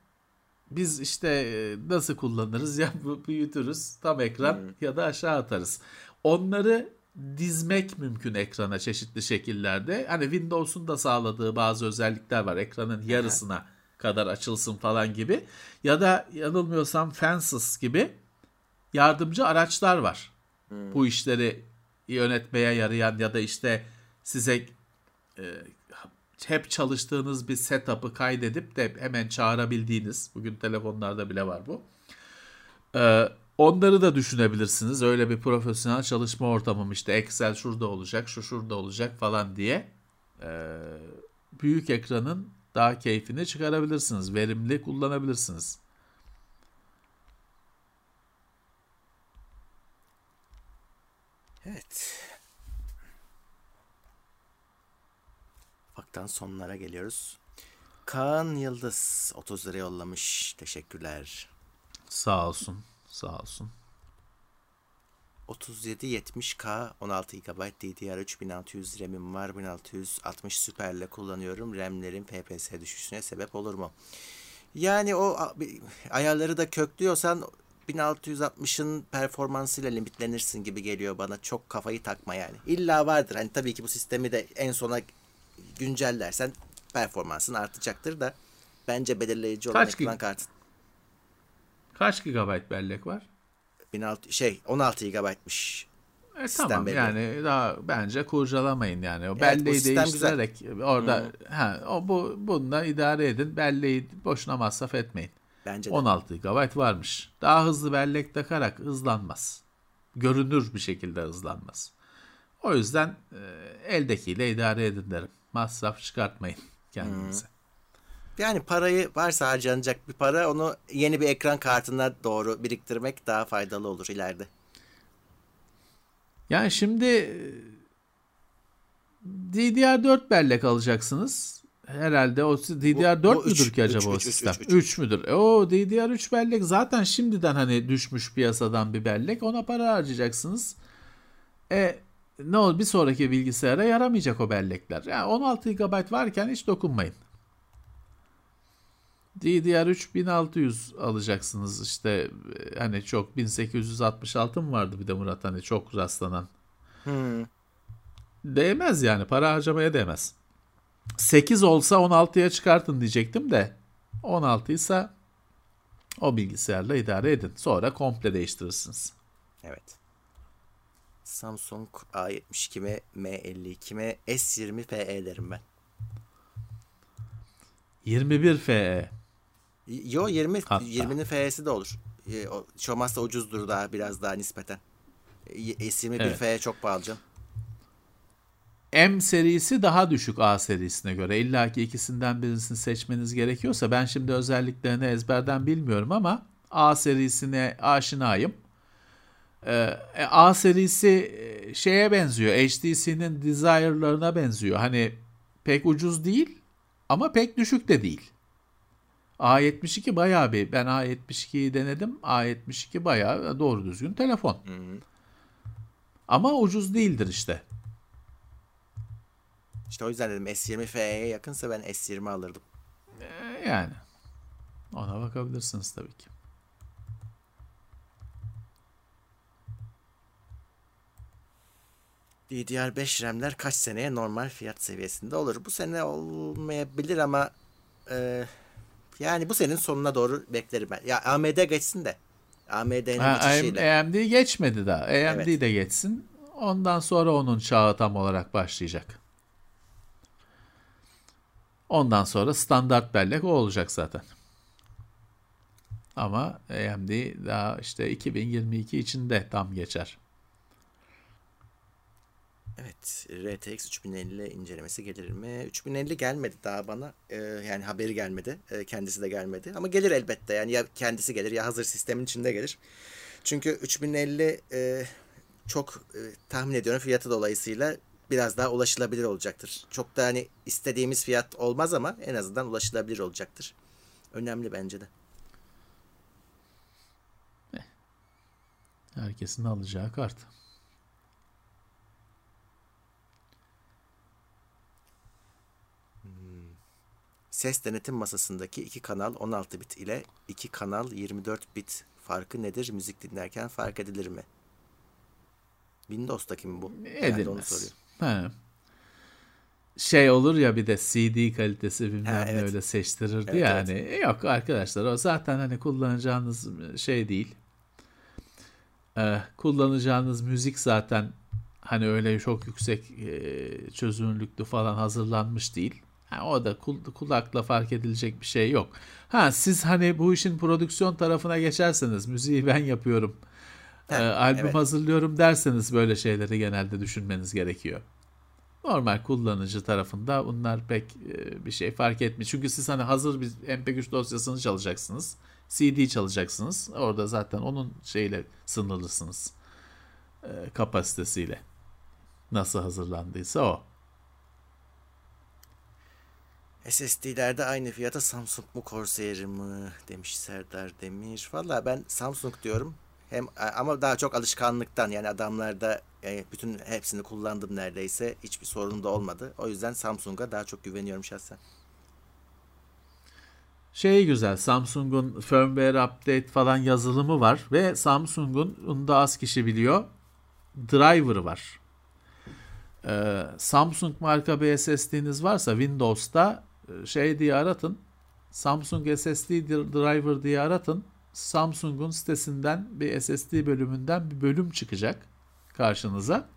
S3: biz işte e, nasıl kullanırız ya büyütürüz tam ekran hmm. ya da aşağı atarız. Onları dizmek mümkün ekrana çeşitli şekillerde. Hani Windows'un da sağladığı bazı özellikler var. Ekranın yarısına kadar açılsın falan gibi. Ya da yanılmıyorsam Fences gibi yardımcı araçlar var. Hmm. Bu işleri yönetmeye yarayan ya da işte size e, hep çalıştığınız bir setup'ı kaydedip de hemen çağırabildiğiniz, bugün telefonlarda bile var bu. Ee, onları da düşünebilirsiniz. Öyle bir profesyonel çalışma ortamım işte Excel şurada olacak, şu şurada olacak falan diye. Ee, büyük ekranın daha keyfini çıkarabilirsiniz. Verimli kullanabilirsiniz.
S2: Evet. Ufaktan sonlara geliyoruz. Kaan Yıldız 30 lira yollamış. Teşekkürler.
S3: Sağ olsun. Sağ olsun.
S2: 3770K 16 GB DDR3 1600 RAM'im var. 1660 Super'le kullanıyorum. RAM'lerin FPS düşüşüne sebep olur mu? Yani o ayarları da köklüyorsan 1660'ın performansıyla limitlenirsin gibi geliyor bana. Çok kafayı takma yani. İlla vardır. Hani tabii ki bu sistemi de en sona güncellersen performansın artacaktır da bence belirleyici olan Kaç ekran kartı.
S3: Kaç GB bellek var?
S2: 16 şey 16 GB'mış.
S3: E, tamam belli. yani daha bence kurcalamayın yani. O evet, belleği değiştirerek güzel. orada hmm. ha, o bu bununla idare edin. Belleği boşuna masraf etmeyin. Bence de. 16 GB varmış. Daha hızlı bellek takarak hızlanmaz. Görünür bir şekilde hızlanmaz. O yüzden e, eldekiyle idare edin derim. Masraf çıkartmayın kendinize. Hmm.
S2: Yani parayı varsa harcanacak bir para onu yeni bir ekran kartına doğru biriktirmek daha faydalı olur ileride.
S3: Yani şimdi DDR4 bellek alacaksınız. Herhalde o DDR4 bu, bu müdür üç, ki acaba üç, o sistem? 3 üç, müdür? E, o DDR3 bellek zaten şimdiden hani düşmüş piyasadan bir bellek. Ona para harcayacaksınız. E ne olur bir sonraki bilgisayara yaramayacak o bellekler. Yani 16 GB varken hiç dokunmayın. DDR3 1600 alacaksınız işte e, hani çok 1866 mı vardı bir de Murat hani çok rastlanan. Hmm. Değmez yani para harcamaya değmez. 8 olsa 16'ya çıkartın diyecektim de 16 ise o bilgisayarla idare edin. Sonra komple değiştirirsiniz.
S2: Evet. Samsung A72 mi M52 mi S20 FE derim ben.
S3: 21 FE.
S2: Yo 20 Hatta. 20'nin FE'si de olur. E, o, hiç olmazsa ucuzdur daha biraz daha nispeten. S21 evet. FE çok pahalı canım.
S3: M serisi daha düşük A serisine göre. İlla ki ikisinden birisini seçmeniz gerekiyorsa ben şimdi özelliklerini ezberden bilmiyorum ama A serisine aşinayım. Ee, A serisi e, şeye benziyor. HTC'nin Desire'larına benziyor. Hani pek ucuz değil ama pek düşük de değil. A72 bayağı bir ben A72'yi denedim. A72 bayağı doğru düzgün telefon. Hı hı. Ama ucuz değildir işte.
S2: İşte o yüzden dedim S20 FE'ye yakınsa ben S20 alırdım.
S3: Ee, yani ona bakabilirsiniz tabii ki.
S2: DDR5 RAM'ler kaç seneye normal fiyat seviyesinde olur? Bu sene olmayabilir ama e, yani bu senin sonuna doğru beklerim ben. Ya AMD geçsin de. AMD'nin
S3: geçişiyle. AMD geçmedi daha. AMD evet. de geçsin. Ondan sonra onun çağı tam olarak başlayacak. Ondan sonra standart bellek o olacak zaten. Ama AMD daha işte 2022 içinde tam geçer.
S2: Evet, RTX 3050 incelemesi gelir mi? 3050 gelmedi daha bana. Ee, yani haberi gelmedi. Ee, kendisi de gelmedi. Ama gelir elbette. Yani ya kendisi gelir ya hazır sistemin içinde gelir. Çünkü 3050 e, çok e, tahmin ediyorum fiyatı dolayısıyla biraz daha ulaşılabilir olacaktır. Çok da hani istediğimiz fiyat olmaz ama en azından ulaşılabilir olacaktır. Önemli bence de.
S3: Eh. Herkesin alacağı kart.
S2: Ses denetim masasındaki iki kanal 16 bit ile iki kanal 24 bit farkı nedir? Müzik dinlerken fark edilir mi? Windows'taki mi bu?
S3: Edilmez. Onu soruyor. He. Şey olur ya bir de CD kalitesi bilmem ha, evet. ne öyle seçtirirdi evet, yani. Evet. Yok arkadaşlar o zaten hani kullanacağınız şey değil. Ee, kullanacağınız müzik zaten hani öyle çok yüksek e, çözünürlüklü falan hazırlanmış değil. Yani o da kul, kulakla fark edilecek bir şey yok. Ha siz hani bu işin prodüksiyon tarafına geçerseniz müziği ben yapıyorum e, albüm evet. hazırlıyorum derseniz böyle şeyleri genelde düşünmeniz gerekiyor. Normal kullanıcı tarafında bunlar pek e, bir şey fark etmiyor. Çünkü siz hani hazır bir MP3 dosyasını çalacaksınız. CD çalacaksınız. Orada zaten onun şeyle sınırlısınız. E, kapasitesiyle. Nasıl hazırlandıysa o.
S2: SSD'lerde aynı fiyata Samsung mu Corsair mı demiş Serdar Demir. Valla ben Samsung diyorum. Hem ama daha çok alışkanlıktan yani adamlarda yani bütün hepsini kullandım neredeyse. Hiçbir sorun da olmadı. O yüzden Samsung'a daha çok güveniyorum şahsen.
S3: Şey güzel Samsung'un firmware update falan yazılımı var ve Samsung'un bunu da az kişi biliyor. Driver'ı var. Ee, Samsung marka bir SSD'niz varsa Windows'ta e, şey diye aratın. Samsung SSD driver diye aratın. Samsung'un sitesinden bir SSD bölümünden bir bölüm çıkacak karşınıza.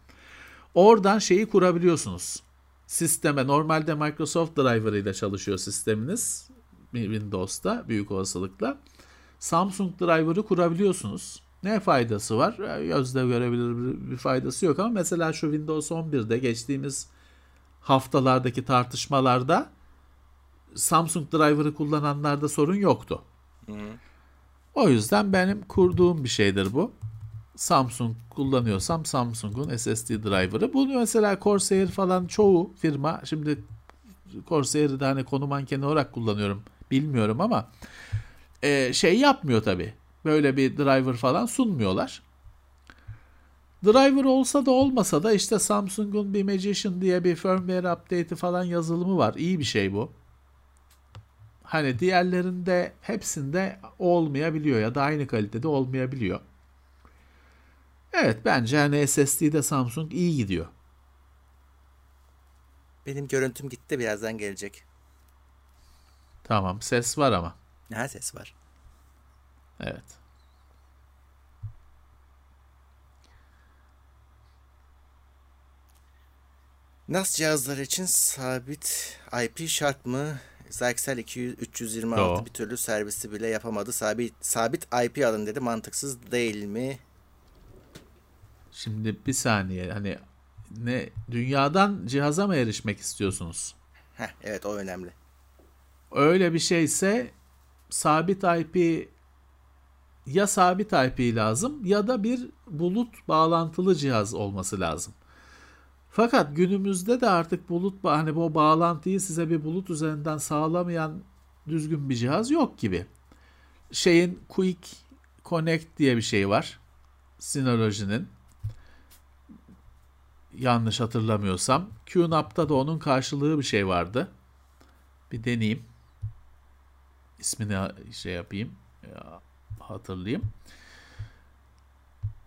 S3: Oradan şeyi kurabiliyorsunuz. Sisteme normalde Microsoft Driver ile çalışıyor sisteminiz Windows'ta büyük olasılıkla. Samsung Driver'ı kurabiliyorsunuz. Ne faydası var? Gözle görebilir bir faydası yok ama mesela şu Windows 11'de geçtiğimiz haftalardaki tartışmalarda Samsung Driver'ı kullananlarda sorun yoktu. Hı. O yüzden benim kurduğum bir şeydir bu. Samsung kullanıyorsam Samsung'un SSD driver'ı. Bunu mesela Corsair falan çoğu firma şimdi Corsair'i de hani konu mankeni olarak kullanıyorum bilmiyorum ama e, şey yapmıyor tabi. Böyle bir driver falan sunmuyorlar. Driver olsa da olmasa da işte Samsung'un bir Magician diye bir firmware update'i falan yazılımı var. İyi bir şey bu. Hani diğerlerinde hepsinde olmayabiliyor ya da aynı kalitede olmayabiliyor. Evet bence hani SSD'de Samsung iyi gidiyor.
S2: Benim görüntüm gitti birazdan gelecek.
S3: Tamam ses var ama.
S2: Ne ses var?
S3: Evet.
S2: NAS cihazları için sabit IP şart mı? 200 326 Yo. bir türlü servisi bile yapamadı. Sabit sabit IP alın dedi. Mantıksız değil mi?
S3: Şimdi bir saniye hani ne dünyadan cihaza mı erişmek istiyorsunuz?
S2: Heh, evet o önemli.
S3: Öyle bir şeyse sabit IP ya sabit IP lazım ya da bir bulut bağlantılı cihaz olması lazım. Fakat günümüzde de artık bulut hani bu bağlantıyı size bir bulut üzerinden sağlamayan düzgün bir cihaz yok gibi. Şeyin Quick Connect diye bir şey var. Synology'nin. Yanlış hatırlamıyorsam. QNAP'ta da onun karşılığı bir şey vardı. Bir deneyeyim. İsmini şey yapayım. Hatırlayayım.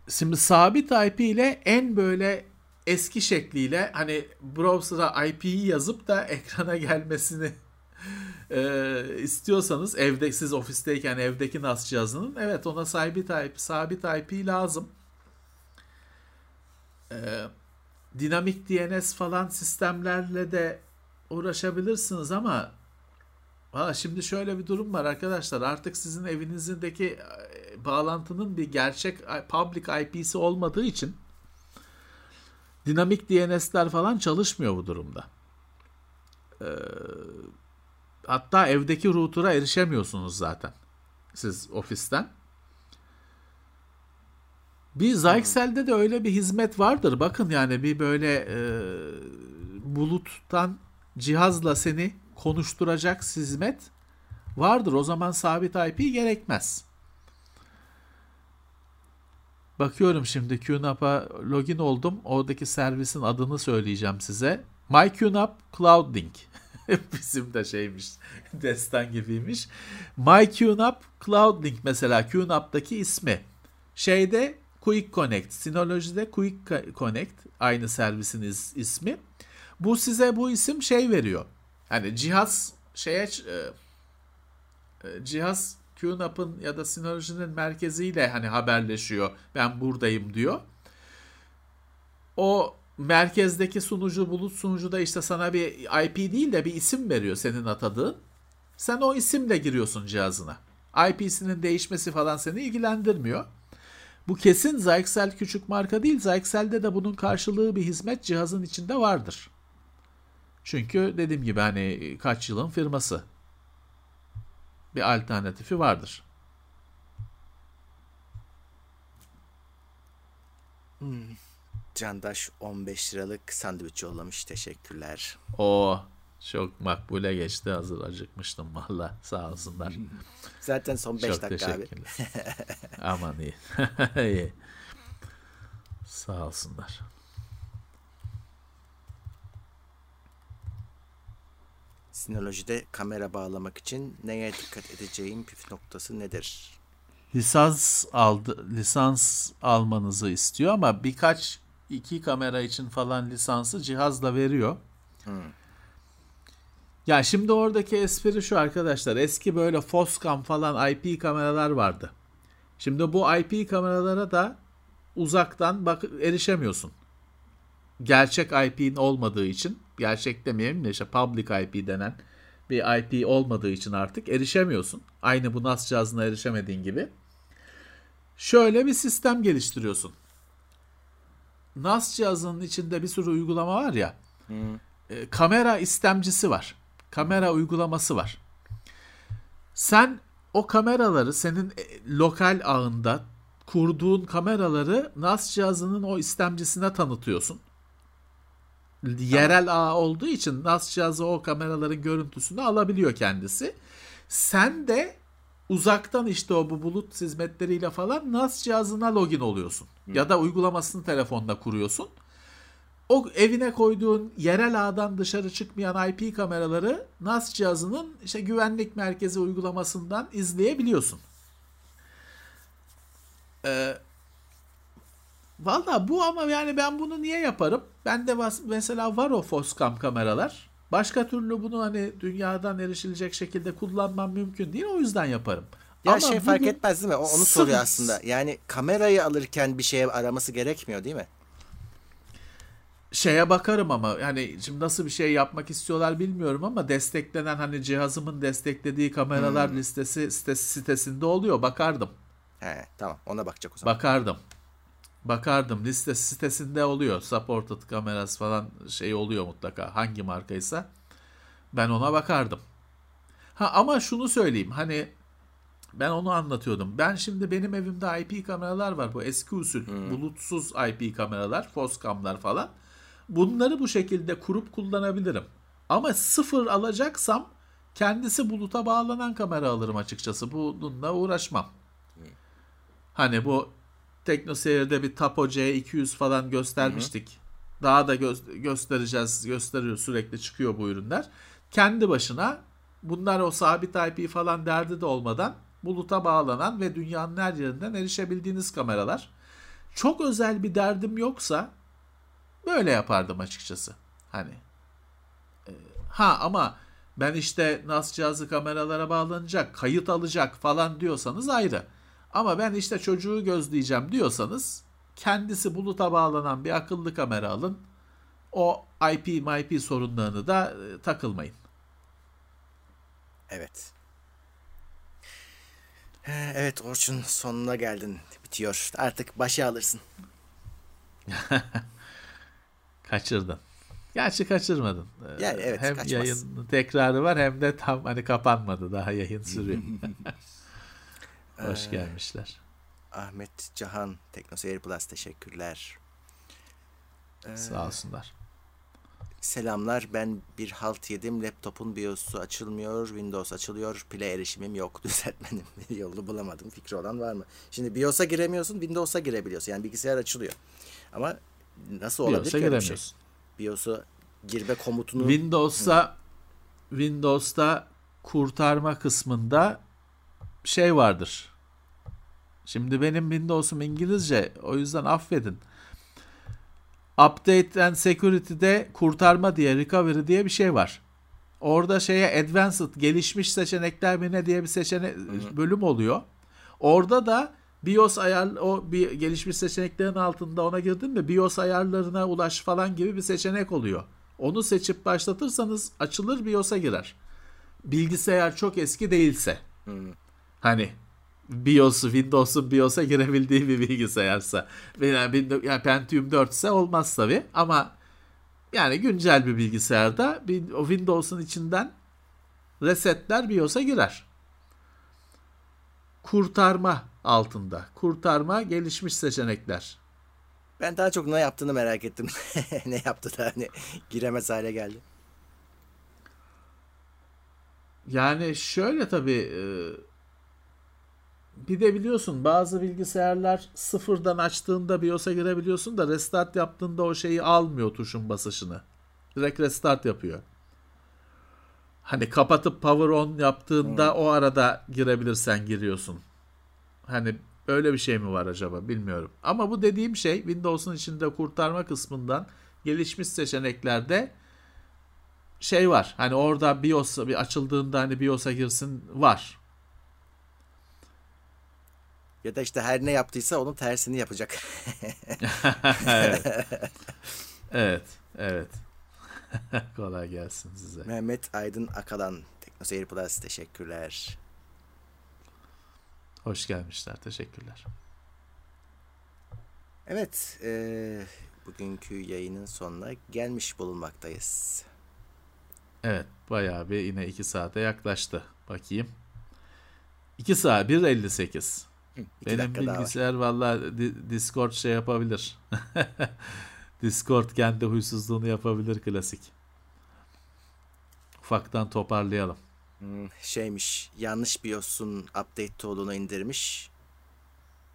S3: Şimdi sabit IP ile en böyle eski şekliyle hani browser'a IP'yi yazıp da ekrana gelmesini e, istiyorsanız evde siz ofisteyken evdeki NAS cihazının evet ona sabit IP, sabit IP lazım. E, dinamik DNS falan sistemlerle de uğraşabilirsiniz ama Valla şimdi şöyle bir durum var arkadaşlar. Artık sizin evinizdeki e, bağlantının bir gerçek public IP'si olmadığı için dinamik DNS'ler falan çalışmıyor bu durumda. Ee, hatta evdeki router'a erişemiyorsunuz zaten. Siz ofisten. Bir Zyxel'de de öyle bir hizmet vardır. Bakın yani bir böyle e, buluttan cihazla seni konuşturacak hizmet vardır. O zaman sabit IP gerekmez. Bakıyorum şimdi QNAP'a login oldum. Oradaki servisin adını söyleyeceğim size. MyQNAP CloudLink. Bizim de şeymiş, destan gibiymiş. MyQNAP CloudLink mesela QNAP'taki ismi. Şeyde Quick Connect, Synology'de Quick Connect aynı servisin is, ismi. Bu size bu isim şey veriyor. Hani cihaz şeye e, e cihaz QNAP'ın ya da Synology'nin merkeziyle hani haberleşiyor. Ben buradayım diyor. O merkezdeki sunucu bulut sunucu da işte sana bir IP değil de bir isim veriyor senin atadığın. Sen o isimle giriyorsun cihazına. IP'sinin değişmesi falan seni ilgilendirmiyor. Bu kesin Zyxel küçük marka değil. Zyxel'de de bunun karşılığı bir hizmet cihazın içinde vardır. Çünkü dediğim gibi hani kaç yılın firması bir alternatifi vardır.
S2: Hmm. Candaş 15 liralık sandviç yollamış. Teşekkürler.
S3: O çok makbule geçti. Hazır acıkmıştım valla. Sağ olsunlar.
S2: Zaten son 5 dakika abi.
S3: Aman iyi. iyi. Sağ olsunlar.
S2: Sinolojide kamera bağlamak için neye dikkat edeceğim püf noktası nedir?
S3: Lisans aldı, lisans almanızı istiyor ama birkaç iki kamera için falan lisansı cihazla veriyor. Hmm. Ya şimdi oradaki espri şu arkadaşlar. Eski böyle Foscam falan IP kameralar vardı. Şimdi bu IP kameralara da uzaktan bak erişemiyorsun. Gerçek IP'nin olmadığı için gerçek demeyelim de işte public IP denen bir IP olmadığı için artık erişemiyorsun. Aynı bu NAS cihazına erişemediğin gibi. Şöyle bir sistem geliştiriyorsun. NAS cihazının içinde bir sürü uygulama var ya. Hmm. E, kamera istemcisi var. Kamera uygulaması var. Sen o kameraları senin e, lokal ağında kurduğun kameraları NAS cihazının o istemcisine tanıtıyorsun yerel ağ olduğu için NAS cihazı o kameraların görüntüsünü alabiliyor kendisi. Sen de uzaktan işte o bu bulut hizmetleriyle falan NAS cihazına login oluyorsun. Hı. Ya da uygulamasını telefonda kuruyorsun. O evine koyduğun yerel ağdan dışarı çıkmayan IP kameraları NAS cihazının işte güvenlik merkezi uygulamasından izleyebiliyorsun. Ee, Valla bu ama yani ben bunu niye yaparım? Ben de mesela var o Foscam kameralar. Başka türlü bunu hani dünyadan erişilecek şekilde kullanmam mümkün değil. O yüzden yaparım.
S2: Ya Ama şey fark etmez değil mi? O, onu soruyor aslında. Yani kamerayı alırken bir şeye araması gerekmiyor değil mi?
S3: şeye bakarım ama yani şimdi nasıl bir şey yapmak istiyorlar bilmiyorum ama desteklenen hani cihazımın desteklediği kameralar hmm. listesi sitesi, sitesinde oluyor bakardım.
S2: He tamam ona bakacak o zaman.
S3: Bakardım. Bakardım liste sitesinde oluyor. Supported kameras falan şey oluyor mutlaka hangi markaysa. Ben ona bakardım. Ha ama şunu söyleyeyim hani ben onu anlatıyordum. Ben şimdi benim evimde IP kameralar var. Bu eski usul hmm. bulutsuz IP kameralar, Foscam'lar falan. Bunları bu şekilde kurup kullanabilirim. Ama sıfır alacaksam kendisi buluta bağlanan kamera alırım açıkçası. Bununla uğraşmam. Hani bu TeknoSeyir'de bir Tapo C200 falan göstermiştik. Hı hı. Daha da gö- göstereceğiz, gösteriyor sürekli çıkıyor bu ürünler. Kendi başına bunlar o sabit IP falan derdi de olmadan buluta bağlanan ve dünyanın her yerinden erişebildiğiniz kameralar. Çok özel bir derdim yoksa böyle yapardım açıkçası. Hani e, ha ama ben işte NAS cihazı kameralara bağlanacak, kayıt alacak falan diyorsanız ayrı. Ama ben işte çocuğu gözleyeceğim diyorsanız kendisi buluta bağlanan bir akıllı kamera alın. O IP, IP sorunlarını da e, takılmayın.
S2: Evet. Evet Orçun sonuna geldin. Bitiyor. Artık başa alırsın.
S3: Kaçırdın. Gerçi kaçırmadın.
S2: Yani evet
S3: hem kaçmaz. yayın tekrarı var hem de tam hani kapanmadı. Daha yayın sürüyor. Hoş ee, gelmişler.
S2: Ahmet Cahan Teknoseyir Plus teşekkürler.
S3: Ee, Sağ olsunlar.
S2: Selamlar ben bir halt yedim laptopun BIOS'u açılmıyor Windows açılıyor pile erişimim yok düzeltmenin yolunu bulamadım fikri olan var mı? Şimdi BIOS'a giremiyorsun Windows'a girebiliyorsun yani bilgisayar açılıyor ama nasıl olabilir BIOS'a ki şey? BIOS'a girme komutunu
S3: Windows'a Windows'ta kurtarma kısmında şey vardır. Şimdi benim Windows'um İngilizce o yüzden affedin. Update and Security'de kurtarma diye, recovery diye bir şey var. Orada şeye advanced, gelişmiş seçenekler mi ne diye bir seçenek bölüm oluyor. Orada da BIOS ayar o bir gelişmiş seçeneklerin altında ona girdin mi BIOS ayarlarına ulaş falan gibi bir seçenek oluyor. Onu seçip başlatırsanız açılır BIOS'a girer. Bilgisayar çok eski değilse. Hı. Hani BIOS'u Windows'un BIOS'a girebildiği bir bilgisayarsa. Yani, yani Pentium 4 ise olmaz tabi ama yani güncel bir bilgisayarda bir, o Windows'un içinden resetler BIOS'a girer. Kurtarma altında. Kurtarma gelişmiş seçenekler.
S2: Ben daha çok ne yaptığını merak ettim. ne yaptı da hani giremez hale geldi.
S3: Yani şöyle tabii e, bir de biliyorsun bazı bilgisayarlar sıfırdan açtığında BIOS'a girebiliyorsun da restart yaptığında o şeyi almıyor tuşun basışını. Direkt restart yapıyor. Hani kapatıp power on yaptığında hmm. o arada girebilirsen giriyorsun. Hani öyle bir şey mi var acaba bilmiyorum. Ama bu dediğim şey Windows'un içinde kurtarma kısmından gelişmiş seçeneklerde şey var. Hani orada BIOS bir açıldığında hani BIOS'a girsin var.
S2: Ya da işte her ne yaptıysa onun tersini yapacak.
S3: evet. Evet. Evet. Kolay gelsin size.
S2: Mehmet Aydın Akalan Teknoseyir Plus teşekkürler.
S3: Hoş gelmişler. Teşekkürler.
S2: Evet. E, bugünkü yayının sonuna gelmiş bulunmaktayız.
S3: Evet. Bayağı bir yine 2 saate yaklaştı. Bakayım. 2 saat 1.58. Benim bilgisayar valla Discord şey yapabilir. Discord kendi huysuzluğunu yapabilir klasik. Ufaktan toparlayalım.
S2: Hmm, şeymiş yanlış BIOS'un update tool'unu indirmiş.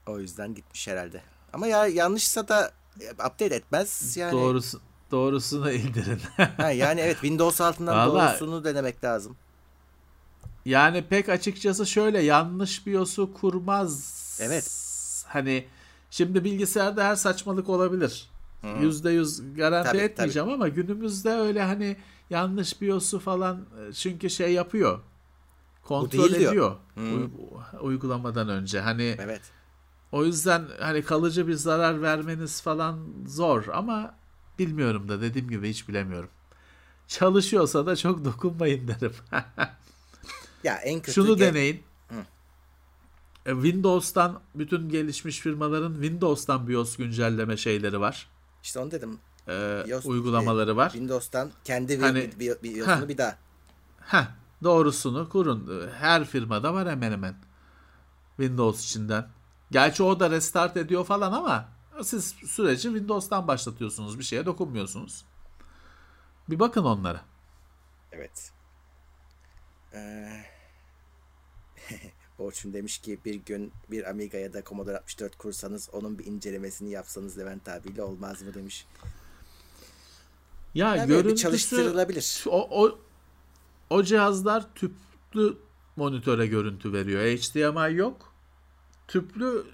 S2: O yüzden gitmiş herhalde. Ama ya yanlışsa da e, update etmez yani.
S3: Doğrusu, doğrusunu indirin.
S2: ha, yani evet Windows altından Vallahi, doğrusunu denemek lazım.
S3: Yani pek açıkçası şöyle yanlış BIOS'u kurmaz.
S2: Evet.
S3: Hani şimdi bilgisayarda her saçmalık olabilir. Yüzde yüz garanti tabii, etmeyeceğim tabii. ama günümüzde öyle hani yanlış BIOS'u falan e, çünkü şey yapıyor. Kontrol ediyor hmm. uygulamadan önce. Hani
S2: evet.
S3: O yüzden hani kalıcı bir zarar vermeniz falan zor ama bilmiyorum da dediğim gibi hiç bilemiyorum. Çalışıyorsa da çok dokunmayın derim.
S2: ya en kötü
S3: Şunu deneyin. E, Windows'tan bütün gelişmiş firmaların Windows'tan BIOS güncelleme şeyleri var.
S2: İşte onu dedim.
S3: Ee, BIOS, uygulamaları var.
S2: Windows'tan kendi hani, BIOS'unu bir daha.
S3: Heh, doğrusunu kurun. Her firmada var hemen hemen. Windows içinden. Gerçi o da restart ediyor falan ama siz süreci Windows'tan başlatıyorsunuz. Bir şeye dokunmuyorsunuz. Bir bakın onlara.
S2: Evet. Ee, Orçun demiş ki bir gün bir Amiga ya da Commodore 64 kursanız onun bir incelemesini yapsanız Levent abiyle olmaz mı demiş.
S3: Ya
S2: yani
S3: görüntüsü
S2: çalıştırılabilir.
S3: O, o, o cihazlar tüplü monitöre görüntü veriyor. HDMI yok. Tüplü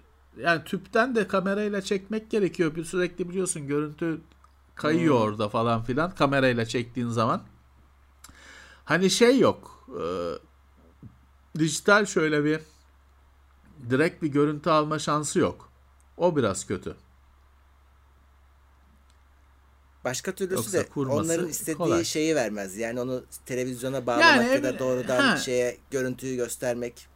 S3: yani tüpten de kamerayla çekmek gerekiyor. Bir sürekli biliyorsun görüntü kayıyor hmm. orada falan filan kamerayla çektiğin zaman. Hani şey yok. E, dijital şöyle bir direkt bir görüntü alma şansı yok. O biraz kötü.
S2: Başka türlüsü de onların istediği kolay. şeyi vermez. Yani onu televizyona bağlamak yani, ya da doğrudan ha. şeye görüntüyü göstermek.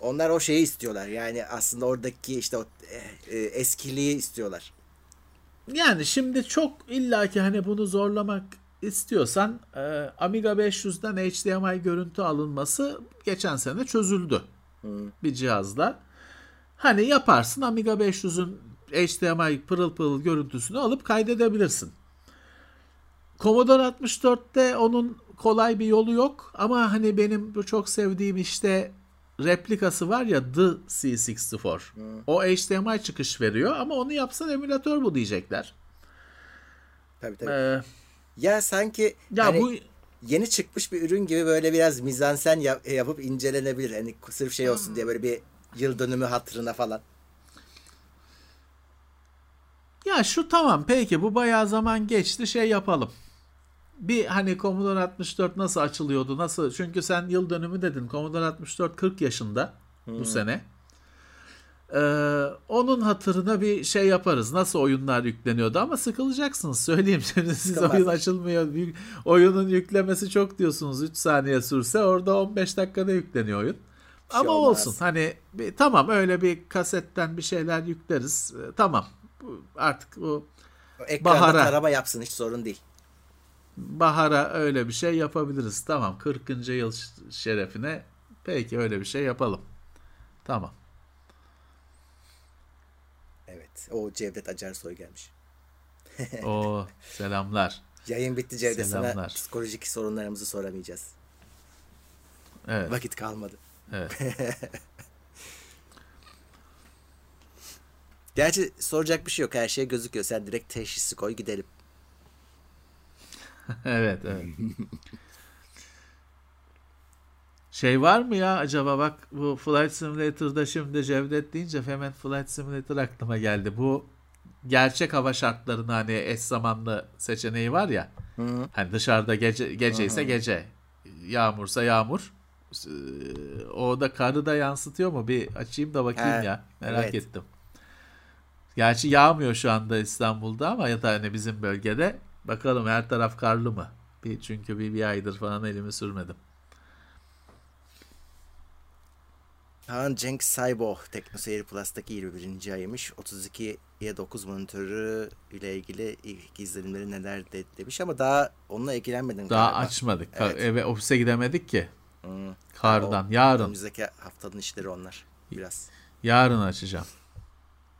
S2: Onlar o şeyi istiyorlar. Yani aslında oradaki işte o e, e, eskiliği istiyorlar.
S3: Yani şimdi çok illaki hani bunu zorlamak istiyorsan e, Amiga 500'den HDMI görüntü alınması geçen sene çözüldü. Hmm. Bir cihazla. Hani yaparsın Amiga 500'ün HDMI pırıl pırıl görüntüsünü alıp kaydedebilirsin. Commodore 64'te onun kolay bir yolu yok ama hani benim bu çok sevdiğim işte replikası var ya The C64. Hmm. O HDMI çıkış veriyor ama onu yapsan emülatör bu diyecekler.
S2: Tabii tabii. Ee, ya sanki ya hani bu yeni çıkmış bir ürün gibi böyle biraz mizansen yap, yapıp incelenebilir. Hani sırf şey olsun hmm. diye böyle bir yıl dönümü hatırına falan.
S3: Ya şu tamam peki bu bayağı zaman geçti şey yapalım. Bir hani Commodore 64 nasıl açılıyordu nasıl çünkü sen yıl dönümü dedin Commodore 64 40 yaşında hmm. bu sene. Ee, onun hatırına bir şey yaparız. Nasıl oyunlar yükleniyordu ama sıkılacaksınız. Söyleyeyim şimdi siz Sıkılmaz. oyun açılmıyor. Oyunun yüklemesi çok diyorsunuz. 3 saniye sürse orada 15 dakikada yükleniyor oyun. Şey ama olmaz. olsun hani bir, tamam öyle bir kasetten bir şeyler yükleriz. Ee, tamam artık bu
S2: Ekranda bahara, tarama yapsın hiç sorun değil.
S3: Bahara öyle bir şey yapabiliriz. Tamam 40. yıl şerefine peki öyle bir şey yapalım. Tamam.
S2: Evet. O Cevdet Acarsoy gelmiş.
S3: o selamlar.
S2: Yayın bitti Cevdet selamlar. sana psikolojik sorunlarımızı soramayacağız. Evet. Vakit kalmadı. Evet. Gerçi soracak bir şey yok. Her şey gözüküyor. Sen direkt teşhisi koy gidelim.
S3: evet, evet. Şey var mı ya acaba bak bu Flight Simulator'da şimdi Cevdet deyince hemen Flight Simulator aklıma geldi. Bu gerçek hava şartlarının hani eş zamanlı seçeneği var ya. Hı. Hani dışarıda gece gece ise gece, yağmursa yağmur. O da karı da yansıtıyor mu? Bir açayım da bakayım He, ya. Merak evet. ettim. Gerçi yağmıyor şu anda İstanbul'da ama ya da hani bizim bölgede. Bakalım her taraf karlı mı? Bir, çünkü bir, bir aydır falan elimi sürmedim.
S2: Kaan Cenk Saybo TeknoSeyir Plus'taki 21. ayıymış. 32'ye 9 monitörü ile ilgili ilk izlenimleri neler de, demiş ama daha onunla ilgilenmedim
S3: Daha galiba. açmadık. Evet. Eve ofise gidemedik ki. Hmm. Kardan. O, Yarın.
S2: Önümüzdeki haftanın işleri onlar. Biraz.
S3: Yarın açacağım.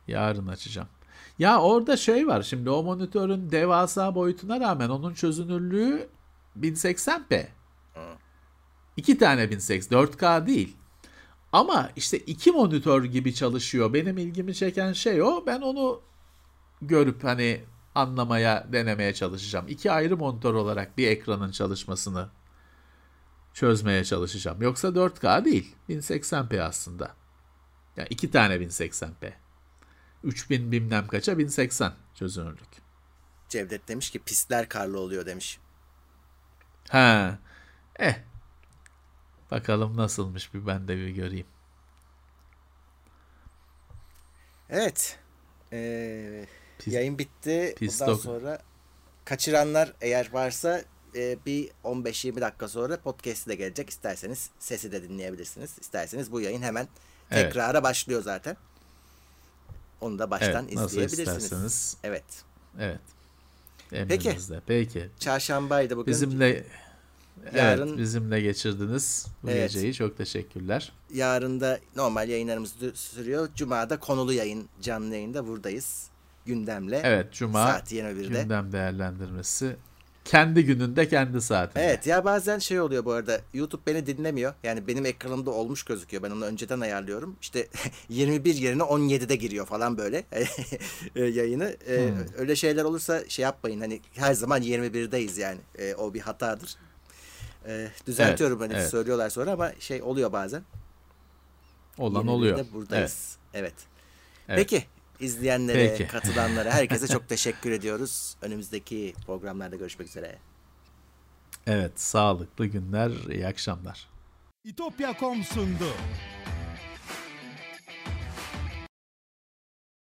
S3: Yarın açacağım. Ya orada şey var. Şimdi o monitörün devasa boyutuna rağmen onun çözünürlüğü 1080p. Hmm. İki tane 1080. 4K değil. Ama işte iki monitör gibi çalışıyor. Benim ilgimi çeken şey o. Ben onu görüp hani anlamaya, denemeye çalışacağım. İki ayrı monitör olarak bir ekranın çalışmasını çözmeye çalışacağım. Yoksa 4K değil. 1080p aslında. Yani iki tane 1080p. 3000 bilmem kaça 1080 çözünürlük.
S2: Cevdet demiş ki pistler karlı oluyor demiş.
S3: Ha. Eh Bakalım nasılmış bir ben de bir göreyim.
S2: Evet. Ee, Pis, yayın bitti. Pistok. Ondan sonra kaçıranlar eğer varsa e, bir 15-20 dakika sonra podcast'i de gelecek. İsterseniz sesi de dinleyebilirsiniz. İsterseniz bu yayın hemen
S3: Evet.
S2: tekrara başlıyor zaten. Onu da baştan
S3: Evet, nasıl
S2: izleyebilirsiniz. Evet.
S3: Evet. Emrinizde. Peki.
S2: Çarşambaydı bugün.
S3: Bizimle
S2: Yarın-
S3: evet, bizimle geçirdiniz bu
S2: Evet.
S3: geceyi. Çok teşekkürler.
S2: Yarın da normal yayınlarımız sürüyor. Cuma'da konulu yayın, canlı yayında buradayız. Gündemle.
S3: Evet, cuma
S2: Saat 21'de.
S3: gündem değerlendirmesi. Kendi gününde kendi saatinde.
S2: Evet ya bazen şey oluyor bu arada YouTube beni dinlemiyor. Yani benim ekranımda olmuş gözüküyor. Ben onu önceden ayarlıyorum. İşte 21 yerine 17'de giriyor falan böyle e, yayını. E,
S3: Hmm.
S2: Öyle şeyler olursa şey yapmayın. Hani her zaman 21'deyiz yani. E, o bir hatadır. E, düzeltiyorum
S3: Evet,
S2: hani
S3: evet.
S2: söylüyorlar sonra ama şey oluyor bazen.
S3: Olan
S2: 21'de
S3: oluyor.
S2: buradayız. Evet.
S3: Evet.
S2: Peki izleyenlere,
S3: Peki.
S2: katılanlara herkese çok teşekkür ediyoruz. Önümüzdeki programlarda görüşmek üzere.
S3: Evet. evet, sağlıklı günler, iyi akşamlar.
S1: İtopya.com sundu.